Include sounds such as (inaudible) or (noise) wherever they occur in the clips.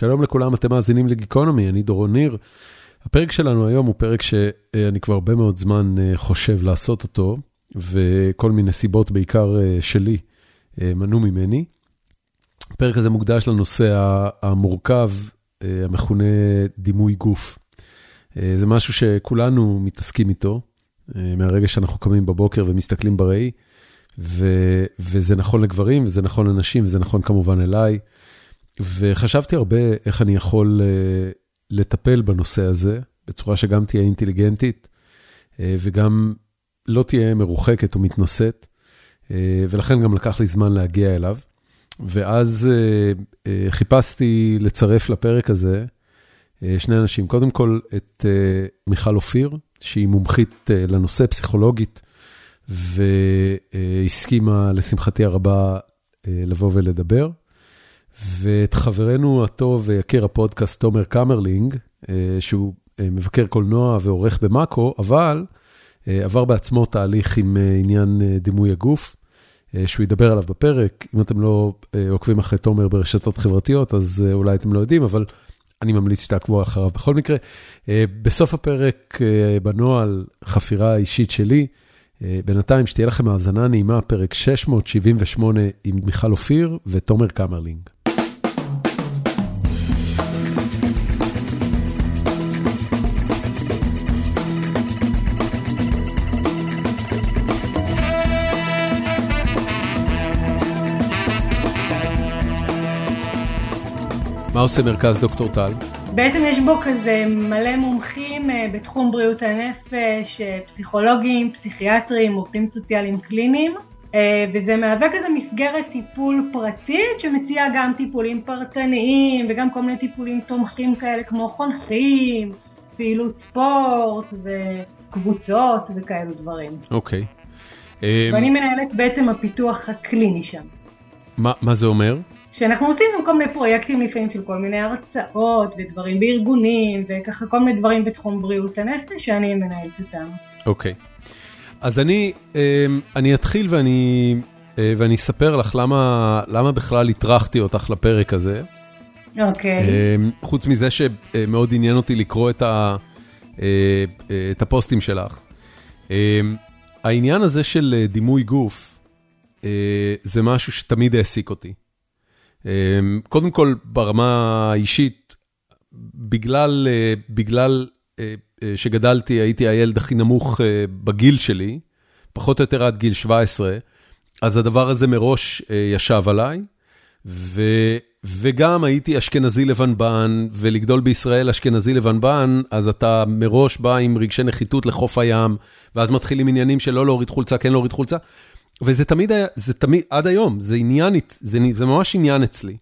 שלום לכולם, אתם מאזינים לגיקונומי, אני דורון ניר. הפרק שלנו היום הוא פרק שאני כבר הרבה מאוד זמן אה, חושב לעשות אותו, וכל מיני סיבות, בעיקר אה, שלי, אה, מנעו ממני. הפרק הזה מוקדש לנושא המורכב, המכונה דימוי גוף. זה משהו שכולנו מתעסקים איתו, מהרגע שאנחנו קמים בבוקר ומסתכלים בראי, ו- וזה נכון לגברים, וזה נכון לנשים, וזה נכון כמובן אליי. וחשבתי הרבה איך אני יכול uh, לטפל בנושא הזה, בצורה שגם תהיה אינטליגנטית, uh, וגם לא תהיה מרוחקת או מתנשאת, uh, ולכן גם לקח לי זמן להגיע אליו. ואז חיפשתי לצרף לפרק הזה שני אנשים. קודם כל את מיכל אופיר, שהיא מומחית לנושא, פסיכולוגית, והסכימה, לשמחתי הרבה, לבוא ולדבר. ואת חברנו הטוב ויקיר הפודקאסט, תומר קמרלינג, אה, שהוא אה, מבקר קולנוע ועורך במאקו, אבל אה, עבר בעצמו תהליך עם עניין דימוי הגוף, שהוא ידבר עליו בפרק. אם אתם לא עוקבים אחרי תומר ברשתות חברתיות, אז אולי אתם לא יודעים, אבל אני ממליץ שתעקבו אחריו בכל מקרה. בסוף הפרק, בנוהל, חפירה אישית שלי, בינתיים, שתהיה לכם האזנה נעימה, פרק 678 עם מיכל אופיר ותומר קמרלינג. מה עושה מרכז דוקטור טל? בעצם יש בו כזה מלא מומחים אה, בתחום בריאות הנפש, אה, פסיכולוגים, פסיכיאטרים, עובדים סוציאליים קליניים, אה, וזה מהווה כזה מסגרת טיפול פרטית שמציעה גם טיפולים פרטניים וגם כל מיני טיפולים תומכים כאלה כמו חונכים, פעילות ספורט וקבוצות וכאלו דברים. אוקיי. ואני מנהלת בעצם הפיתוח הקליני שם. מה, מה זה אומר? שאנחנו עושים גם כל מיני פרויקטים לפעמים של כל מיני הרצאות ודברים בארגונים וככה כל מיני דברים בתחום בריאות הנפש שאני מנהלת אותם. אוקיי. Okay. אז אני, אמ, אני אתחיל ואני, אה, ואני אספר לך למה, למה בכלל הטרחתי אותך לפרק הזה. אוקיי. Okay. אמ, חוץ מזה שמאוד עניין אותי לקרוא את, ה, אה, את הפוסטים שלך. אמ, העניין הזה של דימוי גוף, אה, זה משהו שתמיד העסיק אותי. אמ, קודם כל, ברמה האישית, בגלל, אה, אה, אה, שגדלתי, הייתי הילד הכי נמוך בגיל שלי, פחות או יותר עד גיל 17, אז הדבר הזה מראש ישב עליי, ו, וגם הייתי אשכנזי לבנבן, ולגדול בישראל אשכנזי לבנבן, אז אתה מראש בא עם רגשי נחיתות לחוף הים, ואז מתחילים עניינים של לא להוריד חולצה, כן להוריד חולצה. וזה תמיד היה, זה תמיד, עד היום, זה עניין, זה, זה ממש עניין אצלי.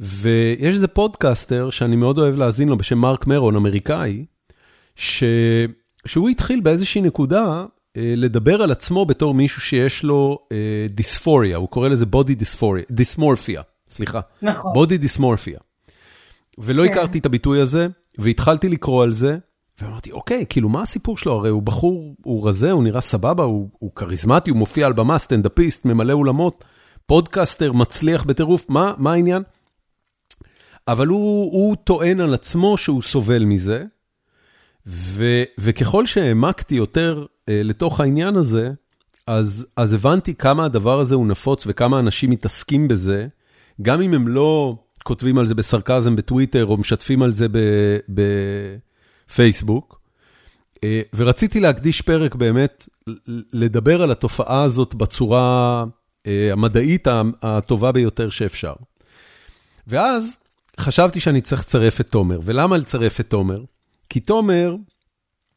ויש איזה פודקאסטר שאני מאוד אוהב להאזין לו בשם מרק מרון, אמריקאי, ש... שהוא התחיל באיזושהי נקודה אה, לדבר על עצמו בתור מישהו שיש לו אה, דיספוריה, הוא קורא לזה body dysphoria, דיסמורפיה, סליחה. נכון. body dysmorphia. ולא כן. הכרתי את הביטוי הזה, והתחלתי לקרוא על זה, ואמרתי, אוקיי, כאילו, מה הסיפור שלו? הרי הוא בחור, הוא רזה, הוא נראה סבבה, הוא, הוא כריזמטי, הוא מופיע על במה, סטנדאפיסט, ממלא אולמות, פודקאסטר, מצליח בטירוף, מה, מה העניין? אבל הוא, הוא טוען על עצמו שהוא סובל מזה, ו, וככל שהעמקתי יותר אה, לתוך העניין הזה, אז, אז הבנתי כמה הדבר הזה הוא נפוץ וכמה אנשים מתעסקים בזה, גם אם הם לא כותבים על זה בסרקזם בטוויטר או משתפים על זה ב... ב פייסבוק, אה, ורציתי להקדיש פרק באמת לדבר על התופעה הזאת בצורה אה, המדעית הטובה ביותר שאפשר. ואז חשבתי שאני צריך לצרף את תומר, ולמה לצרף את תומר? כי תומר,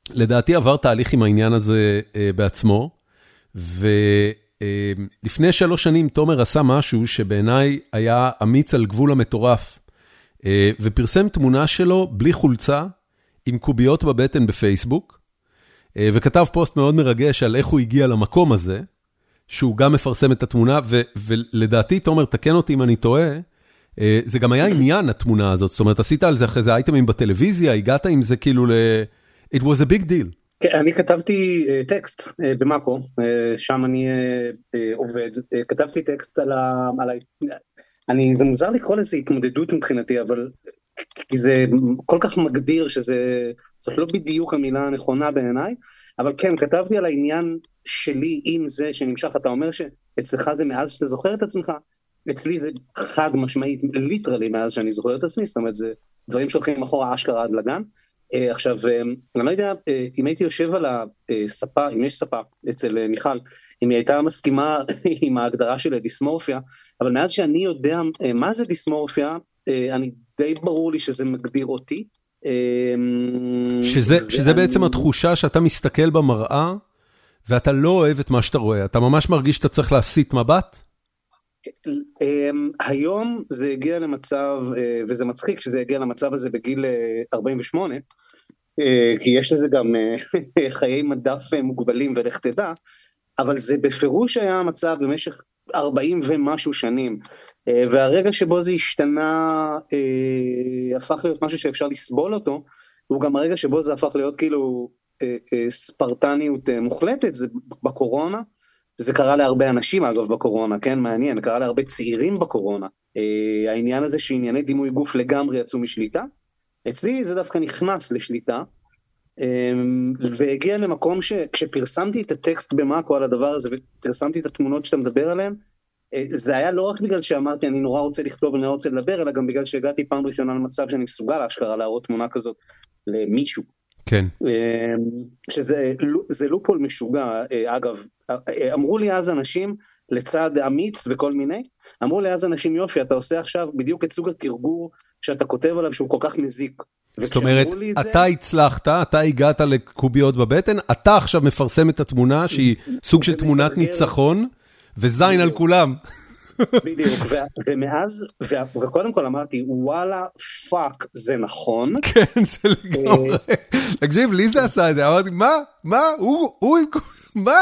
לדעתי עבר תהליך עם העניין הזה אה, בעצמו, ולפני שלוש שנים תומר עשה משהו שבעיניי היה אמיץ על גבול המטורף, ופרסם תמונה שלו בלי חולצה, עם קוביות בבטן בפייסבוק, אה, וכתב פוסט מאוד מרגש על איך הוא הגיע למקום הזה, שהוא גם מפרסם את התמונה, ו, ולדעתי, תומר, תקן אותי אם אני טועה, אה, זה גם היה עניין, התמונה הזאת, זאת אומרת, עשית על זה אחרי זה אייטמים בטלוויזיה, הגעת עם זה כאילו ל... It was a big deal. כן, אני כתבתי uh, טקסט במאקו, שם אני עובד, כתבתי טקסט על ה... על ה... אני, זה מוזר לקרוא לזה התמודדות מבחינתי, אבל כי זה כל כך מגדיר שזה, זאת לא בדיוק המילה הנכונה בעיניי, אבל כן, כתבתי על העניין שלי עם זה שנמשך, אתה אומר שאצלך זה מאז שאתה זוכר את עצמך, אצלי זה חד משמעית, ליטרלי מאז שאני זוכר את עצמי, זאת אומרת זה דברים שהולכים אחורה אשכרה עד לגן. Uh, עכשיו, uh, אני לא יודע uh, אם הייתי יושב על הספה, אם יש ספה אצל מיכל, אם היא הייתה מסכימה (laughs) עם ההגדרה של דיסמורפיה, אבל מאז שאני יודע מה זה דיסמורפיה, אני די ברור לי שזה מגדיר אותי. שזה, ואני... שזה בעצם התחושה שאתה מסתכל במראה, ואתה לא אוהב את מה שאתה רואה, אתה ממש מרגיש שאתה צריך להסיט מבט? אמ, היום זה הגיע למצב, אה, וזה מצחיק שזה הגיע למצב הזה בגיל 48, אה, אה, כי יש לזה גם (laughs) חיי מדף מוגבלים ולך תדע, אבל זה בפירוש היה המצב במשך 40 ומשהו שנים, והרגע שבו זה השתנה הפך להיות משהו שאפשר לסבול אותו, הוא גם הרגע שבו זה הפך להיות כאילו ספרטניות מוחלטת, זה בקורונה. זה קרה להרבה אנשים אגב בקורונה, כן, מעניין, קרה להרבה צעירים בקורונה. אה, העניין הזה שענייני דימוי גוף לגמרי יצאו משליטה, אצלי זה דווקא נכנס לשליטה, אה, והגיע למקום שכשפרסמתי את הטקסט במאקו על הדבר הזה ופרסמתי את התמונות שאתה מדבר עליהן, אה, זה היה לא רק בגלל שאמרתי אני נורא רוצה לכתוב ואני נורא רוצה לדבר, אלא גם בגלל שהגעתי פעם ראשונה למצב שאני מסוגל אשכרה להראות תמונה כזאת למישהו. כן. אמ, שזה לופול משוגע, אה, אגב, אה, אמרו לי אז אנשים, לצד אמיץ וכל מיני, אמרו לי אז אנשים יופי, אתה עושה עכשיו בדיוק את סוג התרגור שאתה כותב עליו שהוא כל כך מזיק. זאת אומרת, אתה זה... הצלחת, אתה הגעת לקוביות בבטן, אתה עכשיו מפרסם את התמונה שהיא סוג של תמונת ניצחון, וזין על כולם. בדיוק, ומאז, וקודם כל אמרתי, וואלה, fuck, זה נכון. כן, זה לגמרי. תקשיב, לי זה עשה את זה, אמרתי, מה? מה? הוא עם... (laughs) מה?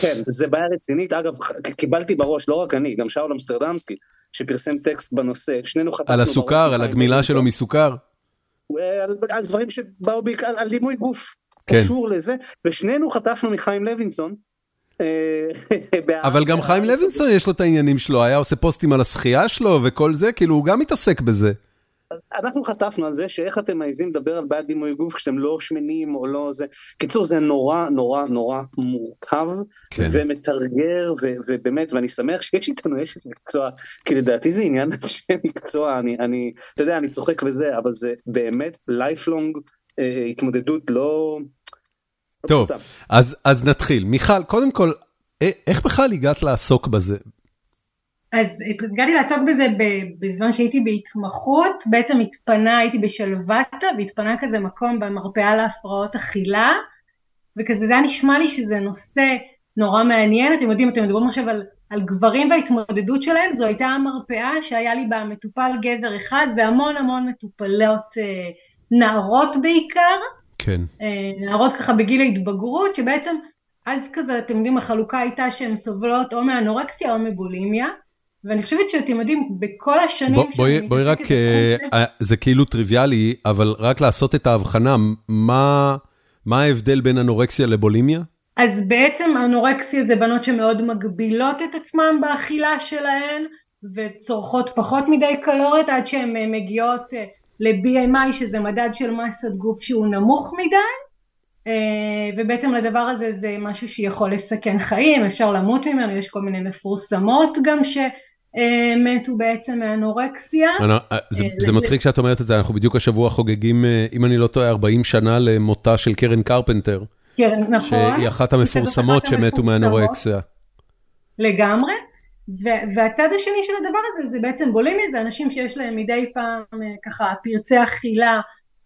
כן, זה בעיה רצינית. אגב, קיבלתי בראש, לא רק אני, גם שאול אמסטרדמסקי, שפרסם טקסט בנושא, שנינו חטפנו על הסוכר, על הגמילה שלו מסוכר. על דברים שבאו בעיקר, על דימוי גוף. כן. קשור לזה, ושנינו חטפנו מחיים לוינסון, אה, (laughs) אבל גם חיים לוינסון יש לו את העניינים שלו, היה עושה פוסטים על השחייה שלו וכל זה, כאילו הוא גם מתעסק בזה. אנחנו חטפנו על זה שאיך אתם מעזים לדבר על בעיית דימוי גוף כשאתם לא שמנים או לא זה. קיצור זה נורא נורא נורא מורכב כן. ומטרגר ו- ובאמת ואני שמח שיש איתנו אשת מקצוע כי לדעתי זה עניין (laughs) של מקצוע אני אני אתה יודע אני צוחק וזה אבל זה באמת lifelong אה, התמודדות לא. טוב, אז, אז נתחיל. מיכל, קודם כל, איך בכלל הגעת לעסוק בזה? אז הגעתי לעסוק בזה בזמן שהייתי בהתמחות, בעצם התפנה, הייתי בשלוותה, והתפנה כזה מקום במרפאה להפרעות אכילה, וכזה זה היה נשמע לי שזה נושא נורא מעניין, אתם יודעים, אתם מדברים עכשיו על, על גברים וההתמודדות שלהם, זו הייתה המרפאה שהיה לי בה מטופל גבר אחד והמון המון מטופלות אה, נערות בעיקר, כן. אה, נערות ככה בגיל ההתבגרות, שבעצם אז כזה, אתם יודעים, החלוקה הייתה שהן סובלות או מאנורקסיה או מבולימיה. ואני חושבת שאתם יודעים, בכל השנים בוא, בואי, בואי רק, uh, זה... זה כאילו טריוויאלי, אבל רק לעשות את ההבחנה, מה, מה ההבדל בין אנורקסיה לבולימיה? אז בעצם אנורקסיה זה בנות שמאוד מגבילות את עצמן באכילה שלהן, וצורכות פחות מדי קלוריות עד שהן מגיעות ל-BMI שזה מדד של מסת גוף שהוא נמוך מדי אה, ובעצם לדבר הזה זה משהו שיכול לסכן חיים, אפשר למות ממנו, יש כל מיני מפורסמות גם שמתו בעצם מאנורקסיה. אה, זה, אה, זה מצחיק שאת אומרת את זה, אנחנו בדיוק השבוע חוגגים, אם אני לא טועה, 40 שנה למותה של קרן קרפנטר. קרן, נכון. שהיא אחת המפורסמות שמתו מאנורקסיה. לגמרי. והצד השני של הדבר הזה זה בעצם בולימיה, זה אנשים שיש להם מדי פעם אה, ככה פרצי אכילה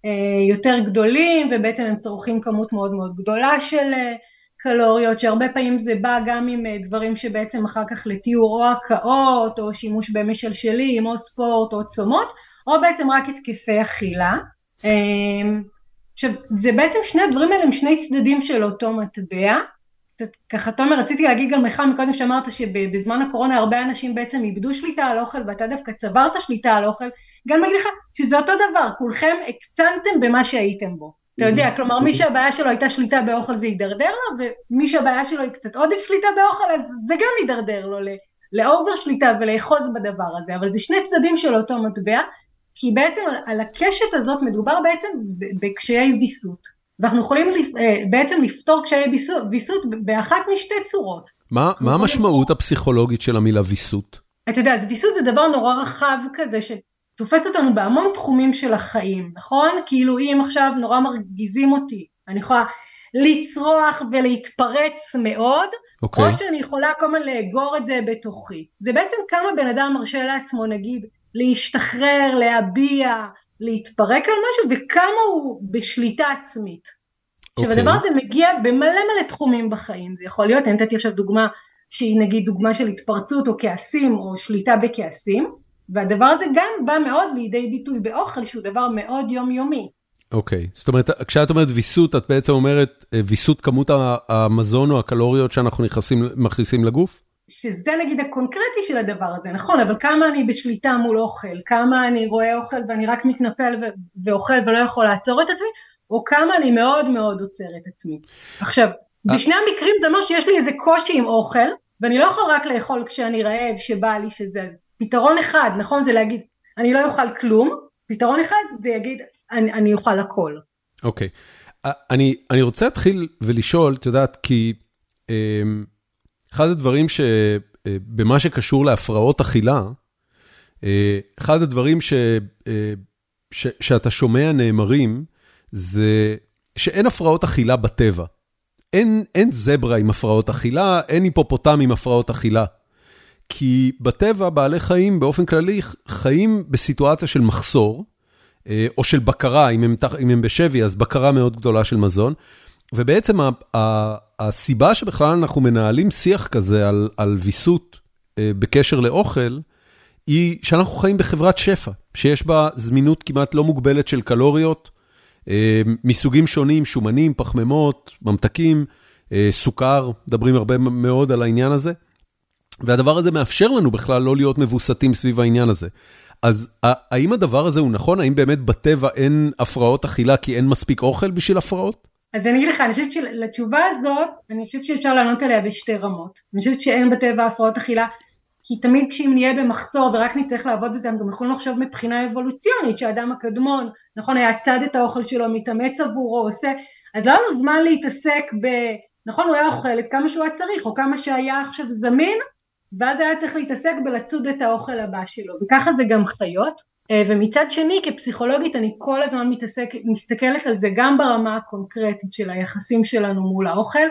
אה, יותר גדולים ובעצם הם צורכים כמות מאוד מאוד גדולה של אה, קלוריות שהרבה פעמים זה בא גם עם דברים שבעצם אחר כך לתיאור או הקאות או שימוש במשלשלים או ספורט או צומות או בעצם רק התקפי אכילה. עכשיו זה בעצם שני הדברים האלה הם שני צדדים של אותו מטבע ככה תומר רציתי להגיד גם לך מקודם שאמרת שבזמן הקורונה הרבה אנשים בעצם איבדו שליטה על אוכל ואתה דווקא צברת שליטה על אוכל. גם להגיד לך שזה אותו דבר כולכם הקצנתם במה שהייתם בו. אתה יודע. כלומר מי שהבעיה שלו הייתה שליטה באוכל זה יידרדר לו ומי שהבעיה שלו היא קצת עודף שליטה באוכל אז זה גם יידרדר לו לאובר שליטה ולאחוז בדבר הזה. אבל זה שני צדדים של אותו מטבע כי בעצם על הקשת הזאת מדובר בעצם בקשיי ויסות, ואנחנו יכולים אה, בעצם לפתור קשיי ויסות באחת משתי צורות. מה, מה המשמעות לפתור... הפסיכולוגית של המילה ויסות? אתה יודע, אז ויסות זה דבר נורא רחב כזה, שתופס אותנו בהמון תחומים של החיים, נכון? כאילו אם עכשיו נורא מרגיזים אותי, אני יכולה לצרוח ולהתפרץ מאוד, okay. אוקיי. או שאני יכולה כל הזמן לאגור את זה בתוכי. זה בעצם כמה בן אדם מרשה לעצמו נגיד להשתחרר, להביע, להתפרק על משהו, וכמה הוא בשליטה עצמית. Okay. עכשיו אוקיי. הדבר הזה מגיע במלא מלא תחומים בחיים, זה יכול להיות, אני נתתי עכשיו דוגמה שהיא נגיד דוגמה של התפרצות או כעסים או שליטה בכעסים, והדבר הזה גם בא מאוד לידי ביטוי באוכל שהוא דבר מאוד יומיומי. אוקיי, okay. זאת אומרת, כשאת אומרת ויסות, את בעצם אומרת אה, ויסות כמות המזון או הקלוריות שאנחנו נכנסים, מכניסים לגוף? שזה נגיד הקונקרטי של הדבר הזה, נכון, אבל כמה אני בשליטה מול אוכל, כמה אני רואה אוכל ואני רק מתנפל ואוכל ולא יכול לעצור את עצמי, או כמה אני מאוד מאוד עוצר את עצמי. עכשיו, אה. בשני המקרים זה אומר שיש לי איזה קושי עם אוכל, ואני לא יכול רק לאכול כשאני רעב, שבא לי שזה, אז פתרון אחד, נכון, זה להגיד, אני לא אוכל כלום, פתרון אחד זה יגיד, אני, אני אוכל הכל. אוקיי. Okay. אני, אני רוצה להתחיל ולשאול, את יודעת, כי um, אחד הדברים שבמה אה, שקשור להפרעות אכילה, uh, אחד הדברים ש, uh, ש, שאתה שומע נאמרים, זה שאין הפרעות אכילה בטבע. אין, אין זברה עם הפרעות אכילה, אין היפופוטם עם הפרעות אכילה. כי בטבע בעלי חיים באופן כללי חיים בסיטואציה של מחסור, אה, או של בקרה, אם הם, אם הם בשבי, אז בקרה מאוד גדולה של מזון. ובעצם הסיבה שבכלל אנחנו מנהלים שיח כזה על, על ויסות אה, בקשר לאוכל, היא שאנחנו חיים בחברת שפע, שיש בה זמינות כמעט לא מוגבלת של קלוריות, אה, מסוגים שונים, שומנים, פחמימות, ממתקים, סוכר, מדברים הרבה מאוד על העניין הזה. והדבר הזה מאפשר לנו בכלל לא להיות מבוסתים סביב העניין הזה. אז האם הדבר הזה הוא נכון? האם באמת בטבע אין הפרעות אכילה כי אין מספיק אוכל בשביל הפרעות? אז אני אגיד לך, אני חושבת שלתשובה הזאת, אני חושבת שאפשר לענות עליה בשתי רמות. אני חושבת שאין בטבע הפרעות אכילה, כי תמיד כשאם נהיה במחסור ורק נצטרך לעבוד בזה, הם גם יכולים לחשוב מבחינה אבולוציונית, שהאדם הקדמון, נכון, היה צד את האוכל שלו, מתאמץ עבורו, עושה, אז לא היה לו זמן להתעסק ב... נכון, הוא היה אוכל את כמה שהוא היה צריך, או כמה שהיה עכשיו זמין, ואז היה צריך להתעסק בלצוד את האוכל הבא שלו, וככה זה גם חיות. אה, ומצד שני כפסיכולוגית אני כל הזמן מתעסק, מסתכלת על זה גם ברמה הקונקרטית של היחסים שלנו מול האוכל,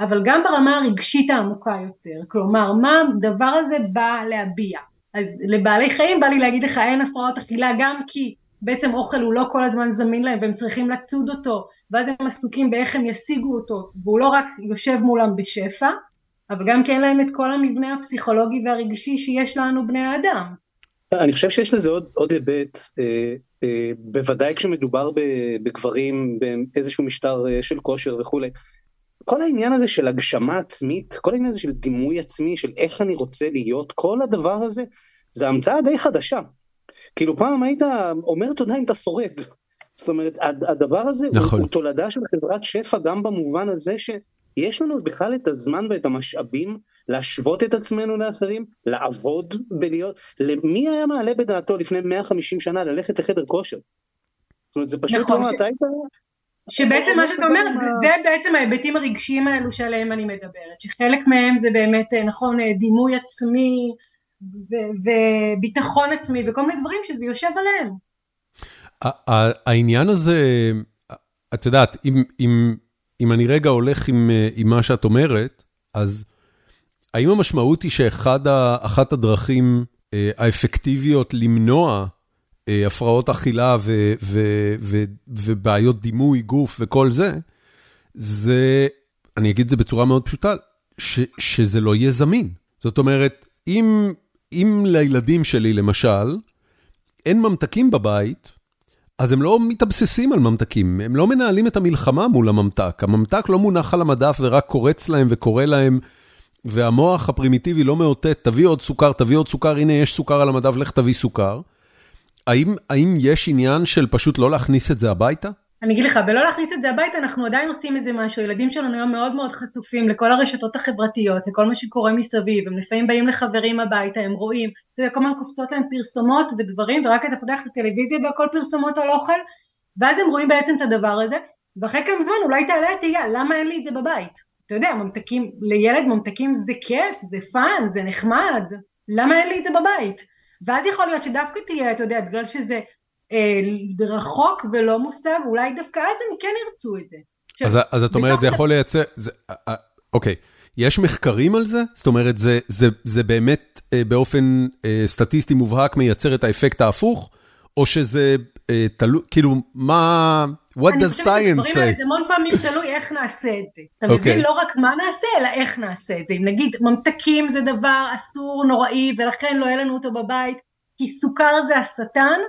אבל גם ברמה הרגשית העמוקה יותר, כלומר מה הדבר הזה בא להביע. אז לבעלי חיים בא לי להגיד לך אין הפרעות אכילה גם כי בעצם אוכל הוא לא כל הזמן זמין להם והם צריכים לצוד אותו ואז הם עסוקים באיך הם ישיגו אותו והוא לא רק יושב מולם בשפע אבל גם כי אין להם את כל המבנה הפסיכולוגי והרגשי שיש לנו בני האדם. אני חושב שיש לזה עוד, עוד היבט, אה, אה, בוודאי כשמדובר בגברים באיזשהו משטר אה, של כושר וכולי. כל העניין הזה של הגשמה עצמית, כל העניין הזה של דימוי עצמי, של איך אני רוצה להיות, כל הדבר הזה, זה המצאה די חדשה. כאילו פעם היית אומר תודה אם אתה שורד. זאת אומרת, הדבר הזה נכון. הוא, הוא תולדה של חברת שפע גם במובן הזה ש... יש לנו בכלל את הזמן ואת המשאבים להשוות את עצמנו לאחרים, לעבוד בלהיות, למי היה מעלה בדעתו לפני 150 שנה ללכת לחדר כושר? זאת אומרת, זה פשוט נכון, לא, ש... אתה היית... שבעצם מה שאתה אומר, זה, זה בעצם ההיבטים הרגשיים האלו שעליהם אני מדברת, שחלק מהם זה באמת, אה, נכון, אה, דימוי עצמי וביטחון עצמי וכל מיני דברים שזה יושב עליהם. העניין הזה, את יודעת, אם... אם... אם אני רגע הולך עם אה, עם מה שאת אומרת, אז האם המשמעות היא שאחת הדרכים אה, האפקטיביות למנוע אה, הפרעות אכילה ובעיות דימוי גוף וכל זה, זה, אני אגיד את זה בצורה מאוד פשוטה, ש, שזה לא יהיה זמין. זאת אומרת, אם, אם לילדים שלי, למשל, אין ממתקים בבית, אז הם לא מתאבססים על ממתקים, הם לא מנהלים את המלחמה מול הממתק. הממתק לא מונח על המדף ורק קורץ להם וקורא להם, והמוח הפרימיטיבי לא מאותת, תביא עוד סוכר, תביא עוד סוכר, הנה יש סוכר על המדף, לך תביא סוכר. האם, האם יש עניין של פשוט לא להכניס את זה הביתה? אני אגיד לך, בלא להכניס את זה הביתה אנחנו עדיין עושים איזה משהו, הילדים שלנו היום מאוד מאוד חשופים לכל הרשתות החברתיות, לכל מה שקורה מסביב, הם לפעמים באים לחברים הביתה, הם רואים, כל הזמן קופצות להם פרסומות ודברים, ורק אתה פותח את הטלוויזיה והכל פרסומות על אוכל, ואז הם רואים בעצם את הדבר הזה, ואחרי כמה זמן אולי תעלה התהייה, למה אין לי את זה בבית? אתה יודע, ממתקים, לילד ממתקים זה כיף, זה fun, זה נחמד, למה אין לי את זה בבית? ואז יכול להיות שדווקא תהיה, אתה יודע, בגלל שזה אה, רחוק ולא מושג, אולי דווקא אז הם כן ירצו את זה. אז, אז את אומרת, זה יכול לייצר, זה, אוקיי, יש מחקרים על זה? זאת אומרת, זה, זה, זה באמת אה, באופן אה, סטטיסטי מובהק מייצר את האפקט ההפוך, או שזה אה, תלוי, כאילו, מה, what does science say? זה המון פעמים תלוי איך נעשה את זה. אתה okay. מבין? אוקיי. לא רק מה נעשה, אלא איך נעשה את זה. אם נגיד, ממתקים זה דבר אסור, נוראי, ולכן לא יהיה לנו אותו בבית, כי סוכר זה השטן,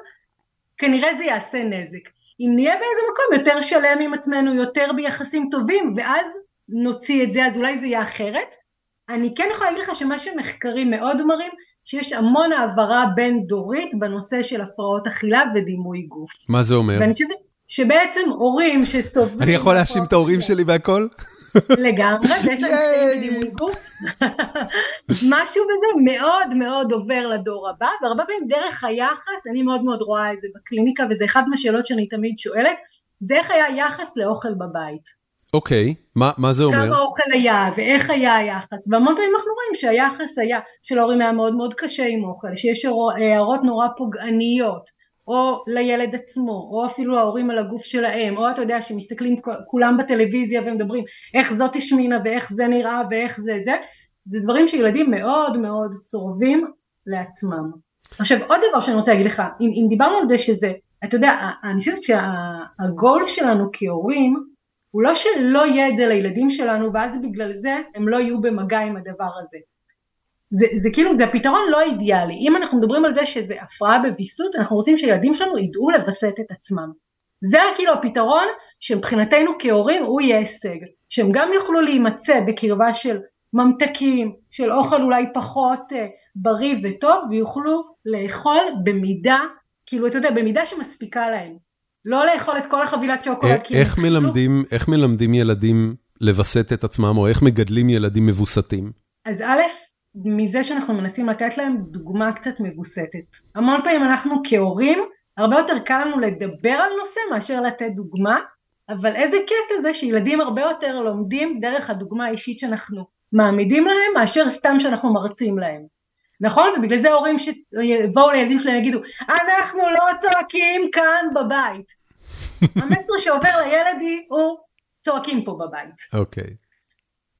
כנראה זה יעשה נזק. אם נהיה באיזה מקום יותר שלם עם עצמנו, יותר ביחסים טובים, ואז נוציא את זה, אז אולי זה יהיה אחרת. אני כן יכולה להגיד לך שמה שמחקרים מאוד מראים, שיש המון העברה בין דורית בנושא של הפרעות אכילה ודימוי גוף. מה זה אומר? ואני חושבת שבעצם הורים שסובלים... אני יכול להאשים את ההורים שלי בהכל? לגמרי, ויש להם (laughs) קשיים בדימוי גוף. (laughs) משהו בזה מאוד מאוד עובר לדור הבא, והרבה פעמים דרך היחס, אני מאוד מאוד רואה את זה בקליניקה, וזה אחת מהשאלות שאני תמיד שואלת, זה איך היה יחס לאוכל בבית. אוקיי, מה, מה זה אומר? כמה אוכל היה ואיך היה היחס, והמון פעמים אנחנו רואים שהיחס היה, של ההורים היה מאוד מאוד קשה עם אוכל, שיש הערות נורא פוגעניות, או לילד עצמו, או אפילו ההורים על הגוף שלהם, או אתה יודע שמסתכלים כולם בטלוויזיה ומדברים איך זאת השמינה ואיך זה נראה ואיך זה זה, זה דברים שילדים מאוד מאוד צורבים לעצמם. עכשיו עוד דבר שאני רוצה להגיד לך, אם, אם דיברנו על זה שזה, אתה יודע, אני חושבת שהגול שלנו כהורים הוא לא שלא יהיה את זה לילדים שלנו ואז בגלל זה הם לא יהיו במגע עם הדבר הזה. זה, זה כאילו, זה הפתרון לא אידיאלי. אם אנחנו מדברים על זה שזה הפרעה בוויסות, אנחנו רוצים שילדים שלנו ידעו לווסת את עצמם. זה כאילו הפתרון שמבחינתנו כהורים הוא יהיה הישג. שהם גם יוכלו להימצא בקרבה של ממתקים, של אוכל אולי פחות uh, בריא וטוב, ויוכלו לאכול במידה, כאילו אתה יודע, במידה שמספיקה להם. לא לאכול את כל החבילת שוקולד. איך מלמדים, איך מלמדים ילדים לווסת את עצמם, או איך מגדלים ילדים מבוסתים? אז א', מזה שאנחנו מנסים לתת להם דוגמה קצת מבוסתת. המון פעמים אנחנו כהורים, הרבה יותר קל לנו לדבר על נושא מאשר לתת דוגמה, אבל איזה קטע זה שילדים הרבה יותר לומדים דרך הדוגמה האישית שאנחנו מעמידים להם, מאשר סתם שאנחנו מרצים להם. נכון? ובגלל זה הורים שיבואו לילדים שלהם יגידו, אנחנו לא צועקים כאן בבית. (laughs) המסר שעובר לילד הוא צועקים פה בבית. אוקיי. Okay.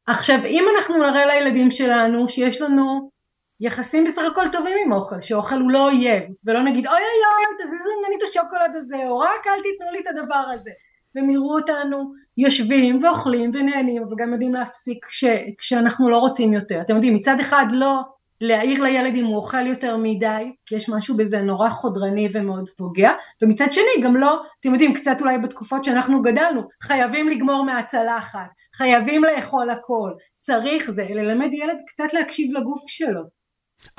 עכשיו, אם אנחנו נראה לילדים שלנו שיש לנו יחסים בסך הכל טובים עם אוכל, שאוכל הוא לא אויב, ולא נגיד אוי אוי אוי תזיזו ממני את השוקולד הזה, או רק אל תיתנו לי את הדבר הזה, והם יראו אותנו יושבים ואוכלים ונהנים, וגם יודעים להפסיק כש, כשאנחנו לא רוצים יותר. אתם יודעים, מצד אחד לא להעיר לילד אם הוא אוכל יותר מדי, כי יש משהו בזה נורא חודרני ומאוד פוגע, ומצד שני גם לא, אתם יודעים, קצת אולי בתקופות שאנחנו גדלנו, חייבים לגמור מהצלחת, חייבים לאכול הכל, צריך זה, ללמד ילד קצת להקשיב לגוף שלו.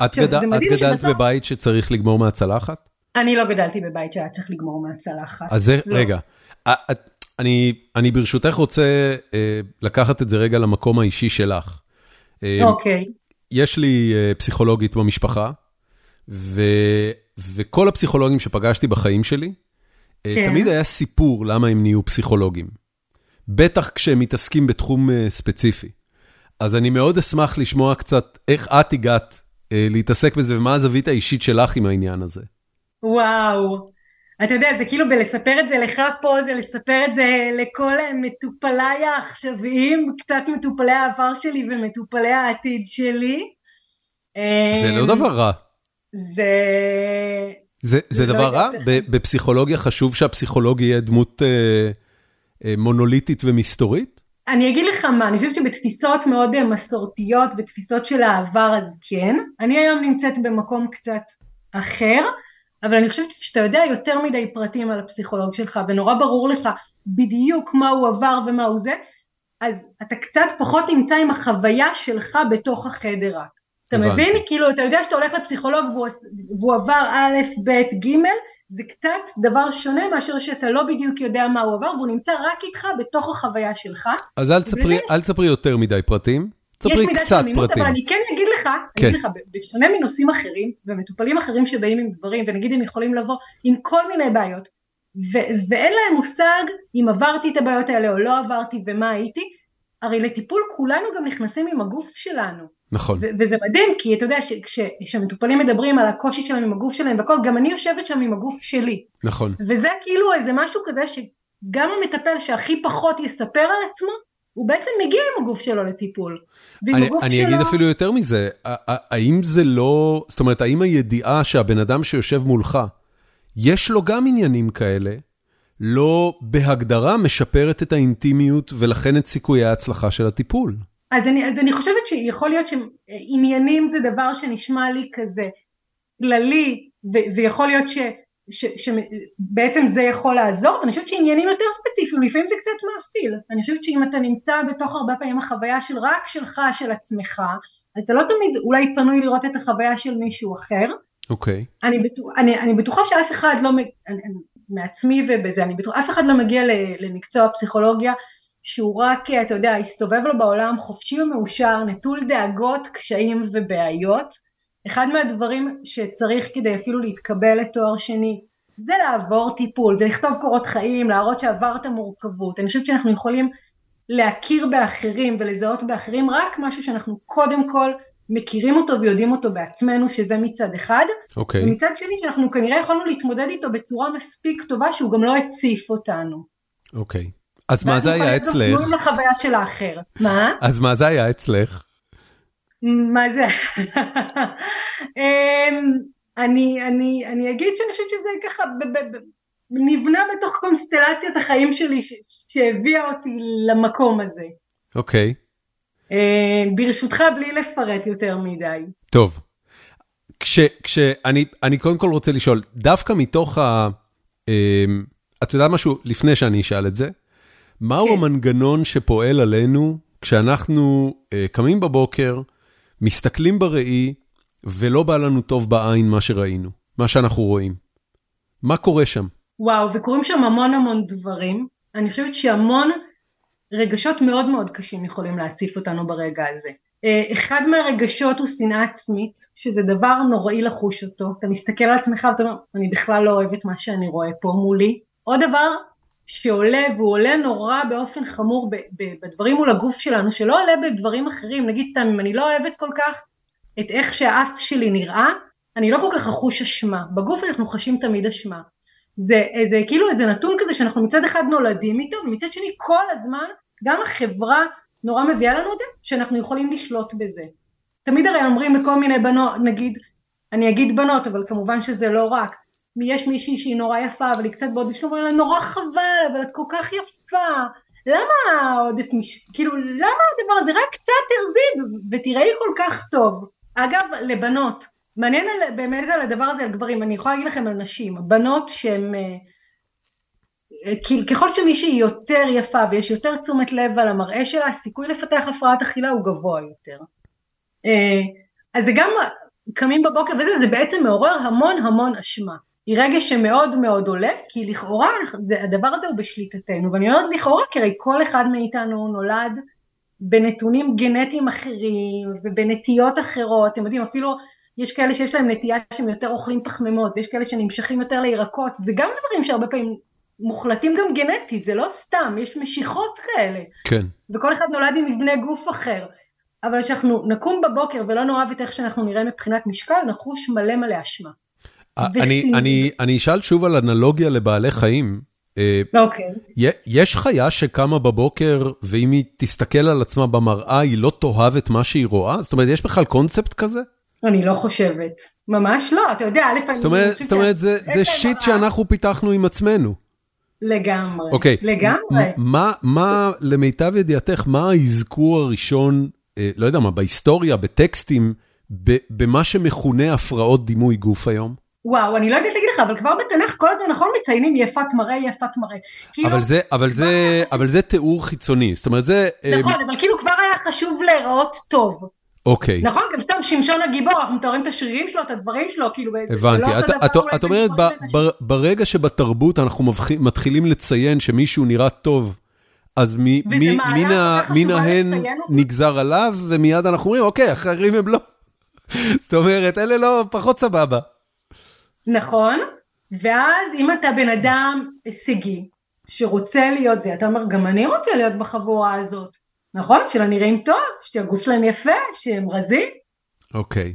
את, גד... את גדלת שבסוף... בבית שצריך לגמור מהצלחת? אני לא גדלתי בבית שהיה צריך לגמור מהצלחת. אז זה, לא. רגע, אני, אני ברשותך רוצה אה, לקחת את זה רגע למקום האישי שלך. אה, אוקיי. יש לי אה, פסיכולוגית במשפחה, ו, וכל הפסיכולוגים שפגשתי בחיים שלי, כן. תמיד היה סיפור למה הם נהיו פסיכולוגים. בטח כשהם מתעסקים בתחום אה, ספציפי. אז אני מאוד אשמח לשמוע קצת איך את הגעת להתעסק בזה, ומה הזווית האישית שלך עם העניין הזה. וואו, אתה יודע, זה כאילו בלספר את זה לך פה, זה לספר את זה לכל מטופליי העכשוויים, קצת מטופלי העבר שלי ומטופלי העתיד שלי. זה לא דבר רע. זה... זה, זה לא דבר רע? בפסיכולוגיה חשוב שהפסיכולוג יהיה דמות אה, אה, מונוליטית ומסתורית? אני אגיד לך מה, אני חושבת שבתפיסות מאוד אה, מסורתיות ותפיסות של העבר אז כן. אני היום נמצאת במקום קצת אחר. אבל אני חושבת שאתה יודע יותר מדי פרטים על הפסיכולוג שלך ונורא ברור לך בדיוק מה הוא עבר ומה הוא זה, אז אתה קצת פחות נמצא עם החוויה שלך בתוך החדר רק. אתה מבין? כאילו, אתה יודע שאתה הולך לפסיכולוג והוא, והוא עבר א', ב', ג', זה קצת דבר שונה מאשר שאתה לא בדיוק יודע מה הוא עבר, והוא נמצא רק איתך בתוך החוויה שלך. אז אל תספרי, אל תספרי יותר מדי פרטים, תספרי קצת פרטים. אבל אני כן אגיד לך, כן. אני אגיד לך, בשונה מנושאים אחרים, ומטופלים אחרים שבאים עם דברים, ונגיד הם יכולים לבוא עם כל מיני בעיות, ו- ואין להם מושג אם עברתי את הבעיות האלה או לא עברתי ומה הייתי, הרי לטיפול כולנו גם נכנסים עם הגוף שלנו. נכון. ו- וזה מדהים, כי אתה יודע, כשהמטופלים מדברים על הקושי שלהם עם הגוף שלהם והכל, גם אני יושבת שם עם הגוף שלי. נכון. וזה כאילו איזה משהו כזה שגם המטפל שהכי פחות יספר על עצמו, הוא בעצם מגיע עם הגוף שלו לטיפול. ועם אני, אני שלו... אגיד אפילו יותר מזה, האם זה לא, זאת אומרת, האם הידיעה שהבן אדם שיושב מולך, יש לו גם עניינים כאלה, לא בהגדרה משפרת את האינטימיות ולכן את סיכויי ההצלחה של הטיפול? אז אני, אז אני חושבת שיכול להיות שעניינים זה דבר שנשמע לי כזה כללי, ו- ויכול להיות ש... שבעצם זה יכול לעזור, ואני חושבת שעניינים יותר ספציפיים, לפעמים זה קצת מאפיל. אני חושבת שאם אתה נמצא בתוך הרבה פעמים החוויה של רק שלך, של עצמך, אז אתה לא תמיד אולי פנוי לראות את החוויה של מישהו אחר. אוקיי. Okay. אני, בטוח, אני, אני בטוחה שאף אחד לא, אני, אני, מעצמי ובזה, אני בטוחה, אף אחד לא מגיע למקצוע פסיכולוגיה שהוא רק, אתה יודע, הסתובב לו בעולם חופשי ומאושר, נטול דאגות, קשיים ובעיות. אחד מהדברים שצריך כדי אפילו להתקבל לתואר שני, זה לעבור טיפול, זה לכתוב קורות חיים, להראות שעברת מורכבות. אני חושבת שאנחנו יכולים להכיר באחרים ולזהות באחרים רק משהו שאנחנו קודם כל מכירים אותו ויודעים אותו בעצמנו, שזה מצד אחד. אוקיי. Okay. ומצד שני שאנחנו כנראה יכולנו להתמודד איתו בצורה מספיק טובה שהוא גם לא הציף אותנו. אוקיי. Okay. אז מה זה היה אצלך? ואז אנחנו לחוויה של האחר. מה? אז מה זה היה אצלך? מה זה? אני, אני, אני אגיד שאני חושבת שזה ככה ב, ב, ב, נבנה בתוך קונסטלציית החיים שלי ש, שהביאה אותי למקום הזה. אוקיי. Okay. ברשותך בלי לפרט יותר מדי. טוב. כש, כשאני אני קודם כל רוצה לשאול, דווקא מתוך ה... את יודעת משהו לפני שאני אשאל את זה? מהו כן. המנגנון שפועל עלינו כשאנחנו קמים בבוקר, מסתכלים בראי, ולא בא לנו טוב בעין מה שראינו, מה שאנחנו רואים. מה קורה שם? וואו, וקורים שם המון המון דברים. אני חושבת שהמון רגשות מאוד מאוד קשים יכולים להציף אותנו ברגע הזה. אחד מהרגשות הוא שנאה עצמית, שזה דבר נוראי לחוש אותו. אתה מסתכל על עצמך ואתה אומר, אני בכלל לא אוהב את מה שאני רואה פה מולי. עוד דבר שעולה, והוא עולה נורא באופן חמור בדברים מול הגוף שלנו, שלא עולה בדברים אחרים, נגיד סתם, אם אני לא אוהבת כל כך את איך שהאף שלי נראה, אני לא כל כך אחוש אשמה. בגוף אנחנו חשים תמיד אשמה. זה, זה כאילו איזה נתון כזה שאנחנו מצד אחד נולדים איתו, ומצד שני כל הזמן, גם החברה נורא מביאה לנו את זה, שאנחנו יכולים לשלוט בזה. תמיד הרי אומרים לכל מיני בנות, נגיד, אני אגיד בנות, אבל כמובן שזה לא רק, יש מישהי שהיא נורא יפה, אבל היא קצת בעודף שלו, אומרים לה, נורא חבל, אבל את כל כך יפה. למה העודף מש... כאילו, למה הדבר הזה? רק קצת תרזי ותראי כל כך טוב. אגב, לבנות, מעניין על, באמת על הדבר הזה, על גברים, אני יכולה להגיד לכם על נשים, בנות שהן, ככל שמישהי יותר יפה ויש יותר תשומת לב על המראה שלה, הסיכוי לפתח הפרעת אכילה הוא גבוה יותר. אז זה גם, קמים בבוקר וזה, זה בעצם מעורר המון המון אשמה. היא רגש שמאוד מאוד עולה, כי לכאורה זה, הדבר הזה הוא בשליטתנו, ואני אומרת לכאורה, כי הרי כל אחד מאיתנו נולד בנתונים גנטיים אחרים ובנטיות אחרות, אתם יודעים אפילו יש כאלה שיש להם נטייה שהם יותר אוכלים פחמימות ויש כאלה שנמשכים יותר לירקות, זה גם דברים שהרבה פעמים מוחלטים גם גנטית, זה לא סתם, יש משיכות כאלה. כן. וכל אחד נולד עם מבנה גוף אחר. אבל כשאנחנו נקום בבוקר ולא נאהב את איך שאנחנו נראה מבחינת משקל, נחוש מלא מלא אשמה. אני, אני, אני אשאל שוב על אנלוגיה לבעלי חיים. אוקיי. יש חיה שקמה בבוקר ואם היא תסתכל על עצמה במראה היא לא תאהב את מה שהיא רואה? זאת אומרת, יש בכלל קונספט כזה? אני לא חושבת. ממש לא, אתה יודע, אני... זאת אומרת, זה, זה שיט שאנחנו פיתחנו עם עצמנו. לגמרי, אוקיי. לגמרי. מה, מה, למיטב ידיעתך, מה האזכור הראשון, אה, לא יודע מה, בהיסטוריה, בטקסטים, במה שמכונה הפרעות דימוי גוף היום? וואו, אני לא יודעת להגיד לך, אבל כבר בתנ"ך כל הזמן נכון מציינים יפת מראה, יפת מראה. כאילו, אבל זה, אבל זה, אבל זה תיאור חיצוני, זאת אומרת זה... נכון, אבל כאילו כבר היה חשוב להיראות טוב. אוקיי. נכון? גם סתם שמשון הגיבור, אנחנו מתארים את השרירים שלו, את הדברים שלו, כאילו, הבנתי. את אומרת, ברגע שבתרבות אנחנו מתחילים לציין שמישהו נראה טוב, אז מן ההן נגזר עליו, ומיד אנחנו אומרים, אוקיי, אחרים הם לא. (laughs) זאת אומרת, אלה לא, פחות סבבה. נכון, ואז אם אתה בן אדם הישגי, שרוצה להיות זה, אתה אומר, גם אני רוצה להיות בחבורה הזאת. נכון? שלה נראים טוב, שהגוף שלהם יפה, שהם רזים. אוקיי.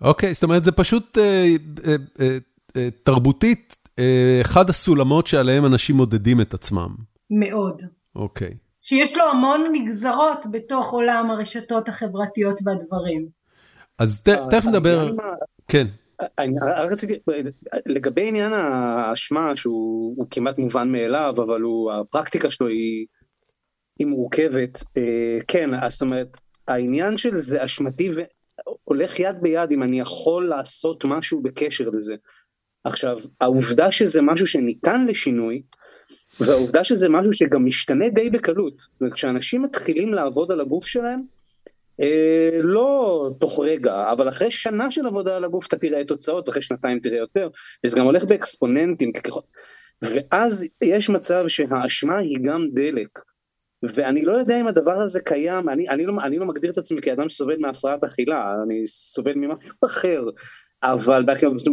אוקיי, זאת אומרת, זה פשוט אה, אה, אה, אה, תרבותית, אה, אחד הסולמות שעליהם אנשים מודדים את עצמם. מאוד. אוקיי. שיש לו המון נגזרות בתוך עולם הרשתות החברתיות והדברים. אז תכף נדבר, כן. אני רק רציתי, לגבי עניין האשמה שהוא כמעט מובן מאליו, אבל הוא, הפרקטיקה שלו היא, היא מורכבת, אה, כן, זאת אומרת, העניין של זה אשמתי והולך יד ביד אם אני יכול לעשות משהו בקשר לזה. עכשיו, העובדה שזה משהו שניתן לשינוי, והעובדה שזה משהו שגם משתנה די בקלות, זאת אומרת, כשאנשים מתחילים לעבוד על הגוף שלהם, אה, לא תוך רגע, אבל אחרי שנה של עבודה על הגוף אתה תראה תוצאות, ואחרי שנתיים תראה יותר, וזה גם הולך באקספוננטים, ואז יש מצב שהאשמה היא גם דלק. ואני לא יודע אם הדבר הזה קיים, אני, אני, לא, אני לא מגדיר את עצמי כאדם שסובל מהפרעת אכילה, אני סובל ממשהו אחר, אבל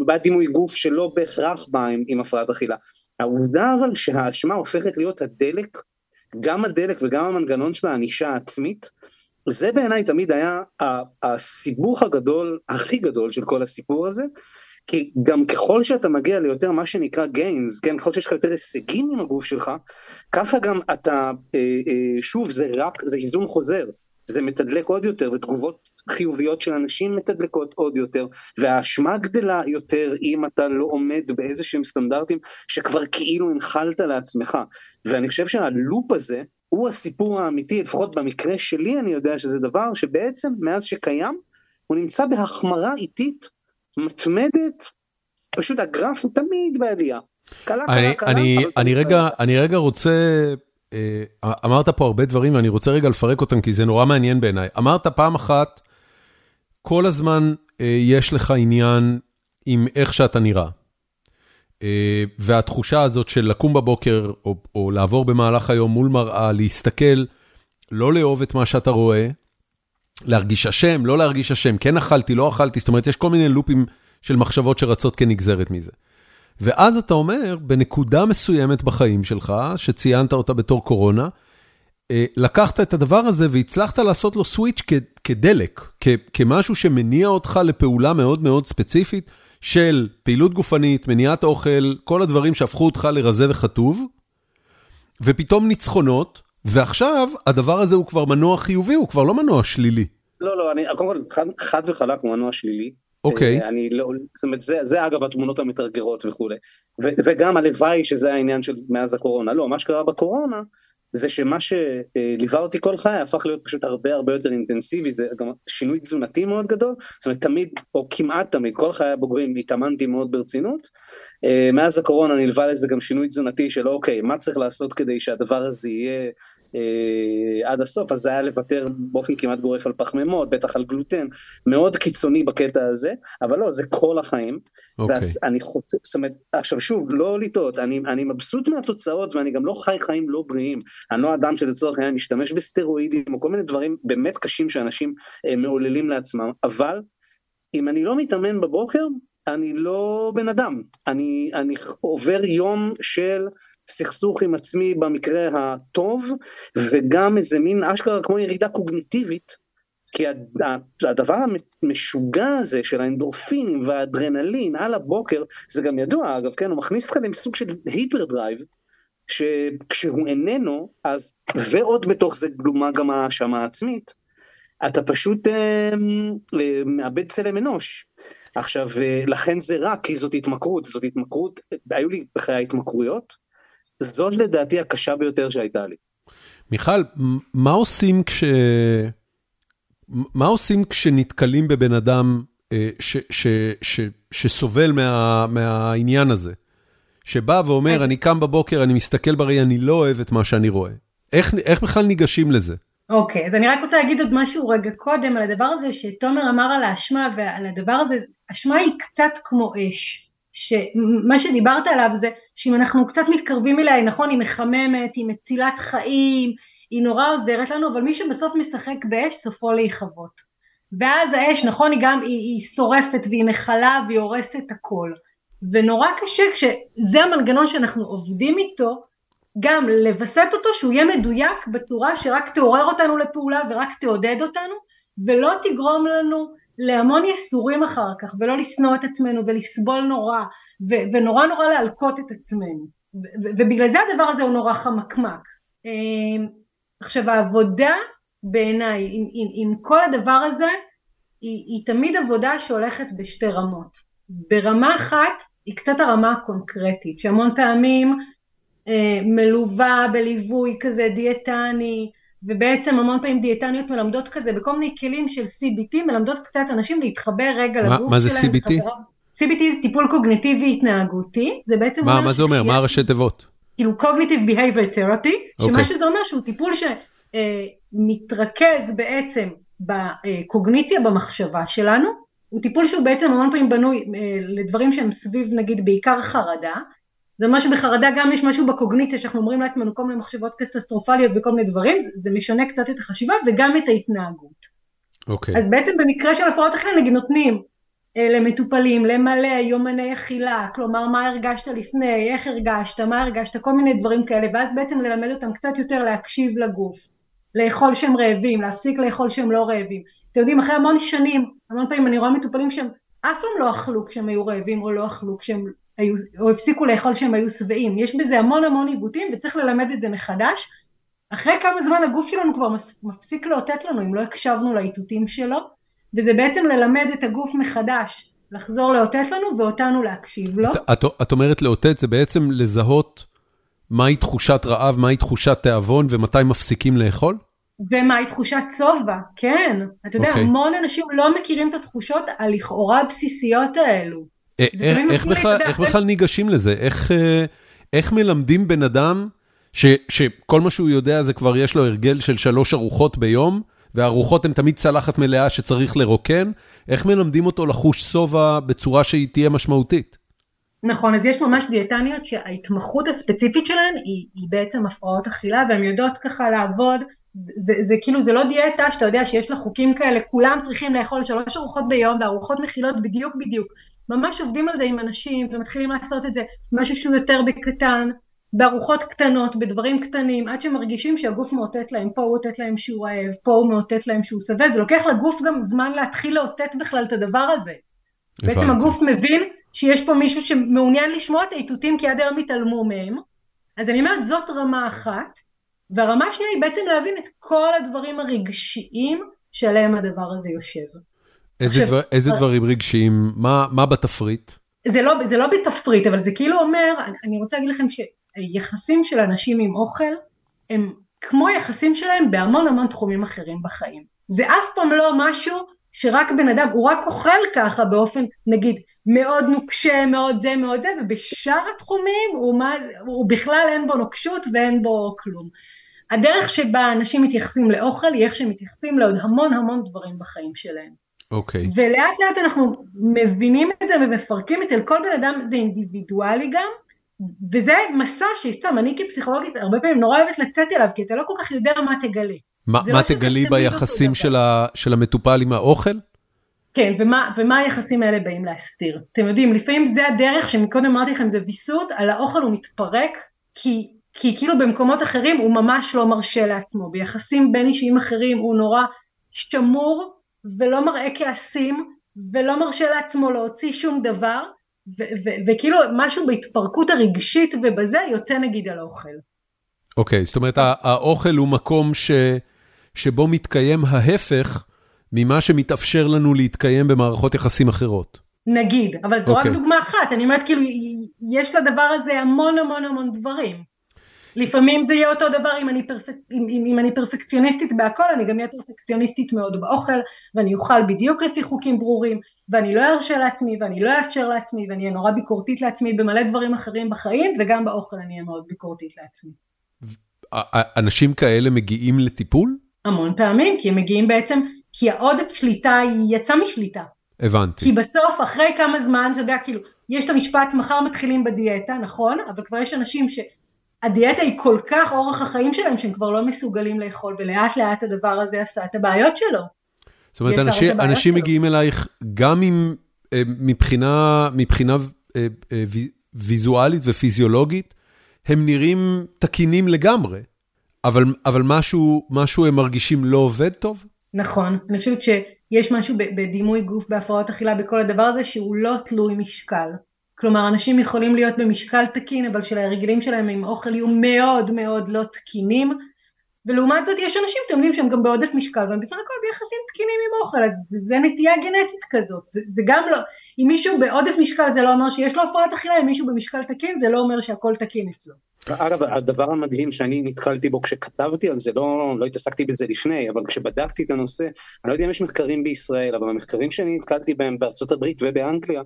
בעיית דימוי גוף שלא בהכרח בא עם, עם הפרעת אכילה. העובדה אבל שהאשמה הופכת להיות הדלק, גם הדלק וגם המנגנון של הענישה העצמית, זה בעיניי תמיד היה הסיבוך הגדול, הכי גדול של כל הסיפור הזה, כי גם ככל שאתה מגיע ליותר מה שנקרא gains, כן, ככל שיש לך יותר הישגים עם הגוף שלך, ככה גם אתה, אה, אה, שוב, זה רק, זה איזון חוזר, זה מתדלק עוד יותר, ותגובות חיוביות של אנשים מתדלקות עוד יותר, והאשמה גדלה יותר אם אתה לא עומד באיזה שהם סטנדרטים שכבר כאילו הנחלת לעצמך. ואני חושב שהלופ הזה הוא הסיפור האמיתי, לפחות במקרה שלי אני יודע שזה דבר שבעצם מאז שקיים, הוא נמצא בהחמרה איטית, מתמדת, פשוט הגרף הוא תמיד בעלייה. קלה, קלה, קלה. אני, רגע, אני רגע רוצה אה, אמרת פה הרבה דברים ואני רוצה רגע לפרק אותם כי זה נורא מעניין בעיניי. אמרת פעם אחת, כל הזמן אה, יש לך עניין עם איך שאתה נראה. אה, והתחושה הזאת של לקום בבוקר או, או לעבור במהלך היום מול מראה, להסתכל, לא לאהוב את מה שאתה רואה, להרגיש אשם, לא להרגיש אשם, כן אכלתי, לא אכלתי, זאת אומרת, יש כל מיני לופים של מחשבות שרצות כנגזרת מזה. ואז אתה אומר, בנקודה מסוימת בחיים שלך, שציינת אותה בתור קורונה, אה, לקחת את הדבר הזה והצלחת לעשות לו סוויץ' כדלק, כמשהו שמניע אותך לפעולה מאוד מאוד ספציפית של פעילות גופנית, מניעת אוכל, כל הדברים שהפכו אותך לרזה וחטוב, ופתאום ניצחונות, ועכשיו הדבר הזה הוא כבר מנוע חיובי, הוא כבר לא מנוע שלילי. לא, לא, אני קודם כל חד, חד וחלק הוא מנוע שלילי. אוקיי. Okay. אה, אני לא, זאת אומרת, זה, זה אגב התמונות המתרגרות וכולי. ו, וגם הלוואי שזה העניין של מאז הקורונה. לא, מה שקרה בקורונה, זה שמה שליווה אותי כל חיי הפך להיות פשוט הרבה הרבה יותר אינטנסיבי, זה גם שינוי תזונתי מאוד גדול, זאת אומרת תמיד, או כמעט תמיד, כל חיי הבוגרים התאמנתי מאוד ברצינות. אה, מאז הקורונה נלווה לזה גם שינוי תזונתי של אוקיי, מה צריך לעשות כדי שהדבר הזה יהיה עד הסוף, אז זה היה לוותר באופן כמעט גורף על פחמימות, בטח על גלוטן, מאוד קיצוני בקטע הזה, אבל לא, זה כל החיים. Okay. ואני חושב, זאת אומרת, עכשיו שוב, לא לטעות, אני, אני מבסוט מהתוצאות ואני גם לא חי חיים לא בריאים. אני לא אדם שלצורך העניין משתמש בסטרואידים או כל מיני דברים באמת קשים שאנשים אה, מעוללים לעצמם, אבל אם אני לא מתאמן בבוקר, אני לא בן אדם, אני, אני עובר יום של סכסוך עם עצמי במקרה הטוב, וגם איזה מין אשכרה כמו ירידה קוגניטיבית, כי הדבר המשוגע הזה של האנדורפינים והאדרנלין על הבוקר, זה גם ידוע אגב, כן, הוא מכניס אותך לסוג של hyperdrive, שכשהוא איננו, אז, ועוד בתוך זה גלומה גם האשמה העצמית, אתה פשוט אה, אה, מאבד צלם אנוש. עכשיו, אה, לכן זה רע, כי זאת התמכרות, זאת התמכרות, היו לי בחיי התמכרויות, זאת לדעתי הקשה ביותר שהייתה לי. מיכל, מה עושים כש... מה עושים כשנתקלים בבן אדם אה, ש, ש, ש, שסובל מה, מהעניין הזה? שבא ואומר, אני קם בבוקר, אני מסתכל בראי, אני לא אוהב את מה שאני רואה. איך, איך בכלל ניגשים לזה? אוקיי, אז אני רק רוצה להגיד עוד משהו רגע קודם על הדבר הזה שתומר אמר על האשמה ועל הדבר הזה, אשמה היא קצת כמו אש. שמה שדיברת עליו זה שאם אנחנו קצת מתקרבים אליה, נכון, היא מחממת, היא מצילת חיים, היא נורא עוזרת לנו, אבל מי שבסוף משחק באש סופו להיכבות. ואז האש, נכון, היא גם, היא, היא שורפת והיא מכלה והיא הורסת הכל. ונורא קשה כשזה המנגנון שאנחנו עובדים איתו, גם לווסת אותו שהוא יהיה מדויק בצורה שרק תעורר אותנו לפעולה ורק תעודד אותנו, ולא תגרום לנו להמון ייסורים אחר כך, ולא לשנוא את עצמנו ולסבול נורא, ו- ונורא נורא להלקות את עצמנו. ו- ובגלל זה הדבר הזה הוא נורא חמקמק. אמ, עכשיו העבודה בעיניי עם, עם, עם כל הדבר הזה היא, היא תמיד עבודה שהולכת בשתי רמות. ברמה אחת היא קצת הרמה הקונקרטית, שהמון פעמים אה, מלווה בליווי כזה דיאטני, ובעצם המון פעמים דיאטניות מלמדות כזה בכל מיני כלים של CBT, מלמדות קצת אנשים להתחבר רגע לגוף מה זה שלהם. CBT? CBT זה טיפול קוגניטיבי התנהגותי, זה בעצם מה, מה זה אומר? מה הראשי תיבות? כאילו cognitive behavior therapy, אוקיי. שמה שזה אומר שהוא טיפול שמתרכז בעצם בקוגניציה במחשבה שלנו, הוא טיפול שהוא בעצם המון פעמים בנוי אה, לדברים שהם סביב נגיד בעיקר חרדה, זה אומר שבחרדה גם יש משהו בקוגניציה שאנחנו אומרים לעצמנו כל מיני מחשבות קטסטרופליות וכל מיני דברים, זה משנה קצת את החשיבה וגם את ההתנהגות. אוקיי. אז בעצם במקרה של הפרעות אכילה נגיד נותנים אה, למטופלים למלא יומני אכילה, כלומר מה הרגשת לפני, איך הרגשת, מה הרגשת, כל מיני דברים כאלה, ואז בעצם ללמד אותם קצת יותר להקשיב לגוף, לאכול שהם רעבים, להפסיק לאכול שהם לא רעבים. אתם יודעים, אחרי המון שנים, המון פעמים אני רואה מטופלים שהם אף פעם לא אכלו כשהם היו רעבים או לא אכלו כשהם היו, או הפסיקו לאכול כשהם היו שבעים. יש בזה המון המון עיוותים וצריך ללמד את זה מחדש. אחרי כמה זמן הגוף שלנו כבר מפסיק לאותת לנו אם לא הקשבנו לאיתותים שלו, וזה בעצם ללמד את הגוף מחדש לחזור לאותת לנו ואותנו להקשיב לו. את, את, את אומרת לאותת, זה בעצם לזהות מהי תחושת רעב, מהי תחושת תיאבון ומתי מפסיקים לאכול? ומהי תחושת שובע, כן. אתה יודע, אוקיי. המון אנשים לא מכירים את התחושות הלכאורה הבסיסיות האלו. אה, זה איך, בכלל, איך בכלל ניגשים לזה? איך, אה, איך מלמדים בן אדם ש, שכל מה שהוא יודע זה כבר יש לו הרגל של שלוש ארוחות ביום, והארוחות הן תמיד צלחת מלאה שצריך לרוקן, איך מלמדים אותו לחוש שובע בצורה שהיא תהיה משמעותית? נכון, אז יש ממש דיאטניות שההתמחות הספציפית שלהן היא, היא בעצם הפרעות אכילה והן יודעות ככה לעבוד, זה, זה, זה כאילו זה לא דיאטה שאתה יודע שיש לה חוקים כאלה, כולם צריכים לאכול שלוש ארוחות ביום וארוחות מכילות בדיוק בדיוק, ממש עובדים על זה עם אנשים ומתחילים לעשות את זה משהו שהוא יותר בקטן, בארוחות קטנות, בדברים קטנים, עד שמרגישים שהגוף מאותת להם, פה הוא מאותת להם שהוא רעב, פה הוא מאותת להם שהוא שבע, זה לוקח לגוף גם זמן להתחיל לאותת בכלל את הדבר הזה. בעצם הבנתי. הגוף מבין שיש פה מישהו שמעוניין לשמוע את האיתותים כי עד היום התעלמו מהם. אז אני אומרת זאת רמה אחת, והרמה השנייה היא בעצם להבין את כל הדברים הרגשיים שעליהם הדבר הזה יושב. איזה, עכשיו, דבר, איזה אה, דברים רגשיים, מה, מה בתפריט? זה לא, זה לא בתפריט, אבל זה כאילו אומר, אני, רוצה להגיד לכם שיחסים של אנשים עם אוכל הם כמו יחסים שלהם בהמון המון תחומים אחרים בחיים. זה אף פעם לא משהו שרק בן אדם, הוא רק אוכל ככה באופן, נגיד, מאוד נוקשה, מאוד זה, מאוד זה, ובשאר התחומים הוא, מה, הוא בכלל אין בו נוקשות ואין בו כלום. הדרך שבה אנשים מתייחסים לאוכל היא איך שהם מתייחסים לעוד המון המון דברים בחיים שלהם. אוקיי. ולאט לאט אנחנו מבינים את זה ומפרקים אצל כל בן אדם זה אינדיבידואלי גם, וזה מסע שסתם אני כפסיכולוגית הרבה פעמים נורא אוהבת לצאת אליו, כי אתה לא כל כך יודע מה תגלה. זה מה לא תגלי ביחסים. של, ה, של המטופל עם האוכל? כן, ומה, ומה היחסים האלה באים להסתיר. אתם יודעים, לפעמים זה הדרך שמקודם אמרתי לכם זה ויסות, על האוכל הוא מתפרק, כי, כי כאילו במקומות אחרים הוא ממש לא מרשה לעצמו, ביחסים בין אישיים אחרים הוא נורא שמור ולא מראה כעסים, ולא מרשה לעצמו להוציא שום דבר, וכאילו משהו בהתפרקות הרגשית ובזה יוצא נגיד על האוכל. אוקיי, זאת אומרת, הא- האוכל הוא מקום ש, שבו מתקיים ההפך ממה שמתאפשר לנו להתקיים במערכות יחסים אחרות. נגיד, אבל זו רק אוקיי. דוגמה אחת, אני אומרת כאילו, יש לדבר הזה המון המון המון דברים. לפעמים זה יהיה אותו דבר אם אני, פרפק, אם, אם, אם אני פרפקציוניסטית בהכל, אני גם אהיה פרפקציוניסטית מאוד באוכל, ואני אוכל בדיוק לפי חוקים ברורים, ואני לא ארשה לעצמי, ואני לא אאפשר לעצמי, ואני אהיה נורא ביקורתית לעצמי במלא דברים אחרים בחיים, וגם באוכל אני אהיה מאוד ביקורתית לעצמי. אנשים כאלה מגיעים לטיפול? המון פעמים, כי הם מגיעים בעצם, כי העודף שליטה יצא משליטה. הבנתי. כי בסוף, אחרי כמה זמן, אתה יודע, כאילו, יש את המשפט, מחר מתחילים בדיאטה, נכון? אבל כבר יש אנשים שהדיאטה היא כל כך אורח החיים שלהם, שהם כבר לא מסוגלים לאכול, ולאט לאט הדבר הזה עשה את הבעיות שלו. זאת אומרת, אנשים, אנשים מגיעים אלייך גם עם, אה, מבחינה, מבחינה אה, אה, ויזואלית ופיזיולוגית, הם נראים תקינים לגמרי, אבל, אבל משהו, משהו הם מרגישים לא עובד טוב? נכון, אני חושבת שיש משהו בדימוי גוף, בהפרעות אכילה, בכל הדבר הזה, שהוא לא תלוי משקל. כלומר, אנשים יכולים להיות במשקל תקין, אבל שהרגילים שלהם עם אוכל יהיו מאוד מאוד לא תקינים, ולעומת זאת יש אנשים, אתם יודעים, שהם גם בעודף משקל, והם בסך הכל ביחסים תקינים עם אוכל, אז זה נטייה גנטית כזאת, זה, זה גם לא, אם מישהו בעודף משקל זה לא אומר שיש לו הפרעת אכילה, אם מישהו במשקל תקין זה לא אומר שהכל תקין אצלו. אגב, הדבר המדהים שאני נתקלתי בו כשכתבתי על זה, לא, לא התעסקתי בזה לפני, אבל כשבדקתי את הנושא, אני לא יודע אם יש מחקרים בישראל, אבל המחקרים שאני נתקלתי בהם בארצות הברית ובאנגליה,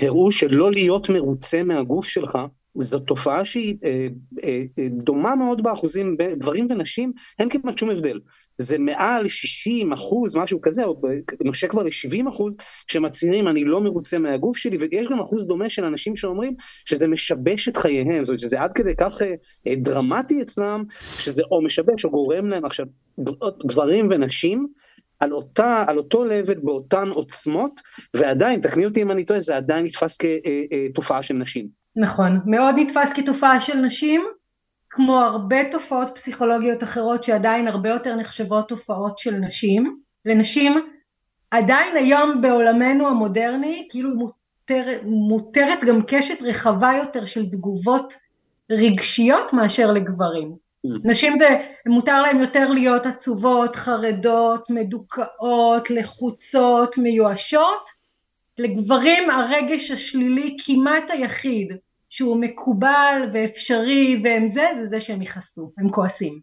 הראו שלא להיות מרוצה מהגוף שלך, זו תופעה שהיא אה, אה, אה, דומה מאוד באחוזים גברים ונשים, אין כמעט שום הבדל. זה מעל 60 אחוז, משהו כזה, או נושק כבר ל-70 אחוז, שמצהירים אני לא מרוצה מהגוף שלי, ויש גם אחוז דומה של אנשים שאומרים שזה משבש את חייהם, זאת אומרת שזה עד כדי כך אה, אה, דרמטי אצלם, שזה או משבש או גורם להם עכשיו, גברים ונשים, על, אותה, על אותו level באותן עוצמות, ועדיין, תקני אותי אם אני טועה, זה עדיין נתפס כתופעה אה, של נשים. נכון, מאוד נתפס כתופעה של נשים, כמו הרבה תופעות פסיכולוגיות אחרות שעדיין הרבה יותר נחשבות תופעות של נשים. לנשים עדיין היום בעולמנו המודרני כאילו מותר, מותרת גם קשת רחבה יותר של תגובות רגשיות מאשר לגברים. Mm. נשים זה, מותר להם יותר להיות עצובות, חרדות, מדוכאות, לחוצות, מיואשות, לגברים הרגש השלילי כמעט היחיד שהוא מקובל ואפשרי והם זה, זה זה שהם יכעסו, הם כועסים.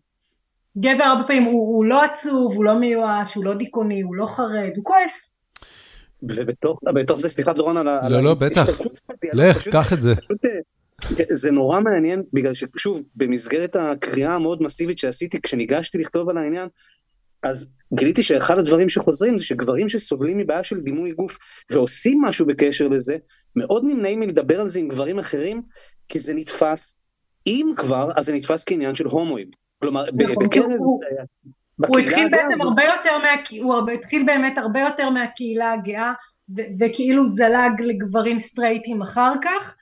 גבר הרבה פעמים הוא, הוא לא עצוב, הוא לא מיואש, הוא לא דיכאוני, הוא לא חרד, הוא כועס. ובתוך זה, סליחה דורון על ה... לא, לא, בטח. לך, קח את זה. פשוט, אה, זה נורא מעניין, בגלל ששוב, במסגרת הקריאה המאוד מסיבית שעשיתי כשניגשתי לכתוב על העניין, אז גיליתי שאחד הדברים שחוזרים זה שגברים שסובלים מבעיה של דימוי גוף ועושים משהו בקשר לזה, מאוד נמנעים מלדבר על זה עם גברים אחרים, כי זה נתפס, אם כבר, אז זה נתפס כעניין של הומואים. כלומר, נכון, בקרב... הוא, הוא התחיל בעצם הרבה יותר, מה, הוא התחיל באמת הרבה יותר מהקהילה הגאה, וכאילו זלג לגברים סטרייטים אחר כך.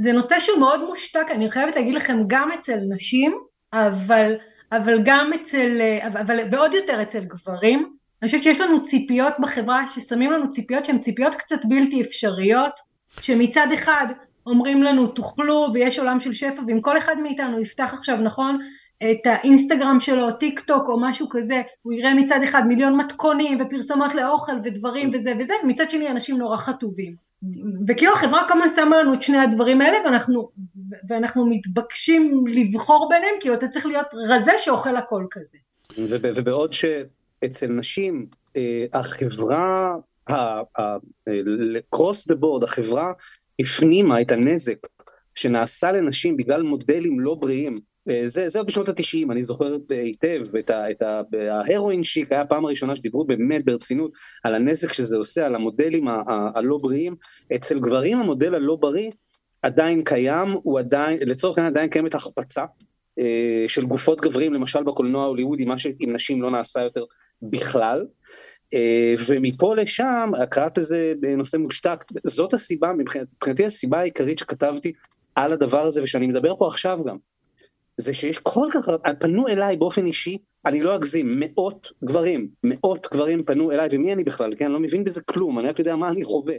זה נושא שהוא מאוד מושתק, אני חייבת להגיד לכם, גם אצל נשים, אבל אבל גם אצל, אבל, ועוד יותר אצל גברים, אני חושבת שיש לנו ציפיות בחברה ששמים לנו ציפיות שהן ציפיות קצת בלתי אפשריות, שמצד אחד אומרים לנו תאכלו ויש עולם של שפע ואם כל אחד מאיתנו יפתח עכשיו נכון את האינסטגרם שלו, טיק טוק או משהו כזה, הוא יראה מצד אחד מיליון מתכונים ופרסומות לאוכל ודברים וזה וזה, ומצד שני אנשים נורא חטובים. וכאילו החברה כל הזמן שמה לנו את שני הדברים האלה ואנחנו, ואנחנו מתבקשים לבחור ביניהם, כאילו אתה צריך להיות רזה שאוכל הכל כזה. ובעוד שאצל נשים אה, החברה, ל-cross the board, החברה הפנימה את הנזק שנעשה לנשים בגלל מודלים לא בריאים זה, זה עוד בשנות התשעים, אני זוכר היטב את, את ההרואין שיק, היה הפעם הראשונה שדיברו באמת ברצינות על הנזק שזה עושה, על המודלים ה, ה, הלא בריאים. אצל גברים המודל הלא בריא עדיין קיים, הוא עדיין, לצורך העניין עדיין קיימת החפצה אה, של גופות גברים, למשל בקולנוע ההוליוודי, מה שעם נשים לא נעשה יותר בכלל. אה, ומפה לשם, הקראת איזה נושא מושתק, זאת הסיבה, מבחינתי הסיבה העיקרית שכתבתי על הדבר הזה, ושאני מדבר פה עכשיו גם. זה שיש כל כך, פנו אליי באופן אישי, אני לא אגזים, מאות גברים, מאות גברים פנו אליי, ומי אני בכלל, כן, אני לא מבין בזה כלום, אני רק יודע מה אני חווה.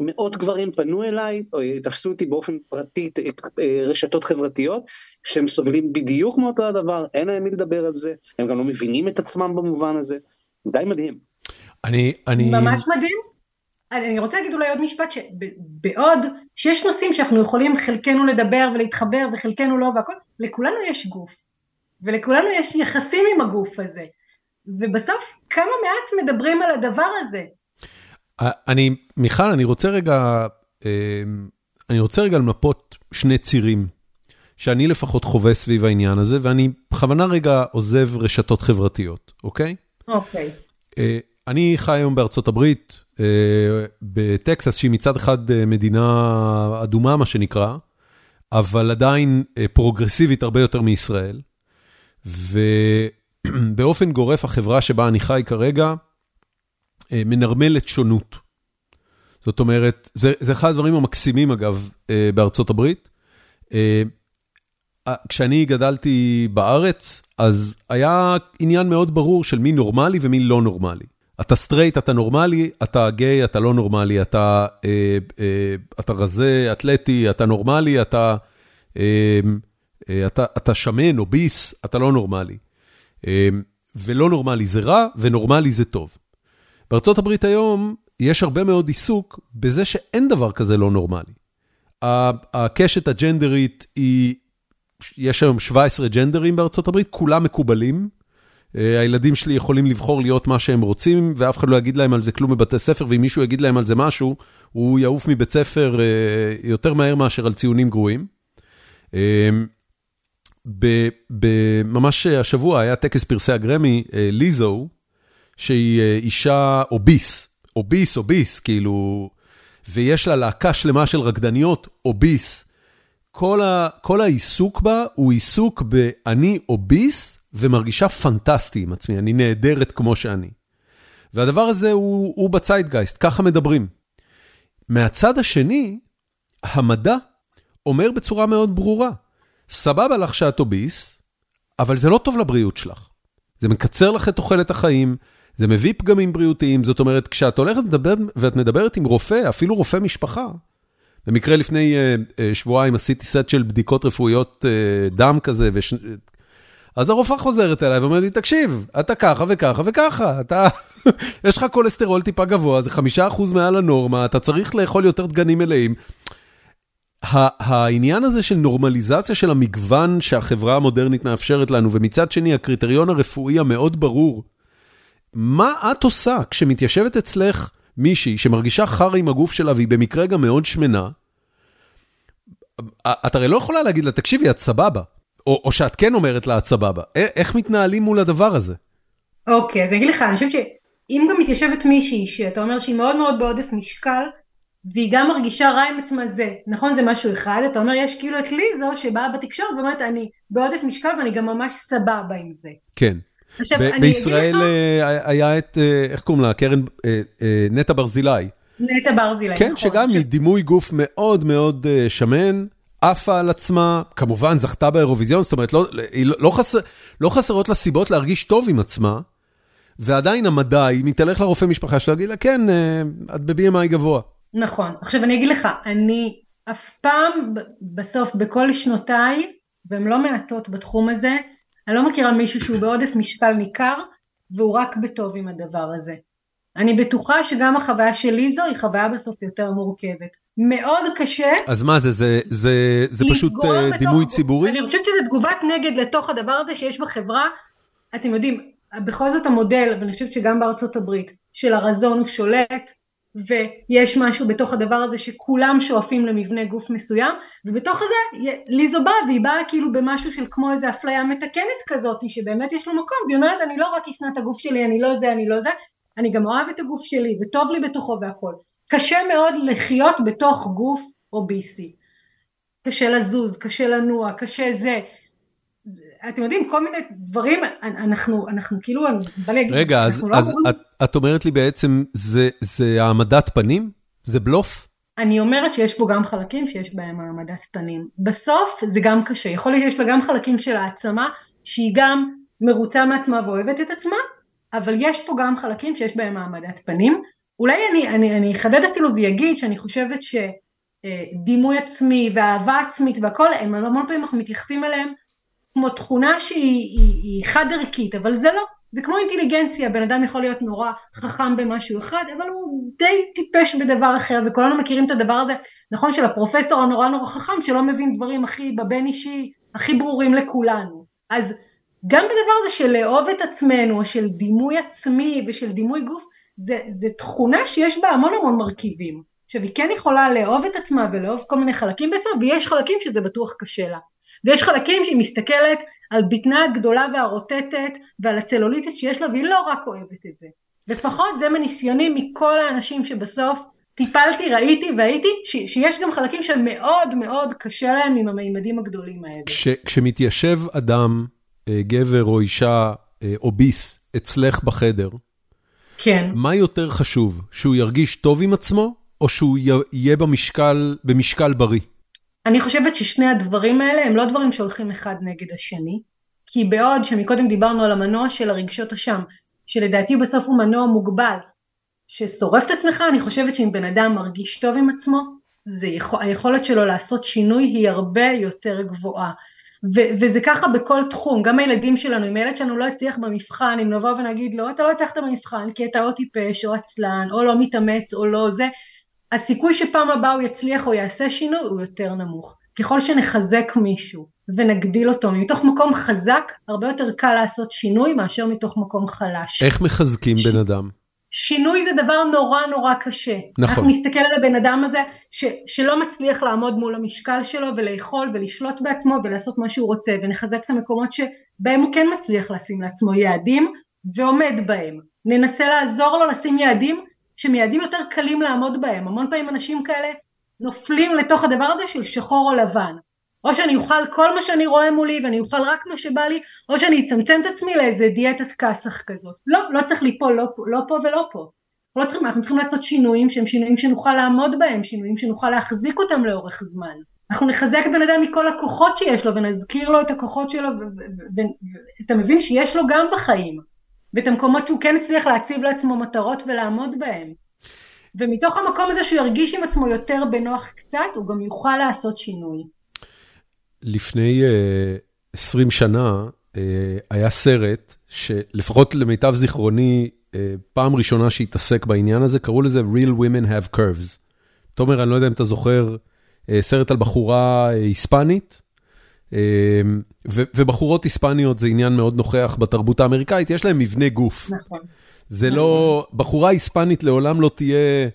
מאות גברים פנו אליי, או תפסו אותי באופן פרטי, אה, רשתות חברתיות, שהם סובלים בדיוק מאותו הדבר, אין להם מי לדבר על זה, הם גם לא מבינים את עצמם במובן הזה, די מדהים. אני, אני... ממש מדהים. אני רוצה להגיד אולי עוד משפט שבעוד שיש נושאים שאנחנו יכולים חלקנו לדבר ולהתחבר וחלקנו לא והכל, לכולנו יש גוף ולכולנו יש יחסים עם הגוף הזה ובסוף כמה מעט מדברים על הדבר הזה. אני, מיכל, אני רוצה רגע, אמ, אני רוצה רגע למפות שני צירים שאני לפחות חווה סביב העניין הזה, ואני בכוונה רגע עוזב רשתות חברתיות, אוקיי? אוקיי. אה, אני חי היום בארצות הברית, בטקסס, שהיא מצד אחד אה, מדינה אדומה, מה שנקרא, אבל עדיין פרוגרסיבית הרבה יותר מישראל. ובאופן (clears throat) גורף, החברה שבה אני חי כרגע מנרמלת שונות. זאת אומרת, זה, זה אחד הדברים המקסימים, אגב, בארצות הברית. כשאני גדלתי בארץ, אז היה עניין מאוד ברור של מי נורמלי ומי לא נורמלי. אתה סטרייט, אתה נורמלי, אתה גיי, אתה לא נורמלי, אתה, אה, אה, אתה רזה, אתלטי, אתה נורמלי, אתה, אה, אה, אתה, אתה שמן obese, אתה לא נורמלי. אה, ולא נורמלי זה רע, ונורמלי זה טוב. בארצות הברית היום יש הרבה מאוד עיסוק בזה שאין דבר כזה לא נורמלי. הקשת הג'נדרית היא יש היום 17 ג'נדרים בארצות הברית, כולם מקובלים. אה, הילדים שלי יכולים לבחור להיות מה שהם רוצים, ואף אחד לא יגיד להם על זה כלום בבתי ספר, ואם מישהו יגיד להם על זה משהו, הוא יעוף מבית ספר אה, יותר מהר מאשר על ציונים גרועים. אה, ממש השבוע היה טקס פרסי הגרמי, ליזו, שהיא אישה אוביס, obese, obese, כאילו, ויש לה להקה שלמה של רקדניות, obese. כל ה, כל העיסוק בה הוא עיסוק ב"אני obese" ומרגישה פנטסטי עם עצמי, אני נהדרת כמו שאני. והדבר הזה הוא, הוא בציידגייסט, ככה מדברים. מהצד השני, המדע אומר בצורה מאוד ברורה, סבבה לך שאת obese, אבל זה לא טוב לבריאות שלך. זה מקצר לך את תוחלת החיים, זה מביא פגמים בריאותיים, זאת אומרת, כשאת הולכת לדבר, ואת מדברת עם רופא, אפילו רופא משפחה, במקרה לפני uh, uh, שבועיים עשיתי סט של בדיקות רפואיות uh, דם כזה, וש... אז הרופאה חוזרת אליי ואומרת לי, תקשיב, אתה ככה וככה וככה, אתה, (laughs) יש לך כולסטרול טיפה גבוה, זה חמישה אחוז מעל הנורמה, אתה צריך לאכול יותר דגנים מלאים. העניין הזה של נורמליזציה של המגוון שהחברה המודרנית מאפשרת לנו, ומצד שני הקריטריון הרפואי המאוד ברור, מה את עושה כשמתיישבת אצלך מישהי שמרגישה חרא עם הגוף שלה והיא במקרה גם מאוד שמנה, את הרי לא יכולה להגיד לה, תקשיבי, את סבבה. או, או שאת כן אומרת לה, את סבבה. איך מתנהלים מול הדבר הזה? אוקיי, אז אני אגיד לך, אני חושבת שאם גם מתיישבת מישהי שאתה אומר שהיא מאוד מאוד בעודף משקל, והיא גם מרגישה רע עם עצמה זה, נכון זה משהו אחד, אתה אומר יש כאילו את ליזו שבאה בתקשורת ואומרת אני בעודף משקל ואני גם ממש סבבה עם זה. כן. עכשיו, בישראל אה, היה את, אה, איך קוראים לה, קרן אה, נטע ברזילי. נטע ברזילי, כן, נכון. שגם היא דימוי גוף מאוד מאוד שמן, עפה על עצמה, כמובן זכתה באירוויזיון, זאת אומרת, לא, לא, לא, חסר, לא חסרות לה סיבות להרגיש טוב עם עצמה, ועדיין המדע, אם היא תלך לרופא משפחה שלה, להגיד לה, כן, את ב-BMI גבוה. נכון. עכשיו אני אגיד לך, אני אף פעם בסוף, בכל שנותיי, והן לא מעטות בתחום הזה, אני לא מכירה מישהו שהוא בעודף משקל ניכר והוא רק בטוב עם הדבר הזה. אני בטוחה שגם החוויה של ליזו היא חוויה בסוף יותר מורכבת. מאוד קשה. אז מה זה, זה, זה, זה פשוט uh, דימוי ציבורי? אני חושבת שזה תגובת נגד לתוך הדבר הזה שיש בחברה. אתם יודעים, בכל זאת המודל, ואני חושבת שגם בארצות הברית, של הרזון הוא שולט, ויש משהו בתוך הדבר הזה שכולם שואפים למבנה גוף מסוים ובתוך הזה ליזו באה והיא באה כאילו במשהו של כמו איזה אפליה מתקנת כזאת שבאמת יש לו מקום והיא אומרת אני לא רק אשנא את הגוף שלי אני לא זה אני לא זה אני גם אוהב את הגוף שלי וטוב לי בתוכו והכל קשה מאוד לחיות בתוך גוף אוביסי קשה לזוז קשה לנוע קשה זה אתם יודעים, כל מיני דברים, אנחנו, אנחנו כאילו, אני בא להגיד, רגע, אז, לא אז את, את אומרת לי בעצם, זה, זה העמדת פנים? זה בלוף? אני אומרת שיש פה גם חלקים שיש בהם העמדת פנים. בסוף זה גם קשה, יכול להיות שיש לה גם חלקים של העצמה, שהיא גם מרוצה מעצמה ואוהבת את עצמה, אבל יש פה גם חלקים שיש בהם העמדת פנים. אולי אני, אני, אני אחדד אפילו ואגיד שאני חושבת שדימוי עצמי ואהבה עצמית והכל, הם המון פעמים אנחנו מתייחסים אליהם כמו תכונה שהיא היא, היא חד ערכית, אבל זה לא, זה כמו אינטליגנציה, בן אדם יכול להיות נורא חכם במשהו אחד, אבל הוא די טיפש בדבר אחר, וכולנו מכירים את הדבר הזה, נכון, של הפרופסור הנורא נורא חכם, שלא מבין דברים הכי בבין אישי, הכי ברורים לכולנו. אז גם בדבר הזה של לאהוב את עצמנו, של דימוי עצמי ושל דימוי גוף, זה, זה תכונה שיש בה המון המון מרכיבים. עכשיו היא כן יכולה לאהוב את עצמה ולאהוב כל מיני חלקים בעצמה, ויש חלקים שזה בטוח קשה לה. ויש חלקים שהיא מסתכלת על בטנה הגדולה והרוטטת ועל הצלוליטיס שיש לה והיא לא רק אוהבת את זה. לפחות זה מניסיוני מכל האנשים שבסוף טיפלתי, ראיתי והייתי, ש- שיש גם חלקים שמאוד מאוד קשה להם עם המימדים הגדולים האלה. כש, כשמתיישב אדם, אה, גבר או אישה, אה, או ביס, אצלך בחדר, כן. מה יותר חשוב, שהוא ירגיש טוב עם עצמו, או שהוא יהיה במשקל, במשקל בריא? אני חושבת ששני הדברים האלה הם לא דברים שהולכים אחד נגד השני, כי בעוד שמקודם דיברנו על המנוע של הרגשות אשם, שלדעתי בסוף הוא מנוע מוגבל, ששורף את עצמך, אני חושבת שאם בן אדם מרגיש טוב עם עצמו, זה יכול, היכולת שלו לעשות שינוי היא הרבה יותר גבוהה. ו- וזה ככה בכל תחום, גם הילדים שלנו, אם הילד שלנו לא יצליח במבחן, אם נבוא ונגיד לו, אתה לא הצלחת במבחן כי אתה או טיפש או עצלן, או לא מתאמץ או לא זה, הסיכוי שפעם הבאה הוא יצליח או יעשה שינוי הוא יותר נמוך. ככל שנחזק מישהו ונגדיל אותו מתוך מקום חזק, הרבה יותר קל לעשות שינוי מאשר מתוך מקום חלש. איך מחזקים ש... בן אדם? שינוי זה דבר נורא נורא קשה. נכון. אנחנו נסתכל על הבן אדם הזה ש, שלא מצליח לעמוד מול המשקל שלו ולאכול ולשלוט בעצמו ולעשות מה שהוא רוצה ונחזק את המקומות שבהם הוא כן מצליח לשים לעצמו יעדים ועומד בהם. ננסה לעזור לו לשים יעדים שהם יעדים יותר קלים לעמוד בהם. המון פעמים אנשים כאלה נופלים לתוך הדבר הזה של שחור או לבן. או שאני אוכל כל מה שאני רואה מולי ואני אוכל רק מה שבא לי, או שאני אצמצם את עצמי לאיזה דיאטת כסח כזאת. לא, לא צריך ליפול לא, לא פה ולא פה. לא צריכים, אנחנו צריכים לעשות שינויים שהם שינויים שנוכל לעמוד בהם, שינויים שנוכל להחזיק אותם לאורך זמן. אנחנו נחזק בן אדם מכל הכוחות שיש לו ונזכיר לו את הכוחות שלו ואתה מבין שיש לו גם בחיים ואת המקומות שהוא כן הצליח להציב לעצמו מטרות ולעמוד בהם. ומתוך המקום הזה שהוא ירגיש עם עצמו יותר בנוח קצת, הוא גם יוכל לעשות שינוי. לפני uh, 20 שנה uh, היה סרט שלפחות למיטב זיכרוני, uh, פעם ראשונה שהתעסק בעניין הזה, קראו לזה Real Women Have Curves. תומר, אני לא יודע אם אתה זוכר, uh, סרט על בחורה uh, היספנית, ו- ובחורות היספניות זה עניין מאוד נוכח בתרבות האמריקאית, יש להם מבנה גוף. נכון. זה לא, בחורה היספנית לעולם לא תהיה...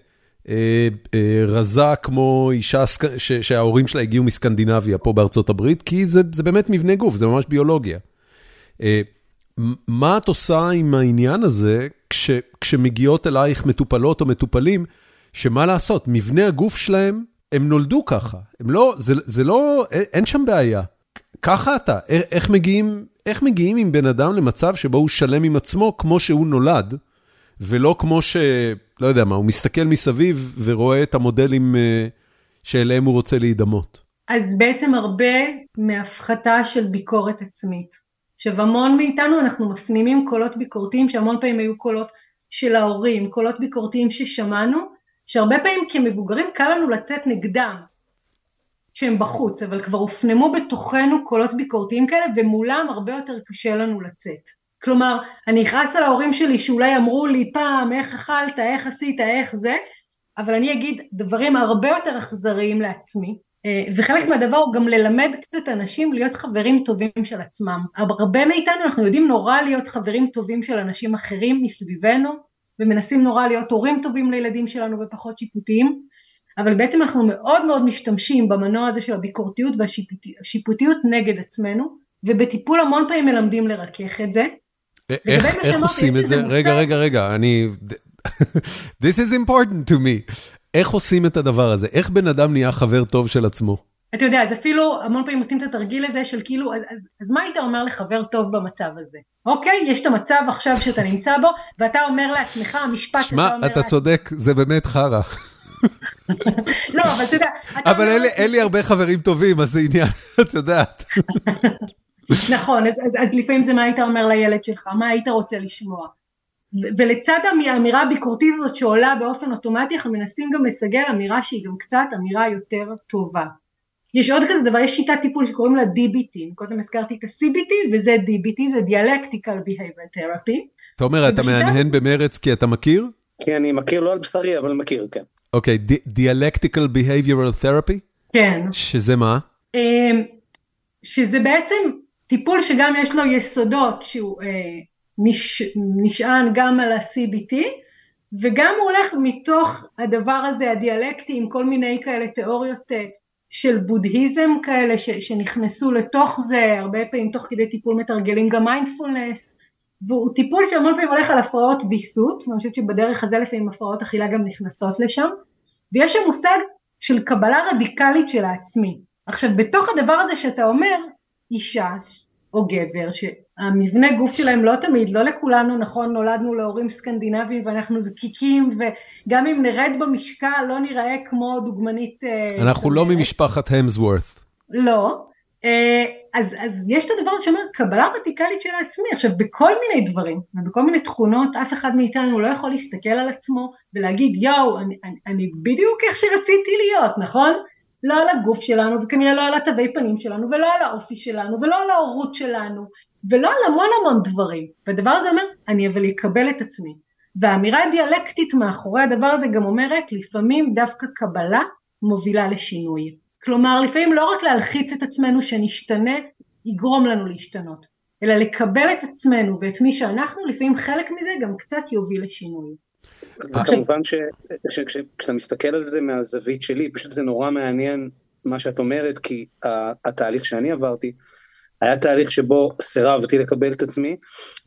אה, אה, רזה כמו אישה שההורים שלה הגיעו מסקנדינביה פה בארצות הברית, כי זה זה באמת מבנה גוף, זה ממש ביולוגיה. אה, מה את עושה עם העניין הזה כש, כשמגיעות אלייך מטופלות או מטופלים, שמה לעשות, מבנה הגוף שלהם, הם נולדו ככה, הם לא, זה, זה לא, אין שם בעיה. ככה אתה, איך מגיעים, איך מגיעים עם בן אדם למצב שבו הוא שלם עם עצמו כמו שהוא נולד, ולא כמו ש... לא יודע מה, הוא מסתכל מסביב ורואה את המודלים אה, שאליהם הוא רוצה להידמות. אז בעצם הרבה מהפחתה של ביקורת עצמית. עכשיו המון מאיתנו אנחנו מפנימים קולות ביקורתיים שהמון פעמים היו קולות של ההורים, קולות ביקורתיים ששמענו, שהרבה פעמים כמבוגרים קל לנו לצאת נגדם, שהם בחוץ, אבל כבר הופנמו בתוכנו קולות ביקורתיים כאלה ומולם הרבה יותר קשה לנו לצאת. כלומר, אני אכעס על ההורים שלי שאולי אמרו לי פעם איך אכלת, איך עשית, איך זה, אבל אני אגיד דברים הרבה יותר אכזריים לעצמי, אה, וחלק מהדבר הוא גם ללמד קצת אנשים להיות חברים טובים של עצמם. הרבה מאיתנו אנחנו יודעים נורא להיות חברים טובים של אנשים אחרים מסביבנו, ומנסים נורא להיות הורים טובים לילדים שלנו ופחות שיפוטיים, אבל בעצם אנחנו מאוד מאוד משתמשים במנוע הזה של הביקורתיות והשיפוטיות נגד עצמנו, ובטיפול המון פעמים מלמדים לרכך את זה. איך עושים את זה? רגע, רגע, רגע, אני... (laughs) This is important to me. איך עושים את הדבר הזה? איך בן אדם נהיה חבר טוב של עצמו? אתה יודע, אז אפילו המון פעמים עושים את התרגיל הזה של כאילו, אז, אז, אז מה היית אומר לחבר טוב במצב הזה? אוקיי, יש את המצב עכשיו שאתה נמצא בו, ואתה אומר לעצמך, המשפט שאתה אומר... שמע, אתה צודק, זה באמת חרא. לא, אבל אתה יודע... אבל אין לי הרבה חברים טובים, אז זה עניין, (laughs) את יודעת. (laughs) נכון, אז, אז, אז לפעמים זה מה היית אומר לילד שלך, מה היית רוצה לשמוע. ולצד האמירה הביקורתית הזאת שעולה באופן אוטומטי, אנחנו מנסים גם לסגל אמירה שהיא גם קצת אמירה יותר טובה. יש עוד כזה דבר, יש שיטת טיפול שקוראים לה DBT, קודם הזכרתי את ה-CBT וזה DBT, זה Dialectical Behavior Therapy. אתה אומר, אתה מהנהן במרץ כי אתה מכיר? כי אני מכיר, לא על בשרי, אבל מכיר, כן. אוקיי, Dialectical Behavioral Therapy? כן. שזה מה? אמ, שזה בעצם טיפול שגם יש לו יסודות שהוא אה, נש, נשען גם על ה-CBT וגם הוא הולך מתוך הדבר הזה הדיאלקטי עם כל מיני כאלה תיאוריות אה, של בודהיזם כאלה ש, שנכנסו לתוך זה, הרבה פעמים תוך כדי טיפול מתרגלים גם מיינדפולנס, והוא טיפול שהמון פעמים הולך על הפרעות ויסות, ואני חושבת שבדרך הזה לפעמים הפרעות אכילה גם נכנסות לשם, ויש שם מושג של קבלה רדיקלית של העצמי. עכשיו בתוך הדבר הזה שאתה אומר, אישה או גבר, שהמבנה גוף שלהם לא תמיד, לא לכולנו נכון, נולדנו להורים סקנדינביים ואנחנו זקיקים, וגם אם נרד במשקל לא נראה כמו דוגמנית... אה, אנחנו לא ממשפחת המסוורת'. לא. אה, אז, אז יש את הדבר הזה שאומר קבלה רדיקלית של העצמי, עכשיו בכל מיני דברים ובכל מיני תכונות אף אחד מאיתנו לא יכול להסתכל על עצמו ולהגיד יואו אני, אני, אני בדיוק איך שרציתי להיות נכון? לא על הגוף שלנו וכנראה לא על התווי פנים שלנו ולא על האופי שלנו ולא על ההורות שלנו ולא על המון המון דברים. והדבר הזה אומר אני אבל אקבל את עצמי. והאמירה הדיאלקטית מאחורי הדבר הזה גם אומרת לפעמים דווקא קבלה מובילה לשינוי. כלומר לפעמים לא רק להלחיץ את עצמנו שנשתנה יגרום לנו להשתנות אלא לקבל את עצמנו ואת מי שאנחנו לפעמים חלק מזה גם קצת יוביל לשינוי וכמובן שכשאתה מסתכל על זה מהזווית שלי, פשוט זה נורא מעניין מה שאת אומרת, כי התהליך שאני עברתי, היה תהליך שבו סירבתי לקבל את עצמי,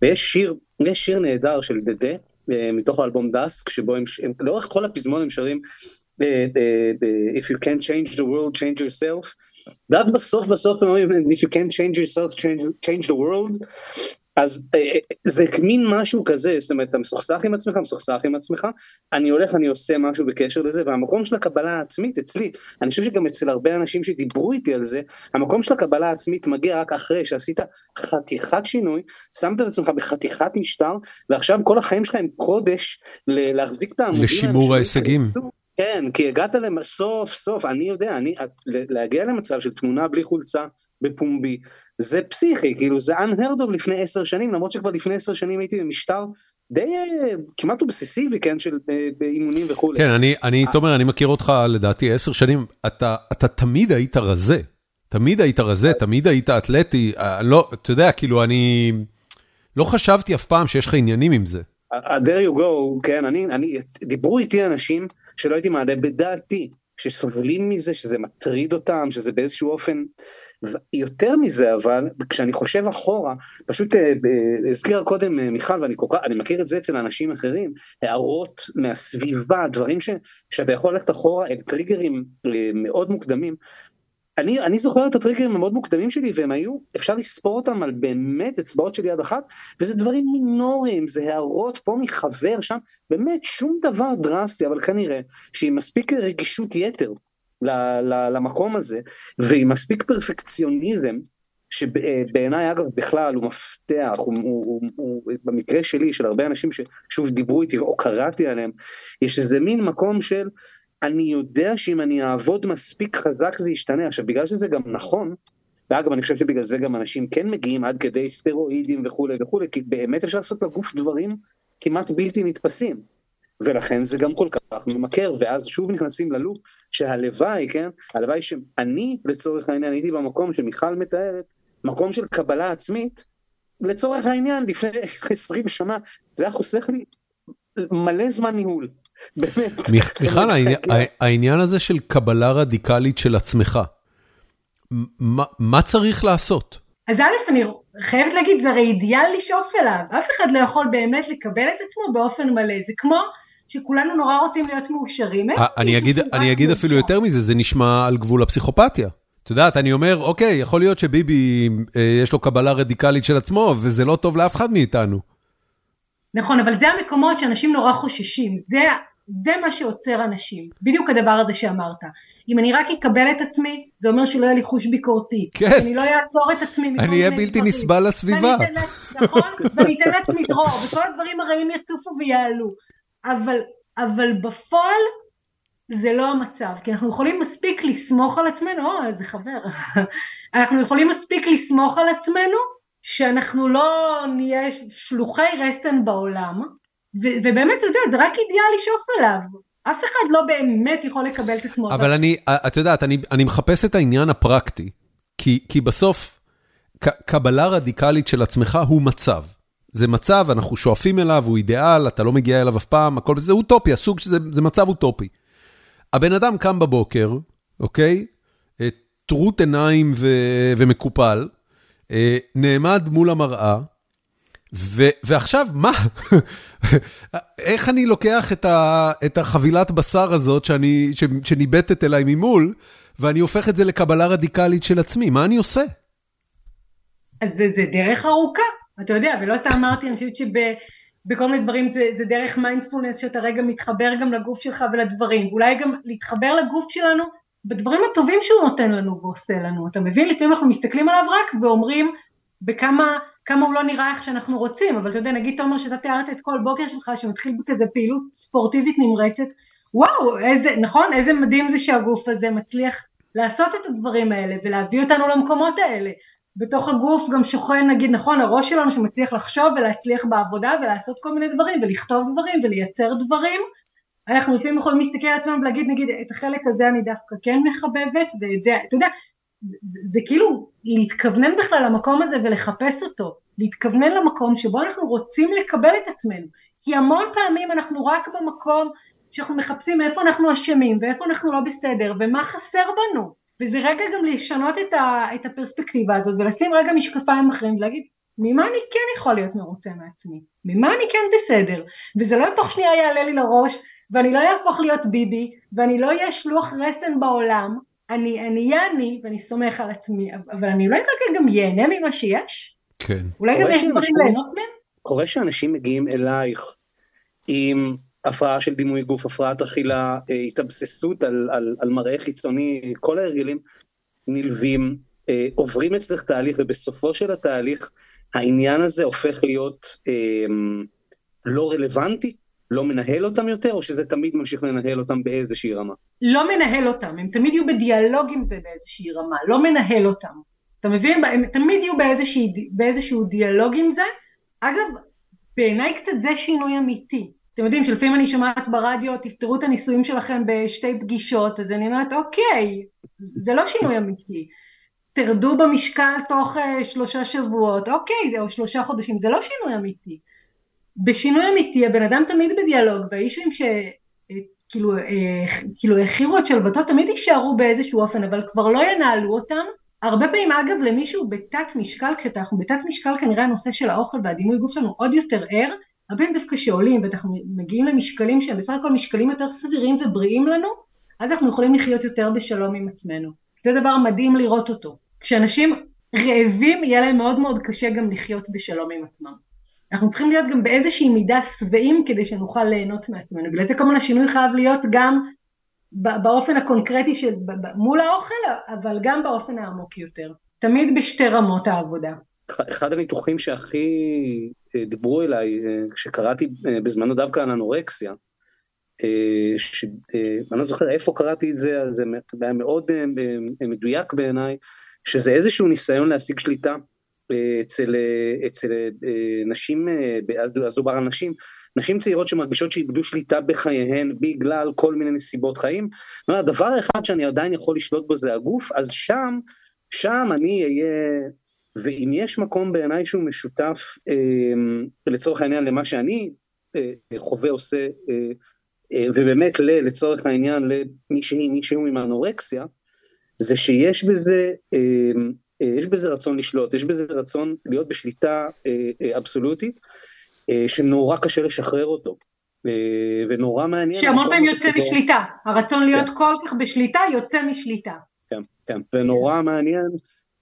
ויש שיר, יש שיר נהדר של דדה, אה, מתוך האלבום דאסק, שבו הם, הם לאורך כל הפזמון הם שרים, אה, אה, If you can't change the world, change yourself. ורק בסוף בסוף הם אומרים, If you can't change yourself, change, change the world. אז אה, זה מין משהו כזה, זאת אומרת, אתה מסוכסך עם עצמך, מסוכסך עם עצמך, אני הולך, אני עושה משהו בקשר לזה, והמקום של הקבלה העצמית אצלי, אני חושב שגם אצל הרבה אנשים שדיברו איתי על זה, המקום של הקבלה העצמית מגיע רק אחרי שעשית חתיכת שינוי, שמת את עצמך בחתיכת משטר, ועכשיו כל החיים שלך הם קודש להחזיק את העמודים. לשימור ההישגים. כן, כי הגעת סוף סוף, אני יודע, אני, להגיע למצב של תמונה בלי חולצה בפומבי, זה פסיכי, כאילו זה unheard of לפני עשר שנים, למרות שכבר לפני עשר שנים הייתי במשטר די אה, כמעט אובססיבי, כן, של אה, אימונים וכולי. כן, אני, אני, תומר, אני מכיר אותך לדעתי עשר שנים, אתה, אתה תמיד היית רזה, תמיד היית רזה, תמיד היית אתלטי, אה, לא, אתה יודע, כאילו, אני לא חשבתי אף פעם שיש לך עניינים עם זה. there you go, כן, אני, אני, דיברו איתי אנשים שלא הייתי מעלה בדעתי, שסובלים מזה, שזה מטריד אותם, שזה באיזשהו אופן יותר מזה אבל כשאני חושב אחורה פשוט אה, הזכירה קודם אה, מיכל ואני כל כך אני מכיר את זה אצל אנשים אחרים הערות מהסביבה דברים ש, שאתה יכול ללכת אחורה אל טריגרים אה, מאוד מוקדמים. אני, אני זוכר את הטריגרים המאוד מוקדמים שלי והם היו אפשר לספור אותם על באמת אצבעות של יד אחת וזה דברים מינוריים זה הערות פה מחבר שם באמת שום דבר דרסטי אבל כנראה שעם מספיק רגישות יתר למקום הזה, ועם מספיק פרפקציוניזם, שבעיניי אגב בכלל הוא מפתח, הוא, הוא, הוא, הוא, במקרה שלי, של הרבה אנשים ששוב דיברו איתי או קראתי עליהם, יש איזה מין מקום של אני יודע שאם אני אעבוד מספיק חזק זה ישתנה. עכשיו בגלל שזה גם נכון, ואגב אני חושב שבגלל זה גם אנשים כן מגיעים עד כדי סטרואידים וכולי וכולי, כי באמת אפשר לעשות לגוף דברים כמעט בלתי נתפסים. ולכן זה גם כל כך ממכר, ואז שוב נכנסים ללופ שהלוואי, כן, הלוואי שאני לצורך העניין הייתי במקום שמיכל מתארת, מקום של קבלה עצמית, לצורך העניין לפני (laughs) 20 שנה, זה היה חוסך לי מלא זמן ניהול. (laughs) באמת. מיכל, העניין הזה של קבלה רדיקלית של עצמך, מה צריך לעשות? אז א', אני חייבת להגיד, זה הרי אידיאל לשאוף אליו, אף אחד לא יכול באמת לקבל את עצמו באופן מלא, זה כמו שכולנו נורא רוצים להיות מאושרים. אה, אני אגיד, אני אגיד אפילו יותר מזה, זה נשמע על גבול הפסיכופתיה. את יודעת, אני אומר, אוקיי, יכול להיות שביבי, אה, יש לו קבלה רדיקלית של עצמו, וזה לא טוב לאף אחד מאיתנו. נכון, אבל זה המקומות שאנשים נורא חוששים, זה, זה מה שעוצר אנשים, בדיוק הדבר הזה שאמרת. אם אני רק אקבל את עצמי, זה אומר שלא יהיה לי חוש ביקורתי. כן. אני לא אעצור את עצמי אני אהיה בלתי נסבל לסביבה. נכון, ואני אתן לעצמי דרור, וכל הדברים הרעים יצופו ויעלו. אבל, אבל בפועל זה לא המצב, כי אנחנו יכולים מספיק לסמוך על עצמנו, או איזה חבר, (laughs) אנחנו יכולים מספיק לסמוך על עצמנו שאנחנו לא נהיה שלוחי רסן בעולם, ו- ובאמת, אתה יודע, זה רק אידיאל לשאוף אליו. אף אחד לא באמת יכול לקבל את עצמו. אבל אני, את יודעת, אני, אני מחפש את העניין הפרקטי, כי, כי בסוף, קבלה רדיקלית של עצמך הוא מצב. זה מצב, אנחנו שואפים אליו, הוא אידיאל, אתה לא מגיע אליו אף פעם, הכל זה אוטופיה, סוג שזה זה מצב אוטופי. הבן אדם קם בבוקר, אוקיי? טרוט עיניים ומקופל, נעמד מול המראה, ועכשיו, מה? (laughs) איך אני לוקח את החבילת בשר הזאת שניבטת אליי ממול, ואני הופך את זה לקבלה רדיקלית של עצמי, מה אני עושה? אז זה, זה דרך ארוכה, אתה יודע, ולא סתם אמרתי, אני חושבת שבכל מיני דברים זה, זה דרך מיינדפולנס שאתה רגע מתחבר גם לגוף שלך ולדברים, ואולי גם להתחבר לגוף שלנו בדברים הטובים שהוא נותן לנו ועושה לנו, אתה מבין? לפעמים אנחנו מסתכלים עליו רק ואומרים בכמה כמה הוא לא נראה איך שאנחנו רוצים, אבל אתה יודע, נגיד תומר שאתה תיארת את כל בוקר שלך שמתחיל בכזה פעילות ספורטיבית נמרצת, וואו, איזה, נכון, איזה מדהים זה שהגוף הזה מצליח לעשות את הדברים האלה ולהביא אותנו למקומות האלה. בתוך הגוף גם שוכן נגיד נכון הראש שלנו שמצליח לחשוב ולהצליח בעבודה ולעשות כל מיני דברים ולכתוב דברים ולייצר דברים. אנחנו לפעמים יכולים להסתכל על עצמנו ולהגיד נגיד את החלק הזה אני דווקא כן מחבבת ואת זה אתה יודע זה, זה, זה כאילו להתכוונן בכלל למקום הזה ולחפש אותו. להתכוונן למקום שבו אנחנו רוצים לקבל את עצמנו. כי המון פעמים אנחנו רק במקום שאנחנו מחפשים איפה אנחנו אשמים ואיפה אנחנו לא בסדר ומה חסר בנו וזה רגע גם לשנות את, ה, את הפרספקטיבה הזאת ולשים רגע משקפיים אחרים ולהגיד ממה אני כן יכול להיות מרוצה מעצמי, ממה אני כן בסדר, וזה לא תוך שנייה יעלה לי לראש ואני לא אהפוך להיות ביבי ואני לא אהיה שלוח רסן בעולם, אני אהיה אני ואני סומך על עצמי, אבל אני אולי רק גם ייהנה ממה שיש, כן. אולי גם יש דברים ליהנות מהם. קורה שאנשים מגיעים אלייך עם הפרעה של דימוי גוף, הפרעת אכילה, אה, התאבססות על, על, על מראה חיצוני, כל ההרגלים נלווים, אה, עוברים אצלך תהליך ובסופו של התהליך העניין הזה הופך להיות אה, לא רלוונטי, לא מנהל אותם יותר, או שזה תמיד ממשיך לנהל אותם באיזושהי רמה? לא מנהל אותם, הם תמיד יהיו בדיאלוג עם זה באיזושהי רמה, לא מנהל אותם. אתה מבין? הם תמיד יהיו באיזושהי, באיזשהו דיאלוג עם זה. אגב, בעיניי קצת זה שינוי אמיתי. אתם יודעים שלפעמים אני שומעת ברדיו, תפתרו את הנישואים שלכם בשתי פגישות, אז אני אומרת, אוקיי, זה לא שינוי אמיתי. תרדו במשקל תוך uh, שלושה שבועות, אוקיי, או שלושה חודשים, זה לא שינוי אמיתי. בשינוי אמיתי הבן אדם תמיד בדיאלוג, והאישויים שכאילו אה, כאילו הכירו את שלוותו תמיד יישארו באיזשהו אופן, אבל כבר לא ינהלו אותם. הרבה פעמים אגב למישהו בתת משקל, כשאנחנו בתת משקל כנראה הנושא של האוכל והדימוי גוף שלנו עוד יותר ער, הרבה פעמים דווקא שעולים ואנחנו מגיעים למשקלים שהם בסך הכל משקלים יותר סבירים ובריאים לנו, אז אנחנו יכולים לחיות יותר בשלום עם עצמנו. זה דבר מדהים לראות אותו. כשאנשים רעבים יהיה להם מאוד מאוד קשה גם לחיות בשלום עם עצמם. אנחנו צריכים להיות גם באיזושהי מידה שבעים כדי שנוכל ליהנות מעצמנו. בגלל זה כמובן השינוי חייב להיות גם באופן הקונקרטי של מול האוכל, אבל גם באופן העמוק יותר. תמיד בשתי רמות העבודה. אחד הניתוחים שהכי דיברו אליי אה, כשקראתי אה, בזמנו דווקא על אנורקסיה, שאני לא זוכר איפה קראתי את זה, זה היה מאוד מדויק בעיניי, שזה איזשהו ניסיון להשיג שליטה אצל, אצל נשים, אז דובר על נשים, נשים צעירות שמרגישות שאיבדו שליטה בחייהן בגלל כל מיני נסיבות חיים. הדבר האחד שאני עדיין יכול לשלוט בו זה הגוף, אז שם, שם אני אהיה ואם יש מקום בעיניי שהוא משותף אה, לצורך העניין למה שאני אה, חווה עושה, אה, אה, ובאמת ל, לצורך העניין למי שהיא, מי שהוא עם אנורקסיה, זה שיש בזה, אה, יש בזה רצון לשלוט, יש בזה רצון להיות בשליטה אבסולוטית, שנורא קשה לשחרר אותו. ונורא מעניין. שהמון פעמים יוצא משליטה, הרצון להיות כן. כל כך בשליטה יוצא משליטה. כן, כן, ונורא מעניין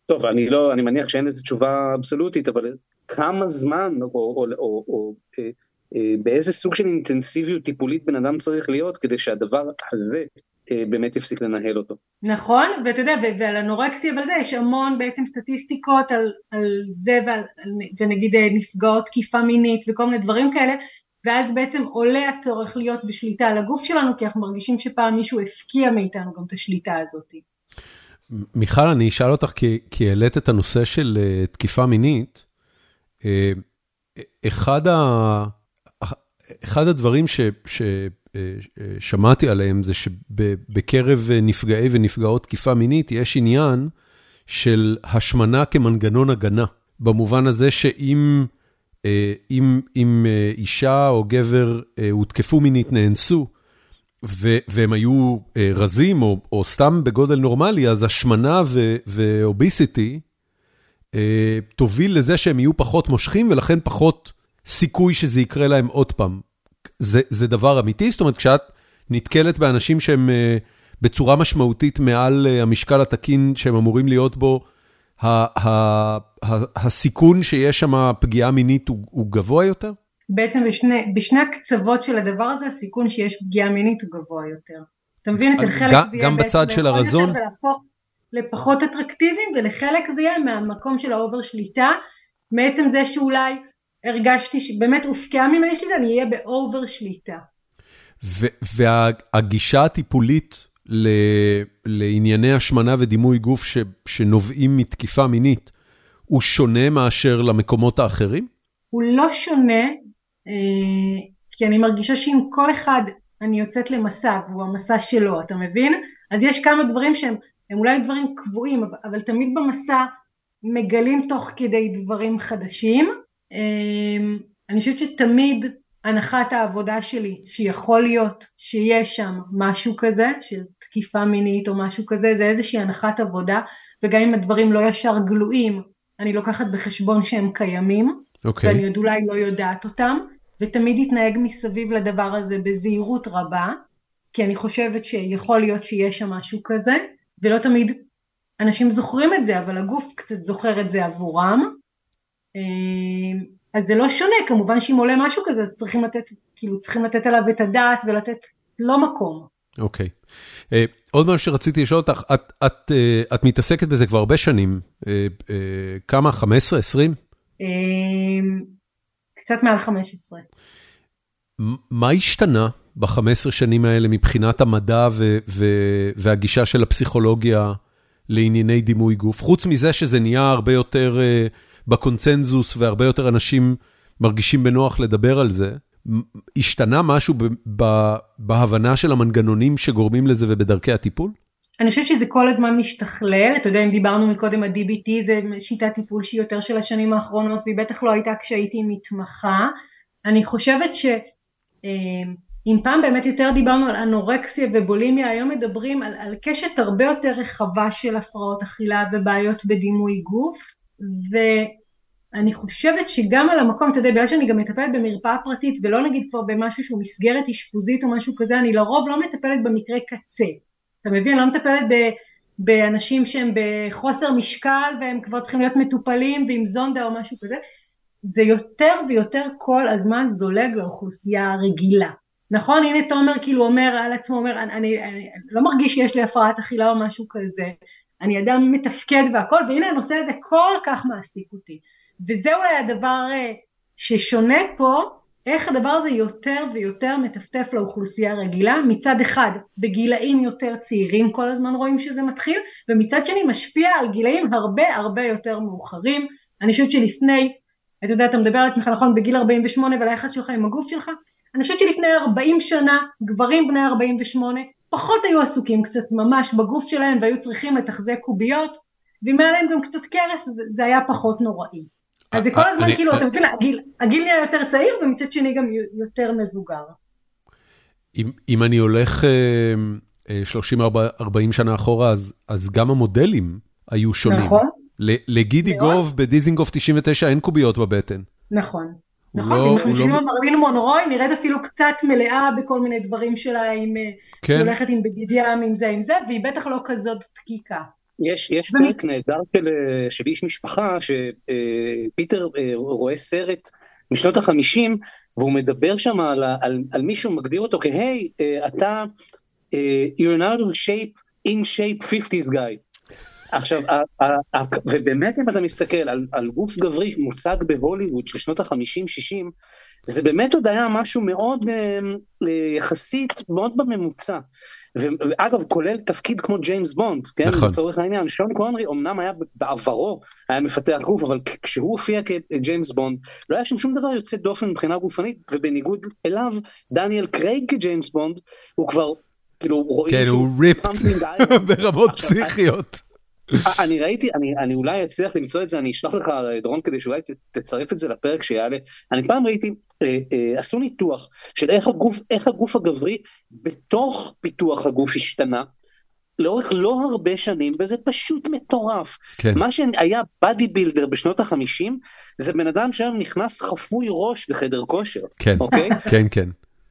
טוב, אני לא, אני מניח שאין לזה תשובה אבסולוטית, אבל כמה זמן, או, או, או, או אה, אה, באיזה סוג של אינטנסיביות טיפולית בן אדם צריך להיות כדי שהדבר הזה אה, באמת יפסיק לנהל אותו. נכון, ואתה יודע, ועל אנורקסיה ועל זה יש המון בעצם סטטיסטיקות על, על זה ועל, על, ונגיד אה, נפגעות תקיפה מינית וכל מיני דברים כאלה, ואז בעצם עולה הצורך להיות בשליטה על הגוף שלנו, כי אנחנו מרגישים שפעם מישהו הפקיע מאיתנו גם את השליטה הזאת. מיכל, אני אשאל אותך, כי, העלית את הנושא של uh, תקיפה מינית. Uh, אחד, ה, אחד הדברים ששמעתי uh, עליהם זה שבקרב נפגעי ונפגעות תקיפה מינית יש עניין של השמנה כמנגנון הגנה, במובן הזה שאם אם, אם אישה או גבר הותקפו מינית, נאנסו, והם היו רזים או סתם בגודל נורמלי, אז השמנה ואוביסיטי תוביל לזה שהם יהיו פחות מושכים ולכן פחות סיכוי שזה יקרה להם עוד פעם. זה דבר אמיתי? זאת אומרת, כשאת נתקלת באנשים שהם בצורה משמעותית מעל המשקל התקין שהם אמורים להיות בו, הסיכון שיש שם פגיעה מינית הוא גבוה יותר? בעצם בשני, בשני הקצוות של הדבר הזה, הסיכון שיש פגיעה מינית הוא גבוה יותר. אתה מבין? אצל חלק זה יהיה גם בצד של הרזון? ולהפוך לפחות אטרקטיביים, ולחלק זה יהיה מהמקום של ה over שליטה, מעצם זה שאולי הרגשתי שבאמת הופקעה ממני שליטה, אני אהיה ב over שליטה. והגישה הטיפולית ל, לענייני השמנה ודימוי גוף ש, שנובעים מתקיפה מינית, הוא שונה מאשר למקומות האחרים? הוא לא שונה, כי אני מרגישה שאם כל אחד אני יוצאת למסע והוא המסע שלו, אתה מבין? אז יש כמה דברים שהם אולי דברים קבועים, אבל, אבל תמיד במסע מגלים תוך כדי דברים חדשים. אה, אני חושבת שתמיד הנחת העבודה שלי שיכול להיות שיש שם משהו כזה של תקיפה מינית או משהו כזה זה איזושהי הנחת עבודה וגם אם הדברים לא ישר גלויים אני לוקחת בחשבון שהם קיימים okay. אוקיי. ואני עוד אולי לא יודעת אותם ותמיד אתנהג מסביב לדבר הזה בזהירות רבה כי אני חושבת שיכול להיות שיש שם משהו כזה ולא תמיד אנשים זוכרים את זה אבל הגוף קצת זוכר את זה עבורם אה, אז זה לא שונה, כמובן שאם עולה משהו כזה, אז צריכים לתת, כאילו צריכים לתת עליו את הדעת ולתת לא מקום. אוקיי. Okay. אה, uh, עוד משהו שרציתי לשאול אותך, את, את, uh, את מתעסקת בזה כבר הרבה שנים, uh, uh, כמה? 15? 20? Uh, קצת מעל 15. מה השתנה ב-15 שנים האלה מבחינת המדע ו- ו- והגישה של הפסיכולוגיה לענייני דימוי גוף? חוץ מזה שזה נהיה הרבה יותר... Uh, בקונצנזוס והרבה יותר אנשים מרגישים בנוח לדבר על זה. השתנה משהו בהבנה של המנגנונים שגורמים לזה ובדרכי הטיפול? אני חושבת שזה כל הזמן משתכלל, אתה יודע אם דיברנו מקודם על DBT זה שיטת טיפול שהיא יותר של השנים האחרונות והיא בטח לא הייתה כשהייתי מתמחה, אני חושבת שאם אה, פעם באמת יותר דיברנו על אנורקסיה ובולימיה, היום מדברים על, על קשת הרבה יותר רחבה של הפרעות אכילה ובעיות בדימוי גוף. ואני חושבת שגם על המקום, אתה יודע, בגלל שאני גם מטפלת במרפאה פרטית ולא נגיד כבר במשהו שהוא מסגרת אשפוזית או משהו כזה, אני לרוב לא מטפלת במקרה קצה. אתה מבין? אני לא מטפלת ב... באנשים שהם בחוסר משקל והם כבר צריכים להיות מטופלים ועם זונדה או משהו כזה, זה יותר ויותר כל הזמן זולג לאוכלוסייה הרגילה. נכון? הנה תומר כאילו אומר על עצמו, אומר, אני, אני, אני לא מרגיש שיש לי הפרעת אכילה או משהו כזה, אני אדם מתפקד והכל, והנה הנושא הזה כל כך מעסיק אותי. וזה אולי הדבר אה, ששונה פה, איך הדבר הזה יותר ויותר מטפטף לאוכלוסייה הרגילה, מצד אחד בגילאים יותר צעירים כל הזמן רואים שזה מתחיל, ומצד שני משפיע על גילאים הרבה הרבה יותר מאוחרים. אני חושבת שלפני, אתה יודע, אתה מדבר על עצמך נכון בגיל 48 ועל היחס שלך עם הגוף שלך, אני חושבת שלפני 40 שנה, גברים בני 48, פחות היו עסוקים קצת ממש בגוף שלהם והיו צריכים לתחזק קוביות ואם היה להם גם קצת קרס זה, זה היה פחות נוראי. אז זה כל הזמן אני, כאילו, אני, אתה מבין, הגיל, הגיל נהיה יותר צעיר ומצד שני גם יותר מבוגר. אם, אם אני הולך 30-40 אה, שנה אחורה, אז, אז גם המודלים היו שונים. נכון. לגידי גוב בדיזינגוף 99 אין קוביות בבטן. נכון. נכון, לא, אם אנחנו יושבים לא... על מרלין מונרוי, נראית אפילו קצת מלאה בכל מיני דברים שלה, אה, כן. שהיא הולכת עם בגד ים, עם זה, עם זה, והיא בטח לא כזאת דקיקה. יש, יש. פרק נהדר של, אה, של איש משפחה, שפיטר אה, רואה סרט משנות החמישים, והוא מדבר שם על, על, על מישהו, מגדיר אותו כהי, אתה, you're not of shape, in shape 50's guy. עכשיו, ובאמת אם אתה מסתכל על, על גוף גברי מוצג בהוליווד של שנות ה-50-60, זה באמת עוד היה משהו מאוד אה, אה, יחסית, מאוד בממוצע. ואגב, כולל תפקיד כמו ג'יימס בונד, כן? נכון. לצורך העניין, שון קונרי אמנם היה בעברו, היה מפתח גוף, אבל כשהוא הופיע כג'יימס בונד, לא היה שם שום דבר יוצא דופן מבחינה גופנית, ובניגוד אליו, דניאל קרייג כג'יימס בונד, הוא כבר, כאילו, רואים כן, הוא ripped (laughs) ברמות פסיכיות. אני ראיתי, אני, אני אולי אצליח למצוא את זה, אני אשלח לך דרון כדי שאולי תצרף את זה לפרק שיעלה. אני פעם ראיתי עשו ניתוח של איך הגוף, איך הגוף הגברי בתוך פיתוח הגוף השתנה. לאורך לא הרבה שנים וזה פשוט מטורף. כן. מה שהיה body builder בשנות החמישים זה בן אדם שהיום נכנס חפוי ראש לחדר כושר. כן, אוקיי? (laughs) כן, כן.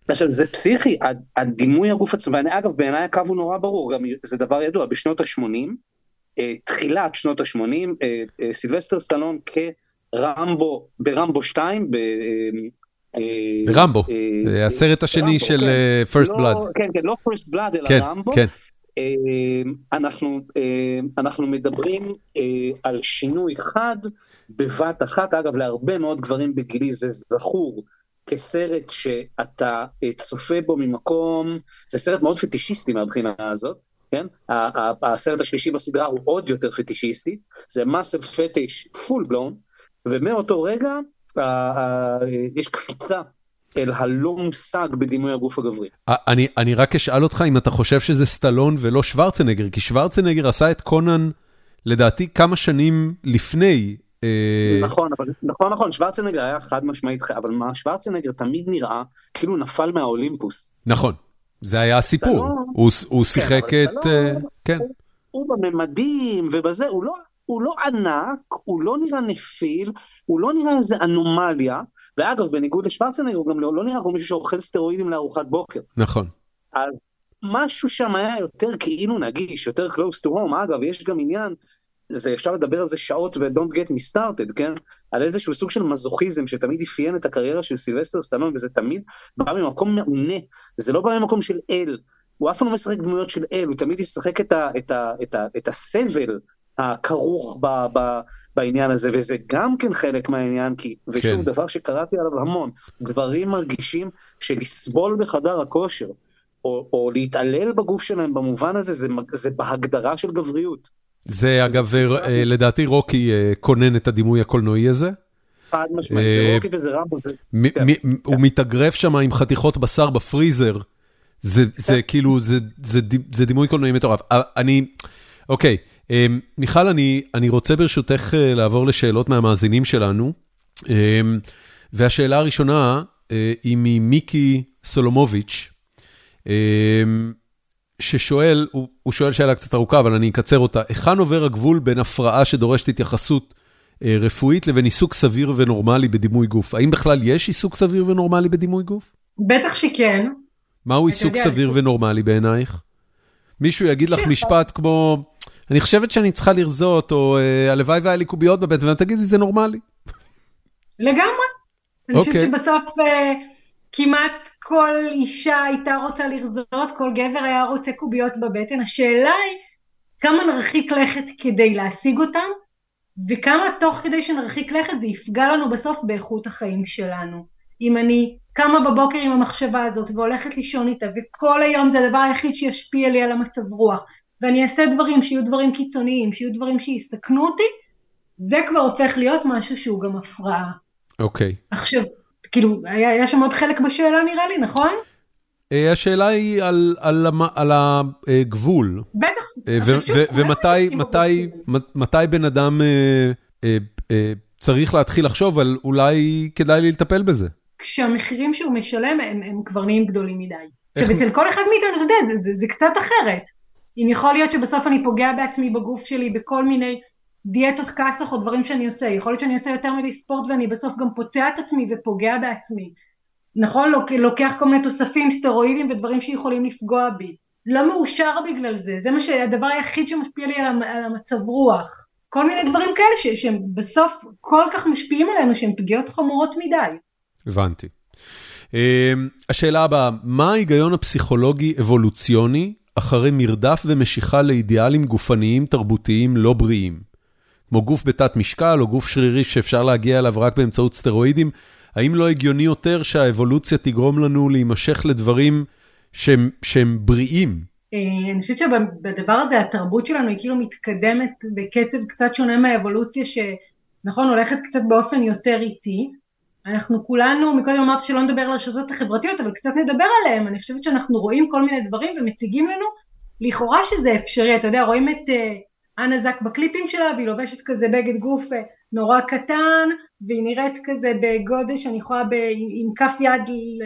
עכשיו זה פסיכי, הדימוי הגוף עצמו, ואני אגב בעיניי הקו הוא נורא ברור, גם זה דבר ידוע, בשנות ה-80, אה, תחילת שנות ה-80, אה, אה, סילבסטר סטלון כרמבו, ברמבו 2, ב, אה, אה, ברמבו, אה, אה, הסרט השני של כן. אה, First לא, Blood. כן, כן, לא First Blood אלא כן, רמבו. כן, אה, אנחנו, אה, אנחנו מדברים אה, על שינוי חד בבת אחת, אגב להרבה מאוד גברים בגילי זה זכור כסרט שאתה אה, צופה בו ממקום, זה סרט מאוד פטישיסטי מהבחינה הזאת, כן? הסרט השלישי בסדרה הוא עוד יותר פטישיסטי, זה מסל פטיש פול בלון, ומאותו רגע יש קפיצה אל הלא מושג בדימוי הגוף הגברי. אני, אני רק אשאל אותך אם אתה חושב שזה סטלון ולא שוורצנגר, כי שוורצנגר עשה את קונן, לדעתי, כמה שנים לפני. אה, נכון, אבל, נכון, נכון, שוורצנגר היה חד משמעית, אבל מה, שוורצנגר תמיד נראה כאילו נפל מהאולימפוס. נכון, זה היה הסיפור. סטלון- הוא, הוא שיחק אבל את... סטלון- אה, כן, הוא בממדים ובזה, הוא לא, הוא לא ענק, הוא לא נראה נפיל, הוא לא נראה איזה אנומליה, ואגב, בניגוד לשוורצנגר, הוא גם לא, לא נראה כמו מישהו שאוכל סטרואידים לארוחת בוקר. נכון. אז משהו שם היה יותר כאילו נגיש, יותר close to home. אגב, יש גם עניין, זה אפשר לדבר על זה שעות ו-don't get me started, כן? על איזשהו סוג של מזוכיזם שתמיד אפיין את הקריירה של סילבסטר סטלון, וזה תמיד בא ממקום מעונה, זה לא בא ממקום של אל. הוא אף פעם לא משחק דמויות של אל, הוא תמיד ישחק את, ה, את, ה, את, ה, את הסבל הכרוך ב, ב, בעניין הזה, וזה גם כן חלק מהעניין, כי, ושוב, כן. כן. דבר שקראתי עליו המון, גברים מרגישים שלסבול בחדר הכושר, או, או להתעלל בגוף שלהם במובן הזה, זה, זה בהגדרה של גבריות. זה אגב, תפיסה- אה, לדעתי רוקי אה, כונן את הדימוי הקולנועי הזה. חד משמעית, זה אה, רוקי וזה רמבו, זה... כן, מ- הוא מתאגרף שם עם חתיכות בשר בפריזר. זה, כן. זה כאילו, זה, זה, די- זה דימוי קולנועי מטורף. אה, אני, אוקיי, אה, מיכל, אני, אני רוצה ברשותך אה, לעבור לשאלות מהמאזינים שלנו. אה, והשאלה הראשונה אה, היא ממיקי סולומוביץ', אה, ששואל, הוא, הוא שואל שאלה קצת ארוכה, אבל אני אקצר אותה. היכן עובר הגבול בין הפרעה שדורשת התייחסות אה, רפואית לבין עיסוק סביר ונורמלי בדימוי גוף? האם בכלל יש עיסוק סביר ונורמלי בדימוי גוף? בטח שכן. מהו עיסוק יודע, סביר ונורמלי בעינייך? מישהו יגיד לך. משפט כמו, אני חושבת שאני צריכה לרזות, או אה, הלוואי והיה לי קוביות בבטן, ואת תגידי, זה נורמלי. לגמרי. אני חושבת אוקיי. שבסוף אה, כמעט כל אישה הייתה רוצה לרזות, כל גבר היה רוצה קוביות בבטן. השאלה היא כמה נרחיק לכת כדי להשיג אותם, וכמה תוך כדי שנרחיק לכת זה יפגע לנו בסוף באיכות החיים שלנו. אם אני קמה בבוקר עם המחשבה הזאת והולכת לישון איתה, וכל היום זה הדבר היחיד שישפיע לי על המצב רוח, ואני אעשה דברים שיהיו דברים קיצוניים, שיהיו דברים שיסכנו אותי, זה כבר הופך להיות משהו שהוא גם הפרעה. אוקיי. עכשיו, כאילו, היה, היה שם עוד חלק בשאלה נראה לי, נכון? אה, השאלה היא על, על, על הגבול. בטח. אה, ומתי מתי, מתי בן אדם אה, אה, אה, צריך להתחיל לחשוב על אולי כדאי לי לטפל בזה. כשהמחירים שהוא משלם הם, הם כבר נהיים גדולים מדי. עכשיו, אצל כל אחד מאיתנו, אתה יודע, זה, זה, זה קצת אחרת. אם יכול להיות שבסוף אני פוגע בעצמי בגוף שלי בכל מיני דיאטות כסח או דברים שאני עושה, יכול להיות שאני עושה יותר מדי ספורט ואני בסוף גם פוצע את עצמי ופוגע בעצמי. נכון? לוק, לוקח כל מיני תוספים, סטרואידים ודברים שיכולים לפגוע בי. לא מאושר בגלל זה, זה מה שהדבר היחיד שמשפיע לי על, המ- על המצב רוח. כל מיני דברים כאלה ש, שהם בסוף כל כך משפיעים עלינו שהם פגיעות חמורות מדי. הבנתי. אה, השאלה הבאה, מה ההיגיון הפסיכולוגי אבולוציוני אחרי מרדף ומשיכה לאידיאלים גופניים תרבותיים לא בריאים? כמו גוף בתת משקל או גוף שרירי שאפשר להגיע אליו רק באמצעות סטרואידים, האם לא הגיוני יותר שהאבולוציה תגרום לנו להימשך לדברים שהם, שהם בריאים? אה, אני חושבת שבדבר הזה התרבות שלנו היא כאילו מתקדמת בקצב קצת שונה מהאבולוציה שנכון הולכת קצת באופן יותר איטי. אנחנו כולנו, מקודם אמרת שלא נדבר על הרשתות החברתיות אבל קצת נדבר עליהן, אני חושבת שאנחנו רואים כל מיני דברים ומציגים לנו לכאורה שזה אפשרי, אתה יודע רואים את אה, אנה זק בקליפים שלה והיא לובשת כזה בגד גוף אה, נורא קטן, והיא נראית כזה בגודל שאני יכולה ב, עם כף יד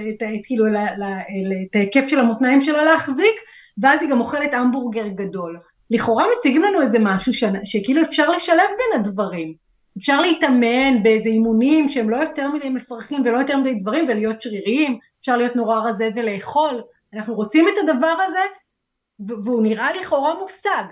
את, כאילו, את ההיקף של המותניים שלה להחזיק, ואז היא גם אוכלת המבורגר גדול. לכאורה מציגים לנו איזה משהו ש, שכאילו אפשר לשלב בין הדברים. אפשר להתאמן באיזה אימונים שהם לא יותר מדי מפרכים ולא יותר מדי דברים ולהיות שריריים, אפשר להיות נורא רזה ולאכול. אנחנו רוצים את הדבר הזה, והוא נראה לכאורה מושג.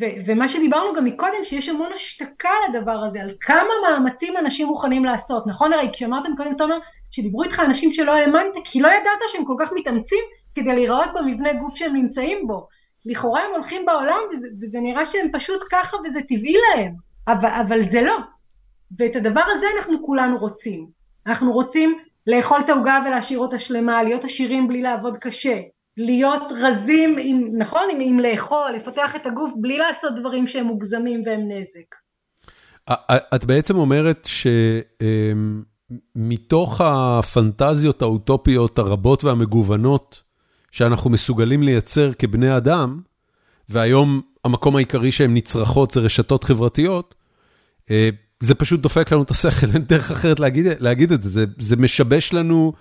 ו- ומה שדיברנו גם מקודם, שיש המון השתקה לדבר הזה, על כמה מאמצים אנשים מוכנים לעשות. נכון הרי כשאמרתם קודם, תומר, שדיברו איתך אנשים שלא האמנת, כי לא ידעת שהם כל כך מתאמצים כדי להיראות במבנה גוף שהם נמצאים בו. לכאורה הם הולכים בעולם וזה, וזה נראה שהם פשוט ככה וזה טבעי להם, אבל, אבל זה לא. ואת הדבר הזה אנחנו כולנו רוצים. אנחנו רוצים לאכול את העוגה ולהשאיר אותה שלמה, להיות עשירים בלי לעבוד קשה, להיות רזים, עם, נכון? עם, עם לאכול, לפתח את הגוף בלי לעשות דברים שהם מוגזמים והם נזק. את בעצם אומרת שמתוך הפנטזיות האוטופיות הרבות והמגוונות שאנחנו מסוגלים לייצר כבני אדם, והיום המקום העיקרי שהן נצרכות זה רשתות חברתיות, אה, זה פשוט דופק לנו את השכל, אין דרך אחרת להגיד, להגיד את זה, זה, זה משבש לנו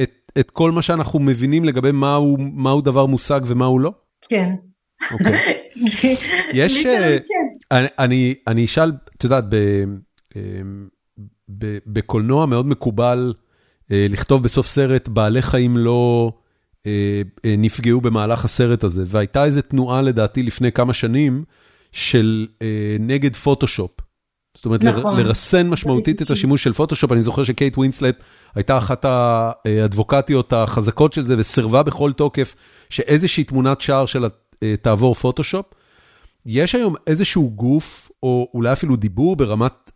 את, את כל מה שאנחנו מבינים לגבי מהו, מהו דבר מושג ומהו לא? כן. אוקיי. (laughs) יש, אה, כן. אני, אני, אני אשאל, את יודעת, אה, בקולנוע מאוד מקובל לכתוב בסוף סרט, בעלי חיים לא... אה, אה, נפגעו במהלך הסרט הזה, והייתה איזו תנועה לדעתי לפני כמה שנים של אה, נגד פוטושופ. זאת אומרת, נכון. לרסן משמעותית את השימוש של פוטושופ, אני זוכר שקייט ווינסלט הייתה אחת האדבוקטיות החזקות של זה, וסירבה בכל תוקף שאיזושהי תמונת שער שלה תעבור פוטושופ. יש היום איזשהו גוף, או אולי אפילו דיבור ברמת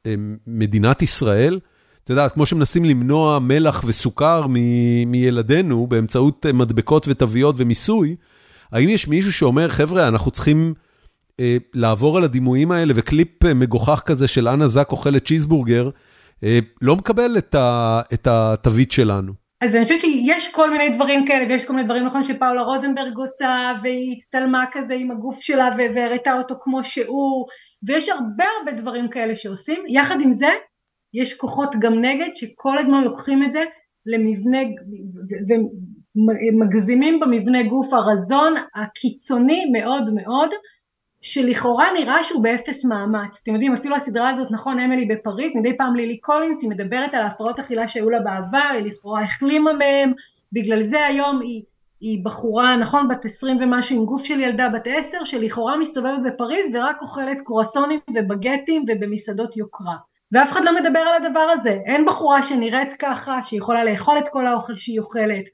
מדינת ישראל, את יודעת, כמו שמנסים למנוע מלח וסוכר מילדינו באמצעות אה, מדבקות ותוויות ומיסוי, האם יש מישהו שאומר, חבר'ה, אנחנו צריכים אה, לעבור על הדימויים האלה, וקליפ אה, מגוחך כזה של אנה זק אוכלת צ'יזבורגר, אה, לא מקבל את התווית שלנו. אז אני חושבת שיש כל מיני דברים כאלה, ויש כל מיני דברים, נכון, שפאולה רוזנברג עושה, והיא הצטלמה כזה עם הגוף שלה והראתה אותו כמו שהוא, ויש הרבה הרבה דברים כאלה שעושים. יחד עם זה, יש כוחות גם נגד שכל הזמן לוקחים את זה למבנה ומגזימים במבנה גוף הרזון הקיצוני מאוד מאוד שלכאורה נראה שהוא באפס מאמץ. אתם יודעים אפילו הסדרה הזאת נכון אמילי בפריז מדי פעם לילי קולינס היא מדברת על ההפרעות אכילה שהיו לה בעבר היא לכאורה החלימה מהם. בגלל זה היום היא, היא בחורה נכון בת עשרים ומשהו עם גוף של ילדה בת עשר שלכאורה מסתובבת בפריז ורק אוכלת קרואסונים ובגטים ובמסעדות יוקרה. ואף אחד לא מדבר על הדבר הזה, אין בחורה שנראית ככה, שיכולה לאכול את כל האוכל שהיא אוכלת,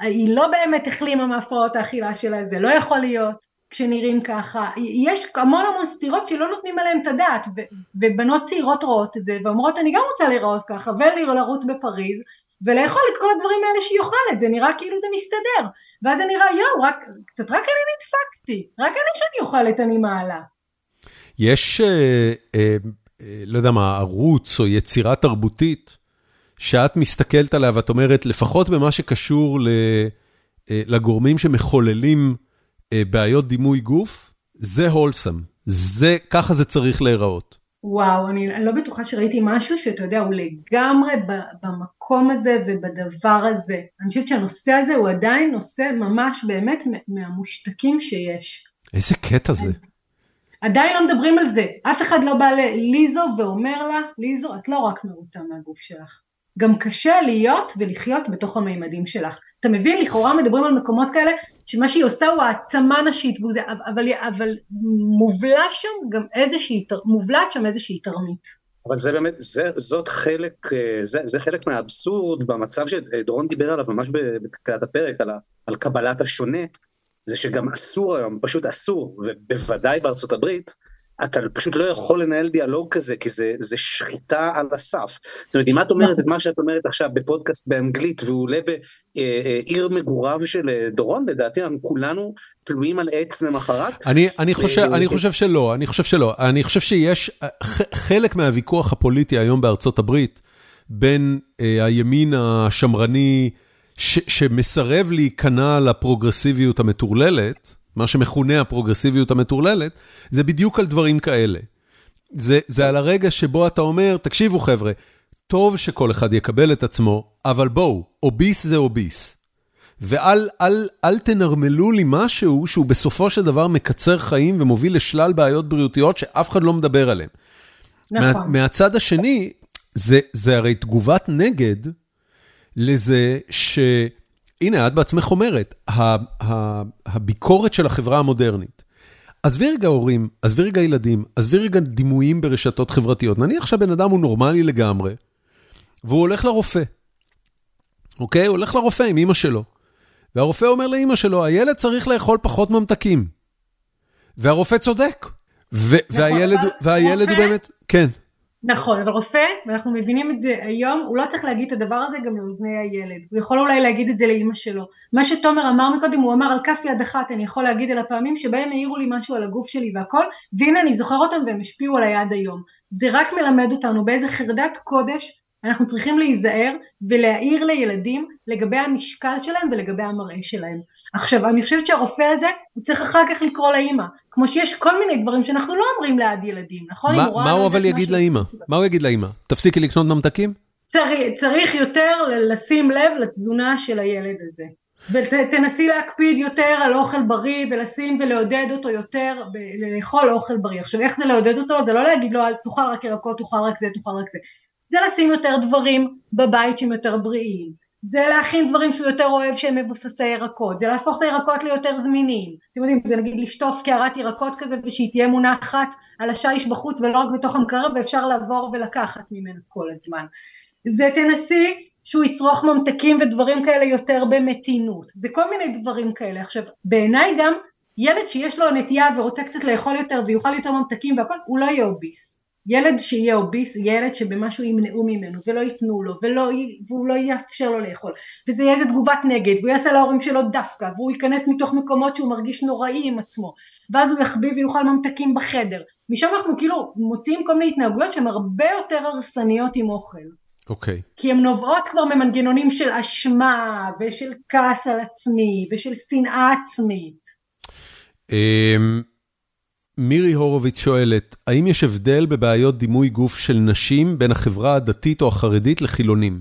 היא לא באמת החלימה מהפרעות האכילה שלה, זה לא יכול להיות כשנראים ככה, יש המון המון סתירות שלא נותנים עליהן את הדעת, ובנות צעירות רואות את זה ואומרות אני גם רוצה להיראות ככה ולרוץ בפריז ולאכול את כל הדברים האלה שהיא אוכלת, זה נראה כאילו זה מסתדר, ואז זה נראה יואו, רק, קצת רק אני נדפקתי, רק אני שאני אוכלת אני מעלה. יש... Uh, uh... לא יודע מה, ערוץ או יצירה תרבותית, שאת מסתכלת עליה ואת אומרת, לפחות במה שקשור אה, לגורמים שמחוללים אה, בעיות דימוי גוף, זה הולסם. זה, ככה זה צריך להיראות. וואו, אני לא בטוחה שראיתי משהו שאתה יודע, הוא לגמרי במקום הזה ובדבר הזה. אני חושבת שהנושא הזה הוא עדיין נושא ממש באמת מהמושתקים שיש. איזה קטע זה. עדיין לא מדברים על זה, אף אחד לא בא לליזו ואומר לה, ליזו את לא רק מרוצה מהגוף שלך, גם קשה להיות ולחיות בתוך המימדים שלך. אתה מבין, לכאורה מדברים על מקומות כאלה שמה שהיא עושה הוא העצמה נשית, וזה, אבל, אבל מובלע שם גם איזושהי, מובלעת שם איזושהי תרמית. אבל זה באמת, זה, זאת חלק, אה, זה, זה חלק מהאבסורד במצב שדורון דיבר עליו ממש בתחילת הפרק, על, על קבלת השונה, זה שגם אסור היום, פשוט אסור, ובוודאי בארצות הברית, אתה פשוט לא יכול לנהל דיאלוג כזה, כי זה, זה שחיטה על הסף. זאת אומרת, אם את אומרת את מה שאת אומרת עכשיו בפודקאסט באנגלית, והוא עולה בעיר מגוריו של אה, דורון, לדעתי אנחנו כולנו תלויים על עץ למחרת. אני, אני, חושב, אני חושב שלא, אני חושב שלא. אני חושב שיש, חלק מהוויכוח הפוליטי היום בארצות הברית, בין אה, הימין השמרני, שמסרב להיכנע לפרוגרסיביות המטורללת, מה שמכונה הפרוגרסיביות המטורללת, זה בדיוק על דברים כאלה. זה על הרגע שבו אתה אומר, תקשיבו חבר'ה, טוב שכל אחד יקבל את עצמו, אבל בואו, אוביס זה אוביס. ואל אל, אל תנרמלו לי משהו שהוא בסופו של דבר מקצר חיים ומוביל לשלל בעיות בריאותיות שאף אחד לא מדבר עליהן. נכון. מה, מהצד השני, זה, זה הרי תגובת נגד לזה ש... הנה, את בעצמך אומרת, הביקורת של החברה המודרנית. עזבי רגע הורים, עזבי רגע ילדים, עזבי רגע דימויים ברשתות חברתיות. נניח שהבן אדם הוא נורמלי לגמרי, והוא הולך לרופא. אוקיי? הוא הולך לרופא עם אמא שלו. והרופא אומר לאמא שלו, הילד צריך לאכול פחות ממתקים. והרופא צודק. ו- והילד, והילד הוא באמת, כן. נכון, אבל רופא, ואנחנו מבינים את זה היום, הוא לא צריך להגיד את הדבר הזה גם לאוזני הילד. הוא יכול אולי להגיד את זה לאימא שלו. מה שתומר אמר מקודם, הוא אמר על כף יד אחת, אני יכול להגיד על הפעמים שבהם העירו לי משהו על הגוף שלי והכל, והנה אני זוכר אותם והם השפיעו עליי עד היום. זה רק מלמד אותנו באיזה חרדת קודש אנחנו צריכים להיזהר ולהעיר לילדים לגבי המשקל שלהם ולגבי המראה שלהם. עכשיו אני חושבת שהרופא הזה הוא צריך אחר כך לקרוא לאימא, כמו שיש כל מיני דברים שאנחנו לא אומרים ליד ילדים, נכון? מה, מה הוא אבל יגיד לאימא? מה הוא יגיד לאימא? תפסיקי לקנות ממתקים? צריך, צריך יותר לשים לב לתזונה של הילד הזה. ותנסי להקפיד יותר על אוכל בריא ולשים ולעודד אותו יותר לאכול אוכל בריא. עכשיו איך זה לעודד אותו? זה לא להגיד לו תאכל רק ירקות, תאכל רק זה, תאכל רק זה. זה לשים יותר דברים בבית שהם יותר בריאים, זה להכין דברים שהוא יותר אוהב שהם מבוססי ירקות, זה להפוך את הירקות ליותר זמינים, אתם יודעים, זה נגיד לשטוף קערת ירקות כזה ושהיא תהיה מונחת על השיש בחוץ ולא רק בתוך המקרר ואפשר לעבור ולקחת ממנו כל הזמן. זה תנסי שהוא יצרוך ממתקים ודברים כאלה יותר במתינות, זה כל מיני דברים כאלה. עכשיו בעיניי גם ילד שיש לו נטייה ורוצה קצת לאכול יותר ויאכל יותר ממתקים והכל, הוא לא יהיה אוביס. ילד שיהיה אוביס, ילד שבמשהו ימנעו ממנו ולא ייתנו לו ולא, והוא לא יאפשר לו לאכול וזה יהיה איזה תגובת נגד והוא יעשה להורים שלו דווקא והוא ייכנס מתוך מקומות שהוא מרגיש נוראי עם עצמו ואז הוא יחביא ויאכל ממתקים בחדר משם אנחנו כאילו מוצאים כל מיני התנהגויות שהן הרבה יותר הרסניות עם אוכל אוקיי. Okay. כי הן נובעות כבר ממנגנונים של אשמה ושל כעס על עצמי ושל שנאה עצמית. Um... מירי הורוביץ שואלת, האם יש הבדל בבעיות דימוי גוף של נשים בין החברה הדתית או החרדית לחילונים?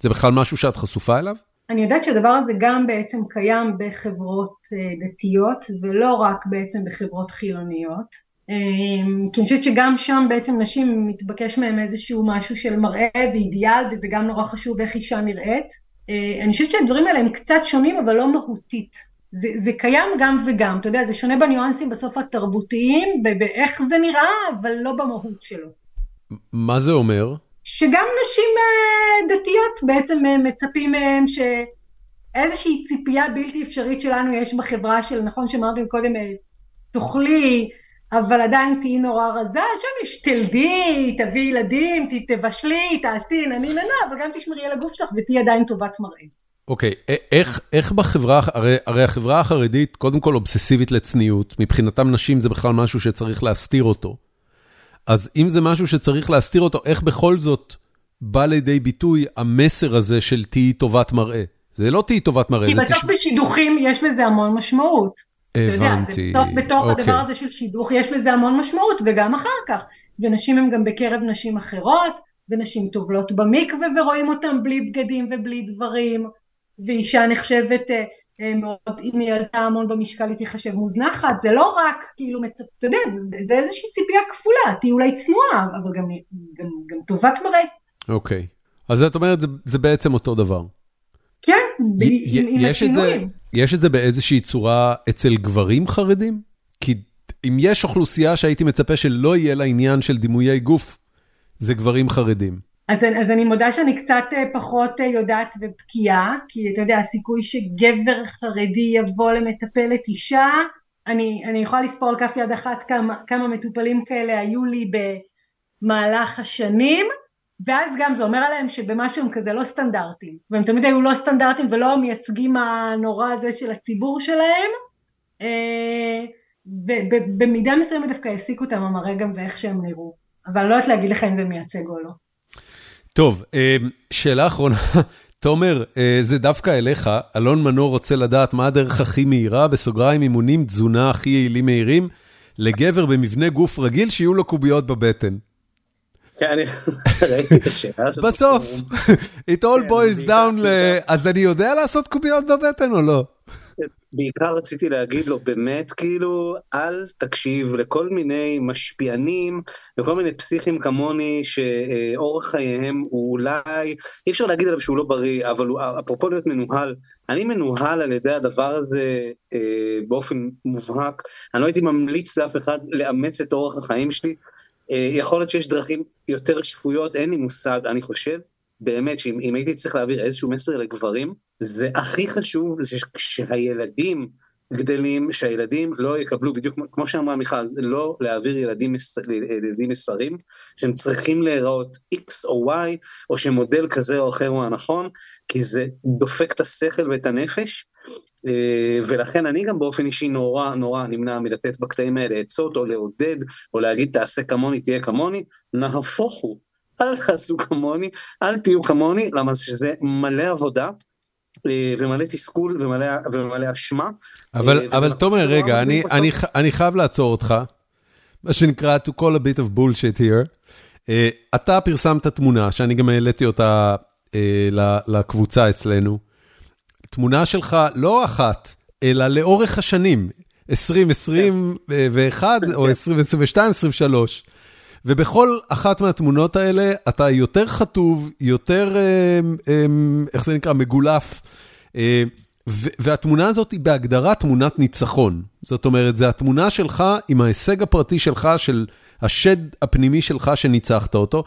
זה בכלל משהו שאת חשופה אליו? אני יודעת שהדבר הזה גם בעצם קיים בחברות אה, דתיות ולא רק בעצם בחברות חילוניות. אמ, כי אני חושבת שגם שם בעצם נשים מתבקש מהם איזשהו משהו של מראה ואידיאל וזה גם נורא חשוב איך אישה נראית. אה, אני חושבת שהדברים האלה הם קצת שונים אבל לא מהותית. זה, זה קיים גם וגם, אתה יודע, זה שונה בניואנסים בסוף התרבותיים, באיך זה נראה, אבל לא במהות שלו. מה זה אומר? שגם נשים uh, דתיות בעצם uh, מצפים מהם שאיזושהי ציפייה בלתי אפשרית שלנו יש בחברה של, נכון שאמרתם קודם, uh, תאכלי, אבל עדיין תהיי נורא רזה, שם יש תלדי, תביאי ילדים, תבשלי, תעשי, נני ננה, אבל גם תשמרי על הגוף שלך ותהיי עדיין טובת מראה. אוקיי, איך איך בחברה, הרי הרי החברה החרדית קודם כל אובססיבית לצניעות, מבחינתם נשים זה בכלל משהו שצריך להסתיר אותו. אז אם זה משהו שצריך להסתיר אותו, איך בכל זאת בא לידי ביטוי המסר הזה של תהיי טובת מראה? זה לא תהיי טובת מראה. כי בסוף תש... בשידוכים יש לזה המון משמעות. הבנתי. אתה יודע, בסוף בתוך אוקיי. הדבר הזה של שידוך יש לזה המון משמעות, וגם אחר כך. ונשים הן גם בקרב נשים אחרות, ונשים טובלות במקווה ורואים אותן בלי בגדים ובלי דברים. ואישה נחשבת אה, אה, מאוד, אם היא עלתה המון במשקל היא תיחשב מוזנחת, זה לא רק כאילו, מצפ... אתה יודע, זה, זה איזושהי ציפייה כפולה, תהיי אולי צנועה, אבל גם, גם, גם טובת מראה. אוקיי, אז את אומרת, זה, זה בעצם אותו דבר. כן, ב- עם, יש השינויים. יש את זה באיזושהי צורה אצל גברים חרדים? כי אם יש אוכלוסייה שהייתי מצפה שלא יהיה לה עניין של דימויי גוף, זה גברים חרדים. אז, אז אני מודה שאני קצת אה, פחות אה, יודעת ובקיאה, כי אתה יודע, הסיכוי שגבר חרדי יבוא למטפלת אישה, אני, אני יכולה לספור על כף יד אחת כמה, כמה מטופלים כאלה היו לי במהלך השנים, ואז גם זה אומר עליהם שבמשהו הם כזה לא סטנדרטים, והם תמיד היו לא סטנדרטים ולא המייצגים הנורא הזה של הציבור שלהם, אה, ובמידה מסוימת דווקא העסיקו אותם המראה גם ואיך שהם נראו, אבל לא יודעת להגיד לך אם זה מייצג או לא. טוב, אמ, שאלה אחרונה. (laughs) תומר, אה, זה דווקא אליך, אלון מנור רוצה לדעת מה הדרך הכי מהירה, בסוגריים אימונים, תזונה הכי יעילים מהירים, לגבר במבנה גוף רגיל שיהיו לו קוביות בבטן. כן, אני (laughs) ראיתי את השאלה. בסוף, (laughs) it all כן, boils down ל... אז אני יודע לעשות קוביות בבטן או לא? בעיקר רציתי להגיד לו באמת כאילו אל תקשיב לכל מיני משפיענים וכל מיני פסיכים כמוני שאורח חייהם הוא אולי אי אפשר להגיד עליו שהוא לא בריא אבל הוא אפרופו להיות מנוהל אני מנוהל על ידי הדבר הזה אה, באופן מובהק. אני לא הייתי ממליץ לאף אחד לאמץ את אורח החיים שלי. אה, יכול להיות שיש דרכים יותר שפויות אין לי מושג אני חושב באמת שאם אם הייתי צריך להעביר איזשהו מסר לגברים זה הכי חשוב זה כשהילדים גדלים שהילדים לא יקבלו בדיוק כמו- כמו שאמרה מיכל לא להעביר ילדים, מס, ילדים מסרים שהם צריכים להיראות x או y או שמודל כזה או אחר הוא הנכון כי זה דופק את השכל ואת הנפש אה, ולכן אני גם באופן אישי נורא נורא נמנע מלתת בקטעים האלה עצות או לעודד או להגיד תעשה כמוני תהיה כמוני נהפוך הוא אל תעשו כמוני אל תהיו כמוני למה שזה מלא עבודה אה, ומלא תסכול ומלא, ומלא אשמה. אבל, אה, אבל תומר, רגע, מגניב אני, בסוף. אני, ח- אני חייב לעצור אותך, מה שנקרא to call a bit of bullshit here. Uh, אתה פרסמת תמונה, שאני גם העליתי אותה uh, לקבוצה אצלנו. תמונה שלך לא אחת, אלא לאורך השנים, 2021 או 2022, 2023. ובכל אחת מהתמונות האלה אתה יותר חטוב, יותר, אה, אה, איך זה נקרא, מגולף. אה, והתמונה הזאת היא בהגדרה תמונת ניצחון. זאת אומרת, זו התמונה שלך עם ההישג הפרטי שלך, של השד הפנימי שלך שניצחת אותו.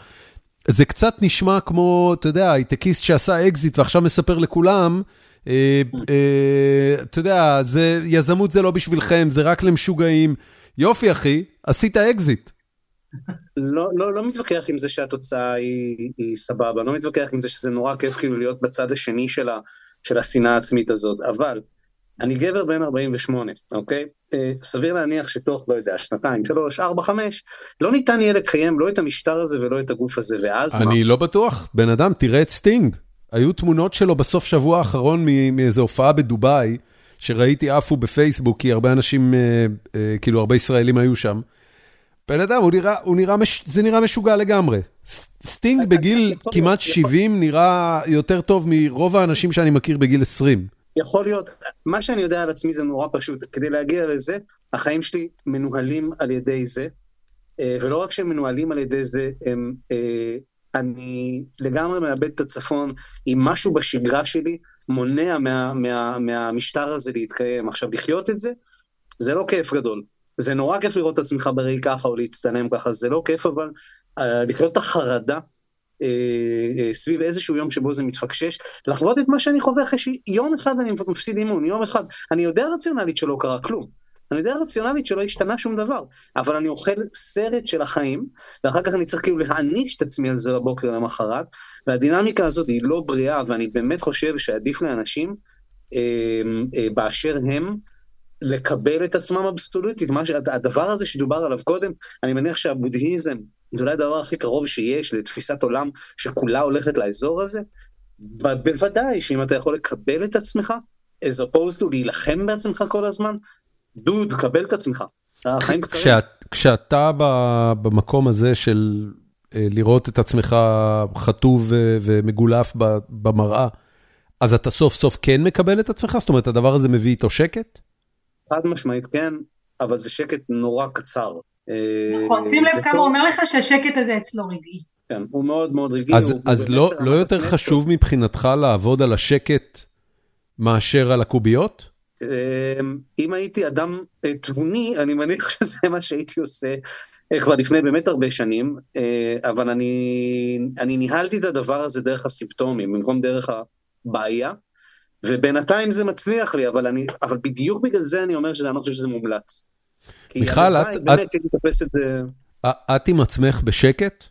זה קצת נשמע כמו, אתה יודע, הייטקיסט שעשה אקזיט ועכשיו מספר לכולם, אתה יודע, יזמות זה לא בשבילכם, זה רק למשוגעים. יופי, אחי, עשית אקזיט. לא, לא, לא מתווכח עם זה שהתוצאה היא, היא סבבה, אני לא מתווכח עם זה שזה נורא כיף כאילו להיות בצד השני של, ה, של השנאה העצמית הזאת, אבל אני גבר בן 48, אוקיי? אה, סביר להניח שתוך, לא יודע, שנתיים, שלוש, ארבע, חמש, לא ניתן יהיה לקיים לא את המשטר הזה ולא את הגוף הזה, ואז מה? אני לא בטוח, בן אדם, תראה את סטינג. היו תמונות שלו בסוף שבוע האחרון מאיזו הופעה בדובאי, שראיתי עפו בפייסבוק, כי הרבה אנשים, אה, אה, כאילו הרבה ישראלים היו שם. בן אדם, הוא נראה, הוא נראה, מש, זה נראה משוגע לגמרי. סטינג בגיל יכול כמעט להיות, יכול. 70 נראה יותר טוב מרוב האנשים שאני מכיר בגיל 20. יכול להיות, מה שאני יודע על עצמי זה נורא פשוט, כדי להגיע לזה, החיים שלי מנוהלים על ידי זה, אה, ולא רק שהם מנוהלים על ידי זה, הם, אה, אני לגמרי מאבד את הצפון, אם משהו בשגרה שלי מונע מה, מה, מהמשטר הזה להתקיים. עכשיו, לחיות את זה, זה לא כיף גדול. זה נורא כיף לראות את עצמך בראי ככה או להצטלם ככה, זה לא כיף, אבל אה, לחיות את החרדה אה, אה, סביב איזשהו יום שבו זה מתפקשש, לחוות את מה שאני חווה אחרי שיום אחד אני מפסיד אימון, יום אחד. אני יודע רציונלית שלא קרה כלום. אני יודע רציונלית שלא השתנה שום דבר, אבל אני אוכל סרט של החיים, ואחר כך אני צריך כאילו להעניש את עצמי על זה בבוקר למחרת, והדינמיקה הזאת היא לא בריאה, ואני באמת חושב שעדיף לאנשים אה, אה, באשר הם, לקבל את עצמם אבסולוטית, מה ש- הדבר הזה שדובר עליו קודם, אני מניח שהבודהיזם זה אולי הדבר הכי קרוב שיש לתפיסת עולם שכולה הולכת לאזור הזה, בוודאי שאם אתה יכול לקבל את עצמך, as opposed to להילחם בעצמך כל הזמן, דוד, קבל את עצמך. החיים קצרים. כשאת, כשאתה במקום הזה של אה, לראות את עצמך חטוב ומגולף במראה, אז אתה סוף סוף כן מקבל את עצמך? זאת אומרת, הדבר הזה מביא איתו שקט? חד משמעית כן, אבל זה שקט נורא קצר. נכון, אה, שים לב כמה הוא אומר לך שהשקט הזה אצלו רגעי. כן, הוא מאוד מאוד רגעי. אז, הוא- אז הוא לא, לא יותר. חשוב מבחינתך לעבוד על השקט מאשר על הקוביות? אמ, אם הייתי אדם אה, תבוני, אני מניח (laughs) שזה מה שהייתי עושה אה, כבר לפני באמת הרבה שנים, אבל אני, אני ניהלתי את הדבר הזה דרך הסימפטומים, במקום דרך הבעיה, ובינתיים זה מצליח לי, אבל, אני, אבל בדיוק בגלל זה אני אומר שאני לא חושב שזה מומלץ. מיכל, את- באמת את- שהייתי תופס את זה... את עם עצמך בשקט?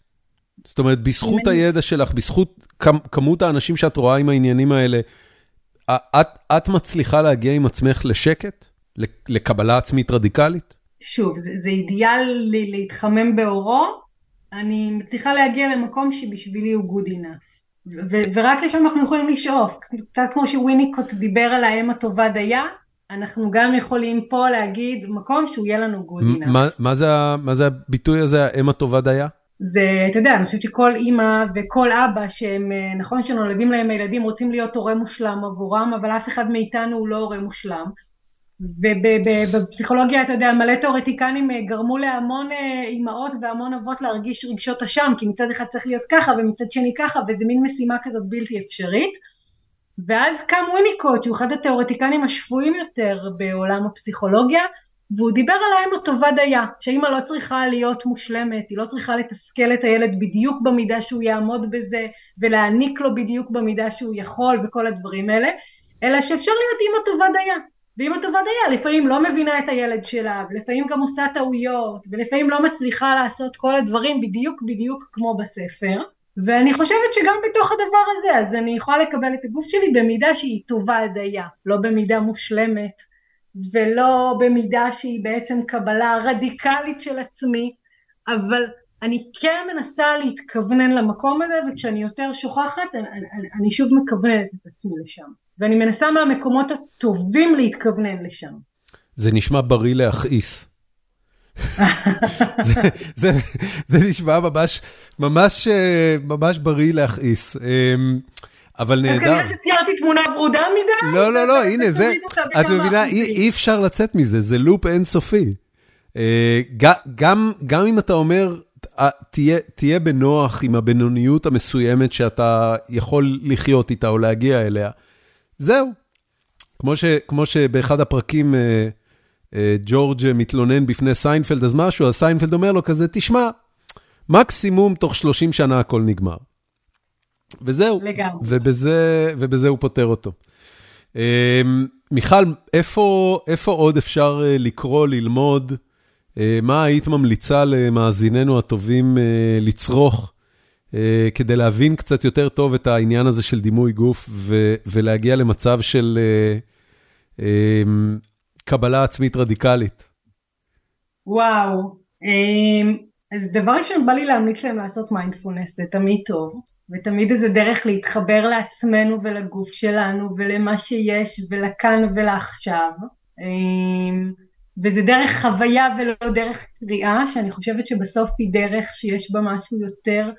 זאת אומרת, בזכות הידע שלך, בזכות כמ- כמות האנשים שאת רואה עם העניינים האלה, את, את מצליחה להגיע עם עצמך לשקט? לק- לקבלה עצמית רדיקלית? שוב, זה, זה אידיאל לי להתחמם באורו, אני מצליחה להגיע למקום שבשבילי הוא good enough. ו- ורק לשם אנחנו יכולים לשאוף, קצת כמו שוויניקוט דיבר על האם הטובה דייה, אנחנו גם יכולים פה להגיד מקום שהוא יהיה לנו good enough. מה, מה, זה, מה זה הביטוי הזה, האם הטובה דייה? זה, אתה יודע, אני חושבת שכל אימא וכל אבא שהם, נכון שנולדים להם הילדים רוצים להיות הורה מושלם עבורם, אבל אף אחד מאיתנו הוא לא הורה מושלם. ובפסיכולוגיה, אתה יודע, מלא תיאורטיקנים גרמו להמון אימהות והמון אבות להרגיש רגשות אשם, כי מצד אחד צריך להיות ככה ומצד שני ככה, וזה מין משימה כזאת בלתי אפשרית. ואז קם וויניקוט, שהוא אחד התיאורטיקנים השפויים יותר בעולם הפסיכולוגיה, והוא דיבר על האם הטובה דייה, שאימא לא צריכה להיות מושלמת, היא לא צריכה לתסכל את הילד בדיוק במידה שהוא יעמוד בזה, ולהעניק לו בדיוק במידה שהוא יכול וכל הדברים האלה, אלא שאפשר להיות אימא טובה דייה. ואימא טובה דייה לפעמים לא מבינה את הילד שלה, ולפעמים גם עושה טעויות, ולפעמים לא מצליחה לעשות כל הדברים בדיוק בדיוק כמו בספר. ואני חושבת שגם בתוך הדבר הזה, אז אני יכולה לקבל את הגוף שלי במידה שהיא טובה דייה, לא במידה מושלמת, ולא במידה שהיא בעצם קבלה רדיקלית של עצמי, אבל אני כן מנסה להתכוונן למקום הזה, וכשאני יותר שוכחת, אני, אני, אני שוב מכווננת את עצמי לשם. ואני מנסה מהמקומות הטובים להתכוונן לשם. זה נשמע בריא להכעיס. זה, זה, זה נשמע ממש, ממש, ממש בריא להכעיס. אבל נהדר. אז כנראה שציירתי תמונה ורודה מדי. לא, לא, לא, הנה זה, את מבינה, אי, אפשר לצאת מזה, זה לופ אינסופי. גם, גם אם אתה אומר, תהיה, תהיה בנוח עם הבינוניות המסוימת שאתה יכול לחיות איתה או להגיע אליה, זהו. כמו, ש, כמו שבאחד הפרקים... ג'ורג' מתלונן בפני סיינפלד, אז משהו, אז סיינפלד אומר לו כזה, תשמע, מקסימום תוך 30 שנה הכל נגמר. וזהו. לגמרי. ובזה, ובזה הוא פותר אותו. מיכל, איפה, איפה עוד אפשר לקרוא, ללמוד? מה היית ממליצה למאזיננו הטובים לצרוך, כדי להבין קצת יותר טוב את העניין הזה של דימוי גוף, ולהגיע למצב של... קבלה עצמית רדיקלית? וואו, אמ, אז דבר ראשון בא לי להמליץ להם לעשות מיינדפולנס, זה תמיד טוב, ותמיד איזה דרך להתחבר לעצמנו ולגוף שלנו ולמה שיש ולכאן ולעכשיו, אמ, וזה דרך חוויה ולא דרך קריאה, שאני חושבת שבסוף היא דרך שיש בה משהו יותר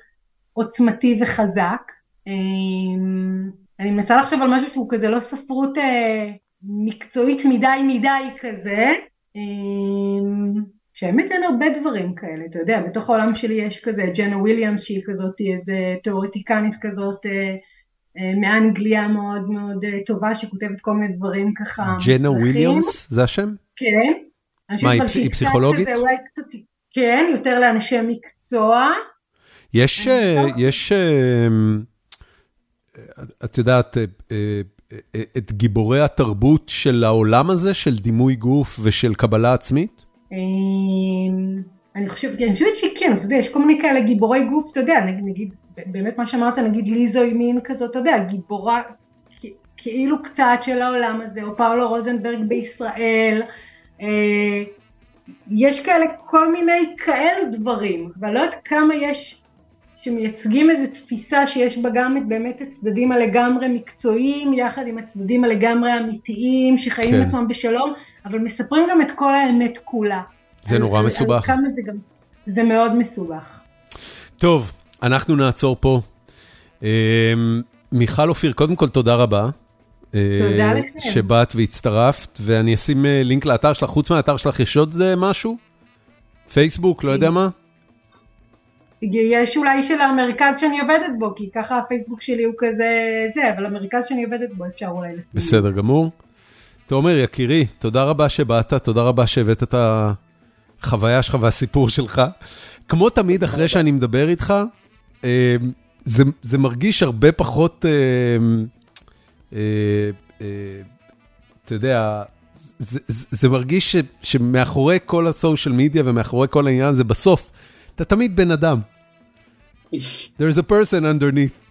עוצמתי וחזק. אמ, אני מנסה לחשוב על משהו שהוא כזה לא ספרות אה, מקצועית מדי מדי כזה, אמ, שהאמת אין הרבה דברים כאלה, אתה יודע, בתוך העולם שלי יש כזה ג'נה וויליאמס שהיא כזאת איזה תיאורטיקנית כזאת אה, אה, מאנגליה מאוד מאוד טובה שכותבת כל מיני דברים ככה. ג'נה וויליאמס זה השם? כן. מה, היא פסיכולוגית? כזה, אולי קצת, כן, יותר לאנשי מקצוע. יש, יש, את יודעת, את גיבורי התרבות של העולם הזה, של דימוי גוף ושל קבלה עצמית? אמ, אני חושבת, אני חושבת שכן, אתה יודע, יש כל מיני כאלה גיבורי גוף, אתה יודע, נגיד, באמת מה שאמרת, נגיד ליזו היא מין כזאת, אתה יודע, גיבורה כאילו קצת של העולם הזה, או פאולו רוזנברג בישראל, אה, יש כאלה כל מיני כאלו דברים, ואני לא יודעת כמה יש שמייצגים איזו תפיסה שיש בה גם באמת הצדדים הלגמרי מקצועיים, יחד עם הצדדים הלגמרי אמיתיים, שחיים כן. עם עצמם בשלום, אבל מספרים גם את כל האמת כולה. זה על, נורא על, מסובך. על זה, גם, זה מאוד מסובך. טוב, אנחנו נעצור פה. אה, מיכל אופיר, קודם כל תודה רבה. אה, תודה לכם. שבאת והצטרפת, ואני אשים אה, לינק לאתר שלך, חוץ מהאתר שלך יש עוד משהו? פייסבוק, לא יודע מה? יש אולי של המרכז שאני עובדת בו, כי ככה הפייסבוק שלי הוא כזה זה, אבל המרכז שאני עובדת בו אפשר אולי לשים. בסדר גמור. תומר, יקירי, תודה רבה שבאת, תודה רבה שהבאת את החוויה שלך והסיפור שלך. כמו תמיד, אחרי שאני מדבר איתך, אה, זה, זה מרגיש הרבה פחות, אה, אה, אתה יודע, זה, זה, זה מרגיש ש, שמאחורי כל הסושיאל מדיה ומאחורי כל העניין הזה, בסוף, אתה תמיד בן אדם. There's a person underneath.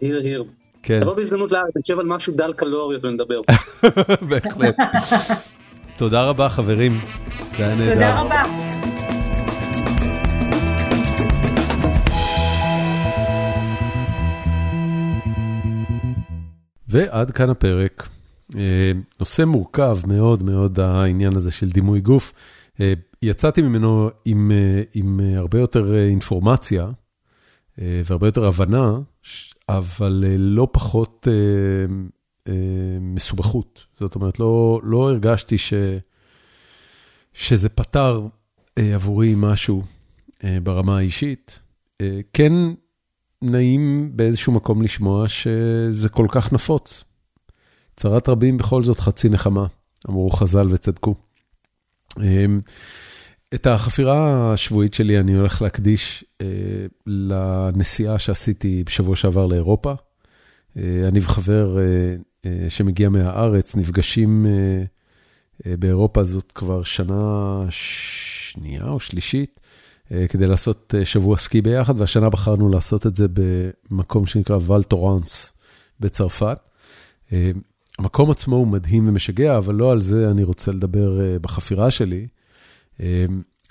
here, here. כן. תבוא בהזדמנות לארץ, נשב על משהו דל קלוריות ונדבר. (laughs) בהחלט. תודה רבה חברים. זה היה נהדר. תודה רבה. ועד כאן הפרק. נושא מורכב מאוד מאוד העניין הזה של דימוי גוף. יצאתי ממנו עם, עם הרבה יותר אינפורמציה והרבה יותר הבנה, אבל לא פחות מסובכות. זאת אומרת, לא, לא הרגשתי ש, שזה פתר עבורי משהו ברמה האישית. כן נעים באיזשהו מקום לשמוע שזה כל כך נפוץ. צרת רבים בכל זאת חצי נחמה, אמרו חז"ל וצדקו. אמ, את החפירה השבועית שלי אני הולך להקדיש אה, לנסיעה שעשיתי בשבוע שעבר לאירופה. אה, אני וחבר אה, שמגיע מהארץ נפגשים באירופה זאת כבר שנה שנייה או שלישית. כדי לעשות שבוע סקי ביחד, והשנה בחרנו לעשות את זה במקום שנקרא ואל טורנס בצרפת. אה, המקום עצמו הוא מדהים ומשגע, אבל לא על זה אני רוצה לדבר בחפירה שלי.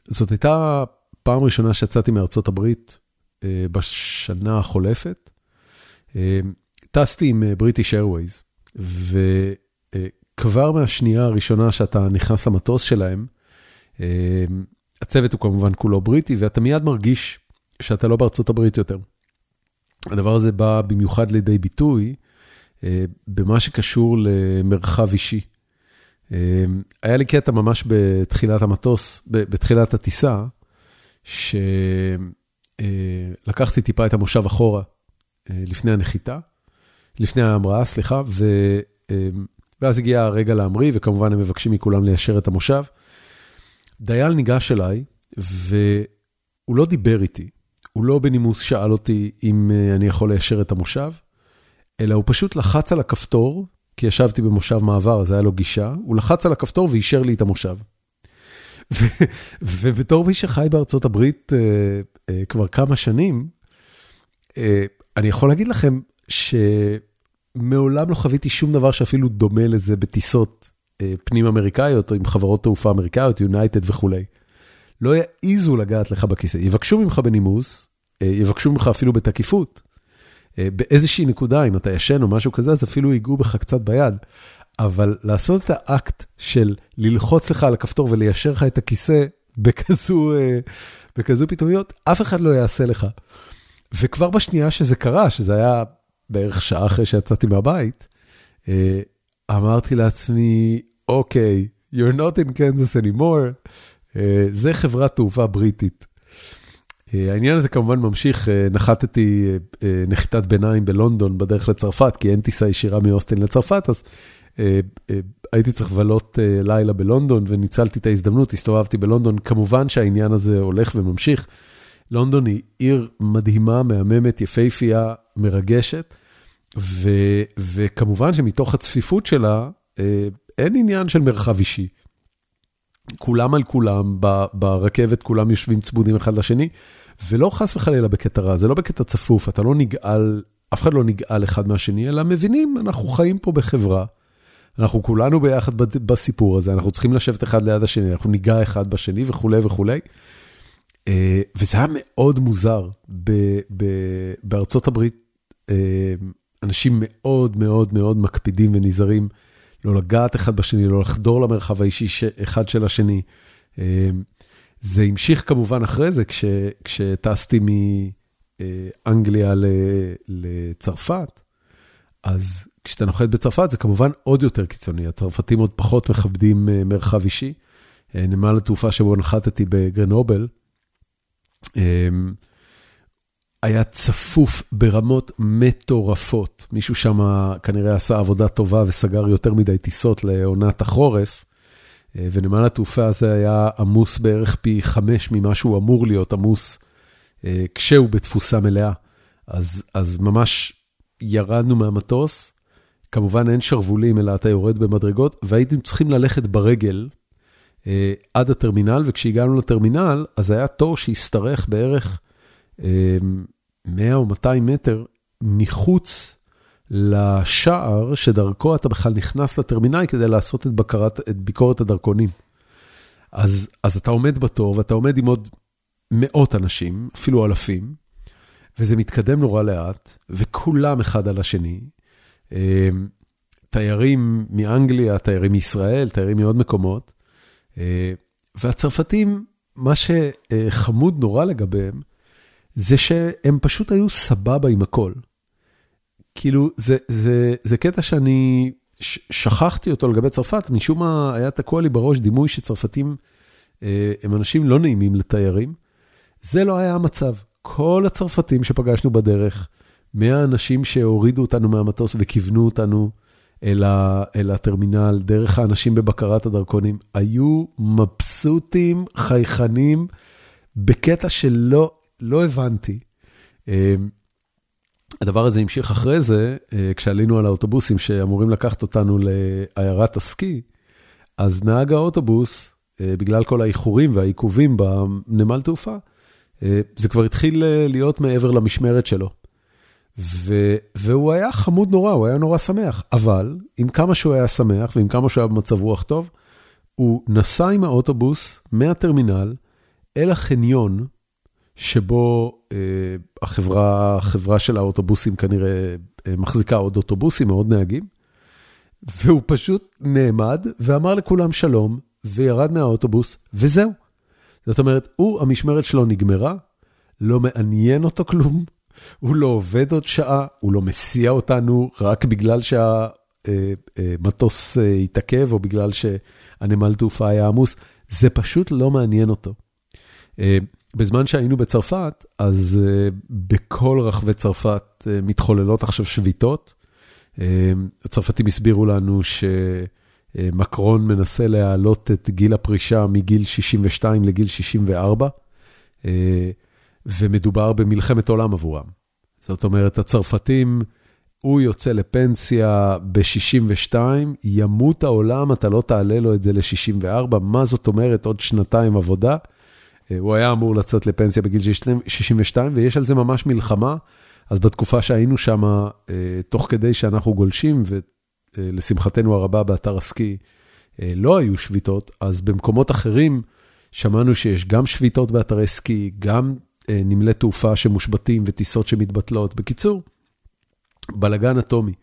זאת הייתה פעם ראשונה שיצאתי מארצות הברית בשנה החולפת. טסתי עם בריטיש איירווייז, וכבר מהשנייה הראשונה שאתה נכנס למטוס שלהם, הצוות הוא כמובן כולו בריטי, ואתה מיד מרגיש שאתה לא בארצות הברית יותר. הדבר הזה בא במיוחד לידי ביטוי אה, במה שקשור למרחב אישי. אה, היה לי קטע ממש בתחילת המטוס, בתחילת הטיסה, שלקחתי אה, טיפה את המושב אחורה לפני הנחיתה, לפני ההמראה, סליחה, ו... ואז הגיע הרגע להמריא, וכמובן הם מבקשים מכולם ליישר את המושב. דייל ניגש אליי, והוא לא דיבר איתי, הוא לא בנימוס שאל אותי אם אה, אני יכול ליישר את המושב, אלא הוא פשוט לחץ על הכפתור, כי ישבתי במושב מעבר, אז היה לו גישה, הוא לחץ על הכפתור ואישר לי את המושב. ובתור מי שחי בארצות הברית uh, uh, כבר כמה שנים, uh, אני יכול להגיד לכם שמעולם לא חוויתי שום דבר שאפילו דומה לזה בטיסות אה, פנים אמריקאיות, או עם חברות תעופה אמריקאיות, יונייטד וכולי. לא יעיזו לגעת לך בכיסא, יבקשו ממך בנימוס, אה, יבקשו ממך אפילו בתקיפות. אה, באיזושהי נקודה, אם אתה ישן או משהו כזה, אז אפילו ייגעו בך קצת ביד. אבל לעשות את האקט של ללחוץ לך על הכפתור וליישר לך את הכיסא בכזו, בכזו פתאומיות, אף אחד לא יעשה לך. וכבר בשנייה שזה קרה, שזה היה בערך שעה אחרי שיצאתי מהבית, אמרתי לעצמי, אוקיי, you're not in Kansas anymore, זה חברת תעופה בריטית. Uh, העניין הזה כמובן ממשיך, uh, נחתתי uh, נחיתת ביניים בלונדון בדרך לצרפת, כי אין טיסה ישירה מאוסטין לצרפת, אז הייתי צריך לבלות לילה בלונדון וניצלתי את ההזדמנות, הסתובבתי בלונדון, כמובן שהעניין הזה הולך וממשיך. לונדון היא עיר מדהימה, מהממת, יפהפייה, מרגשת. וכמובן שמתוך הצפיפות שלה, אה, אין עניין של מרחב אישי. כולם על כולם, ברכבת כולם יושבים צמודים אחד לשני, ולא חס וחלילה בקטע רע, זה לא בקטע צפוף, אתה לא נגעל, אף אחד לא נגעל אחד מהשני, אלא מבינים, אנחנו חיים פה בחברה, אנחנו כולנו ביחד בסיפור הזה, אנחנו צריכים לשבת אחד ליד השני, אנחנו ניגע אחד בשני וכולי וכולי. אה, וזה היה מאוד מוזר בארצות הברית. אה, אנשים מאוד מאוד מאוד מקפידים ונזהרים לא לגעת אחד בשני, לא לחדור למרחב האישי אחד של השני. אמ, זה המשיך כמובן אחרי זה, כש, כשטסתי מאנגליה לצרפת, אז כשאתה נוחת בצרפת זה כמובן עוד יותר קיצוני, הצרפתים עוד פחות מכבדים אה, מרחב אישי. אה, נמל התעופה שבו נחתתי בגרנובל, אמ, היה צפוף ברמות מטורפות. מישהו שם כנראה עשה עבודה טובה וסגר יותר מדי טיסות לעונת החורף, אה, ונמל התעופה הזה היה עמוס בערך פי חמש ממה שהוא אמור להיות עמוס אה, כשהוא בתפוסה מלאה. אז, אז ממש ירדנו מהמטוס, כמובן אין שרוולים, אלא אתה יורד במדרגות, והייתם צריכים ללכת ברגל אה, עד הטרמינל, וכשהגענו לטרמינל, אז היה תור שהשתרך בערך 100 או 200 מטר מחוץ לשער שדרכו אתה בכלל נכנס לטרמינל כדי לעשות את, בקרת, את ביקורת הדרכונים. אז, אז אתה עומד בתור ואתה עומד עם עוד מאות אנשים, אפילו אלפים, וזה מתקדם נורא לאט, וכולם אחד על השני. אמ, תיירים מאנגליה, תיירים מישראל, תיירים מעוד מקומות, והצרפתים, מה שחמוד נורא לגביהם, זה שהם פשוט היו סבבה עם הכל. כאילו, זה, זה, זה קטע שאני שכחתי אותו לגבי צרפת, משום מה היה תקוע לי בראש דימוי שצרפתים הם אנשים לא נעימים לתיירים. זה לא היה המצב. כל הצרפתים שפגשנו בדרך, מהאנשים שהורידו אותנו מהמטוס וכיוונו אותנו אל, ה, אל הטרמינל, דרך האנשים בבקרת הדרכונים, היו מבסוטים, חייכנים, בקטע שלא לא הבנתי. הדבר הזה המשיך אחרי זה, כשעלינו על האוטובוסים שאמורים לקחת אותנו לעיירת הסקי, אז נהג האוטובוס, בגלל כל האיחורים והעיכובים בנמל תעופה, זה כבר התחיל להיות מעבר למשמרת שלו. והוא היה חמוד נורא, הוא היה נורא שמח, אבל עם כמה שהוא היה שמח ועם כמה שהוא היה במצב רוח טוב, הוא נסע עם האוטובוס מהטרמינל אל החניון, שבו אה, החברה, של האוטובוסים כנראה אה, מחזיקה עוד אוטובוסים, עוד נהגים, והוא פשוט נעמד ואמר לכולם שלום, וירד מהאוטובוס, וזהו. זאת אומרת, הוא, המשמרת שלו נגמרה, לא מעניין אותו כלום, הוא לא עובד עוד שעה, הוא לא מסיע אותנו רק בגלל שהמטוס התעכב, או בגלל שהנמל תעופה היה עמוס, זה פשוט לא מעניין אותו. בזמן שהיינו בצרפת, אז בכל רחבי צרפת מתחוללות עכשיו שביתות. הצרפתים הסבירו לנו שמקרון מנסה להעלות את גיל הפרישה מגיל 62 לגיל 64. ומדובר במלחמת עולם עבורם. זאת אומרת, הצרפתים, הוא יוצא לפנסיה ב-62, ימות העולם, אתה לא תעלה לו את זה ל-64, מה זאת אומרת עוד שנתיים עבודה? הוא היה אמור לצאת לפנסיה בגיל 62, ויש על זה ממש מלחמה. אז בתקופה שהיינו שם, תוך כדי שאנחנו גולשים, ולשמחתנו הרבה באתר הסקי, לא היו שביתות, אז במקומות אחרים שמענו שיש גם שביתות באתרי סקי, גם נמלי תעופה שמושבתים וטיסות שמתבטלות. בקיצור, בלגן אטומי.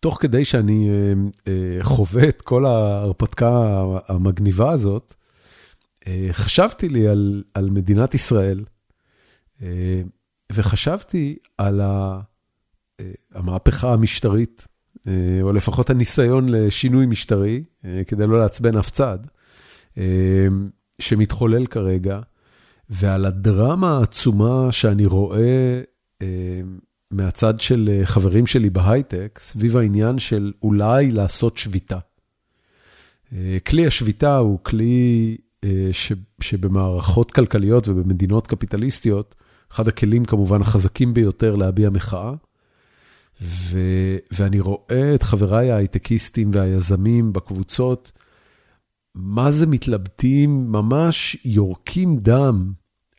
תוך כדי שאני חווה את כל ההרפתקה המגניבה הזאת, חשבתי לי על, על מדינת ישראל, וחשבתי על המהפכה המשטרית, או לפחות הניסיון לשינוי משטרי, כדי לא לעצבן אף צד, שמתחולל כרגע. ועל הדרמה העצומה שאני רואה מהצד של חברים שלי בהייטק, סביב העניין של אולי לעשות שביתה. כלי השביתה הוא כלי שבמערכות כלכליות ובמדינות קפיטליסטיות, אחד הכלים כמובן החזקים ביותר להביע מחאה. ואני רואה את חבריי ההייטקיסטים והיזמים בקבוצות, מה זה מתלבטים, ממש יורקים דם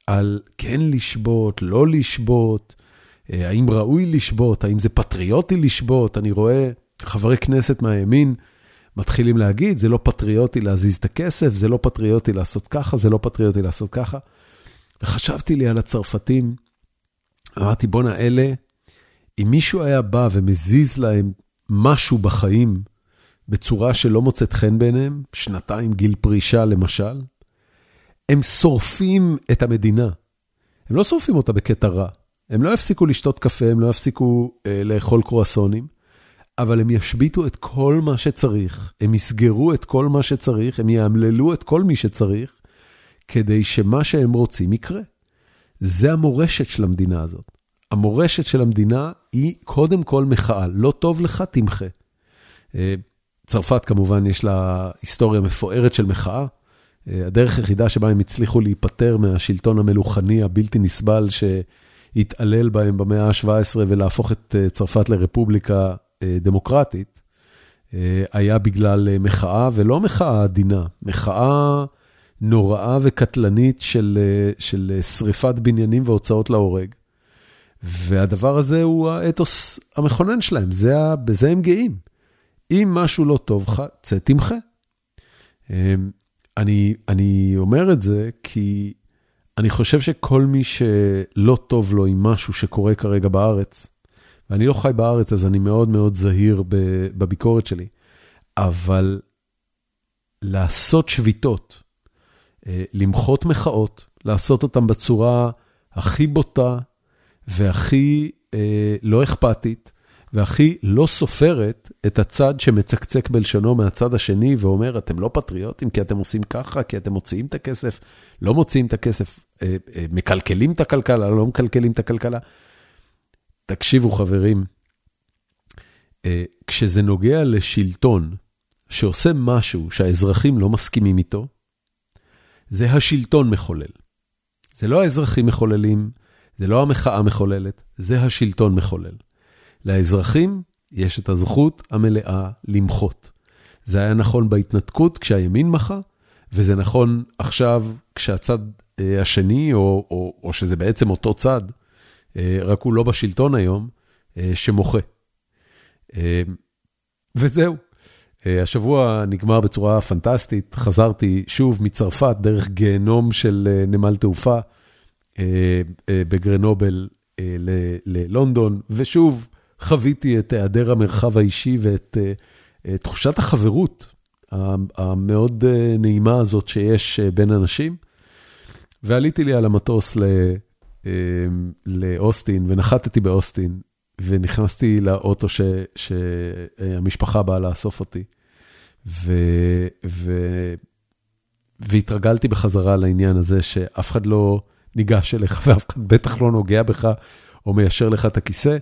על כן לשבות, לא לשבות, האם ראוי לשבות, האם זה פטריוטי לשבות. אני רואה חברי כנסת מהימין מתחילים להגיד, זה לא פטריוטי להזיז את הכסף, זה לא פטריוטי לעשות ככה, זה לא פטריוטי לעשות ככה. וחשבתי לי על הצרפתים, אמרתי, בואנה, אלה, אם מישהו היה בא ומזיז להם משהו בחיים בצורה שלא מוצאת חן בעיניהם, שנתיים גיל פרישה למשל, הם שורפים את המדינה. הם לא שורפים אותה בקטע רע. הם לא יפסיקו לשתות קפה, הם לא יפסיקו אה, לאכול קרואסונים, אבל הם ישביתו את כל מה שצריך, הם יסגרו את כל מה שצריך, הם יאמללו את כל מי שצריך, כדי שמה שהם רוצים יקרה. זה המורשת של המדינה הזאת. המורשת של המדינה היא קודם כל מחאה. לא טוב לך, תמחה. אה, צרפת כמובן יש לה היסטוריה מפוארת של מחאה. הדרך היחידה שבה הם הצליחו להיפטר מהשלטון המלוכני הבלתי נסבל שהתעלל בהם במאה ה-17 ולהפוך את צרפת לרפובליקה דמוקרטית, היה בגלל מחאה, ולא מחאה עדינה, מחאה נוראה וקטלנית של, של שריפת בניינים והוצאות להורג. והדבר הזה הוא האתוס המכונן שלהם, זה, בזה הם גאים. אם משהו לא טוב לך, צא תמחה. אני, אני אומר את זה כי אני חושב שכל מי שלא טוב לו עם משהו שקורה כרגע בארץ, ואני לא חי בארץ, אז אני מאוד מאוד זהיר בביקורת שלי, אבל לעשות שביתות, אה, למחות מחאות, לעשות אותן בצורה הכי בוטה והכי אה, לא אכפתית, והכי לא סופרת את הצד שמצקצק בלשונו מהצד השני ואומר, אתם לא פטריוטים כי אתם עושים ככה, כי אתם מוציאים את הכסף, לא מוציאים את הכסף, אה, מקלקלים את הכלכלה, לא מקלקלים את הכלכלה. תקשיבו חברים, אה, כשזה נוגע לשלטון שעושה משהו שהאזרחים לא מסכימים איתו, זה השלטון מחולל. זה לא האזרחים מחוללים, זה לא המחאה מחוללת, זה השלטון מחולל. לאזרחים יש את הזכות המלאה למחות. זה היה נכון בהתנתקות כשהימין מחה, וזה נכון עכשיו כשהצד אה, השני, או, או, או שזה בעצם אותו צד, רק הוא לא בשלטון היום, אה, שמוחה. וזהו. השבוע נגמר בצורה פנטסטית, חזרתי שוב מצרפת דרך גיהנום של נמל תעופה בגרנובל ללונדון, ושוב חוויתי את היעדר המרחב האישי ואת תחושת החברות המאוד נעימה הזאת שיש בין אנשים. ועליתי לי על המטוס ל, לאוסטין, ונחתתי באוסטין, ונכנסתי לאוטו שהמשפחה באה לאסוף אותי. ו, ו, והתרגלתי בחזרה לעניין הזה שאף אחד לא ניגש אליך (laughs) ואף אחד בטח לא נוגע בך או מיישר לך את הכיסא.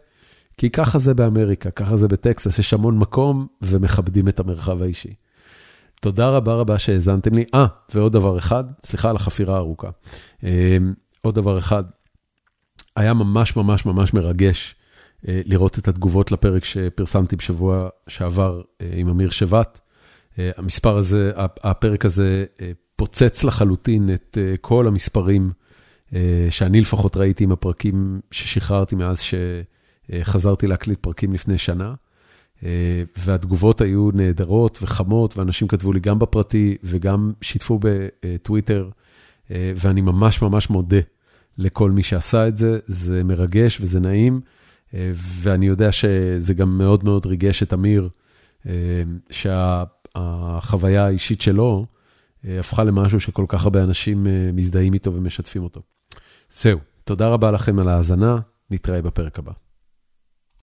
כי ככה זה באמריקה, ככה זה בטקסס, יש המון מקום ומכבדים את המרחב האישי. תודה רבה רבה שהאזנתם לי. אה, ועוד דבר אחד, סליחה על החפירה הארוכה. אה, עוד דבר אחד, היה ממש ממש ממש מרגש אה, לראות את התגובות לפרק שפרסמתי בשבוע שעבר אה, עם אמיר שבט. המספר הזה, הפרק הזה פוצץ לחלוטין את כל המספרים שאני לפחות ראיתי עם הפרקים ששחררתי מאז ש... חזרתי להקליט פרקים לפני שנה, אה, והתגובות היו נהדרות וחמות, ואנשים כתבו לי גם בפרטי וגם שיתפו בטוויטר, אה, ואני ממש ממש מודה לכל מי שעשה את זה, זה מרגש וזה נעים, אה, ואני יודע שזה גם מאוד מאוד ריגש את אמיר, שהחוויה האישית שלו הפכה למשהו שכל כך הרבה אנשים מזדהים איתו ומשתפים אותו. זהו, תודה רבה לכם על ההאזנה, נתראה בפרק הבא.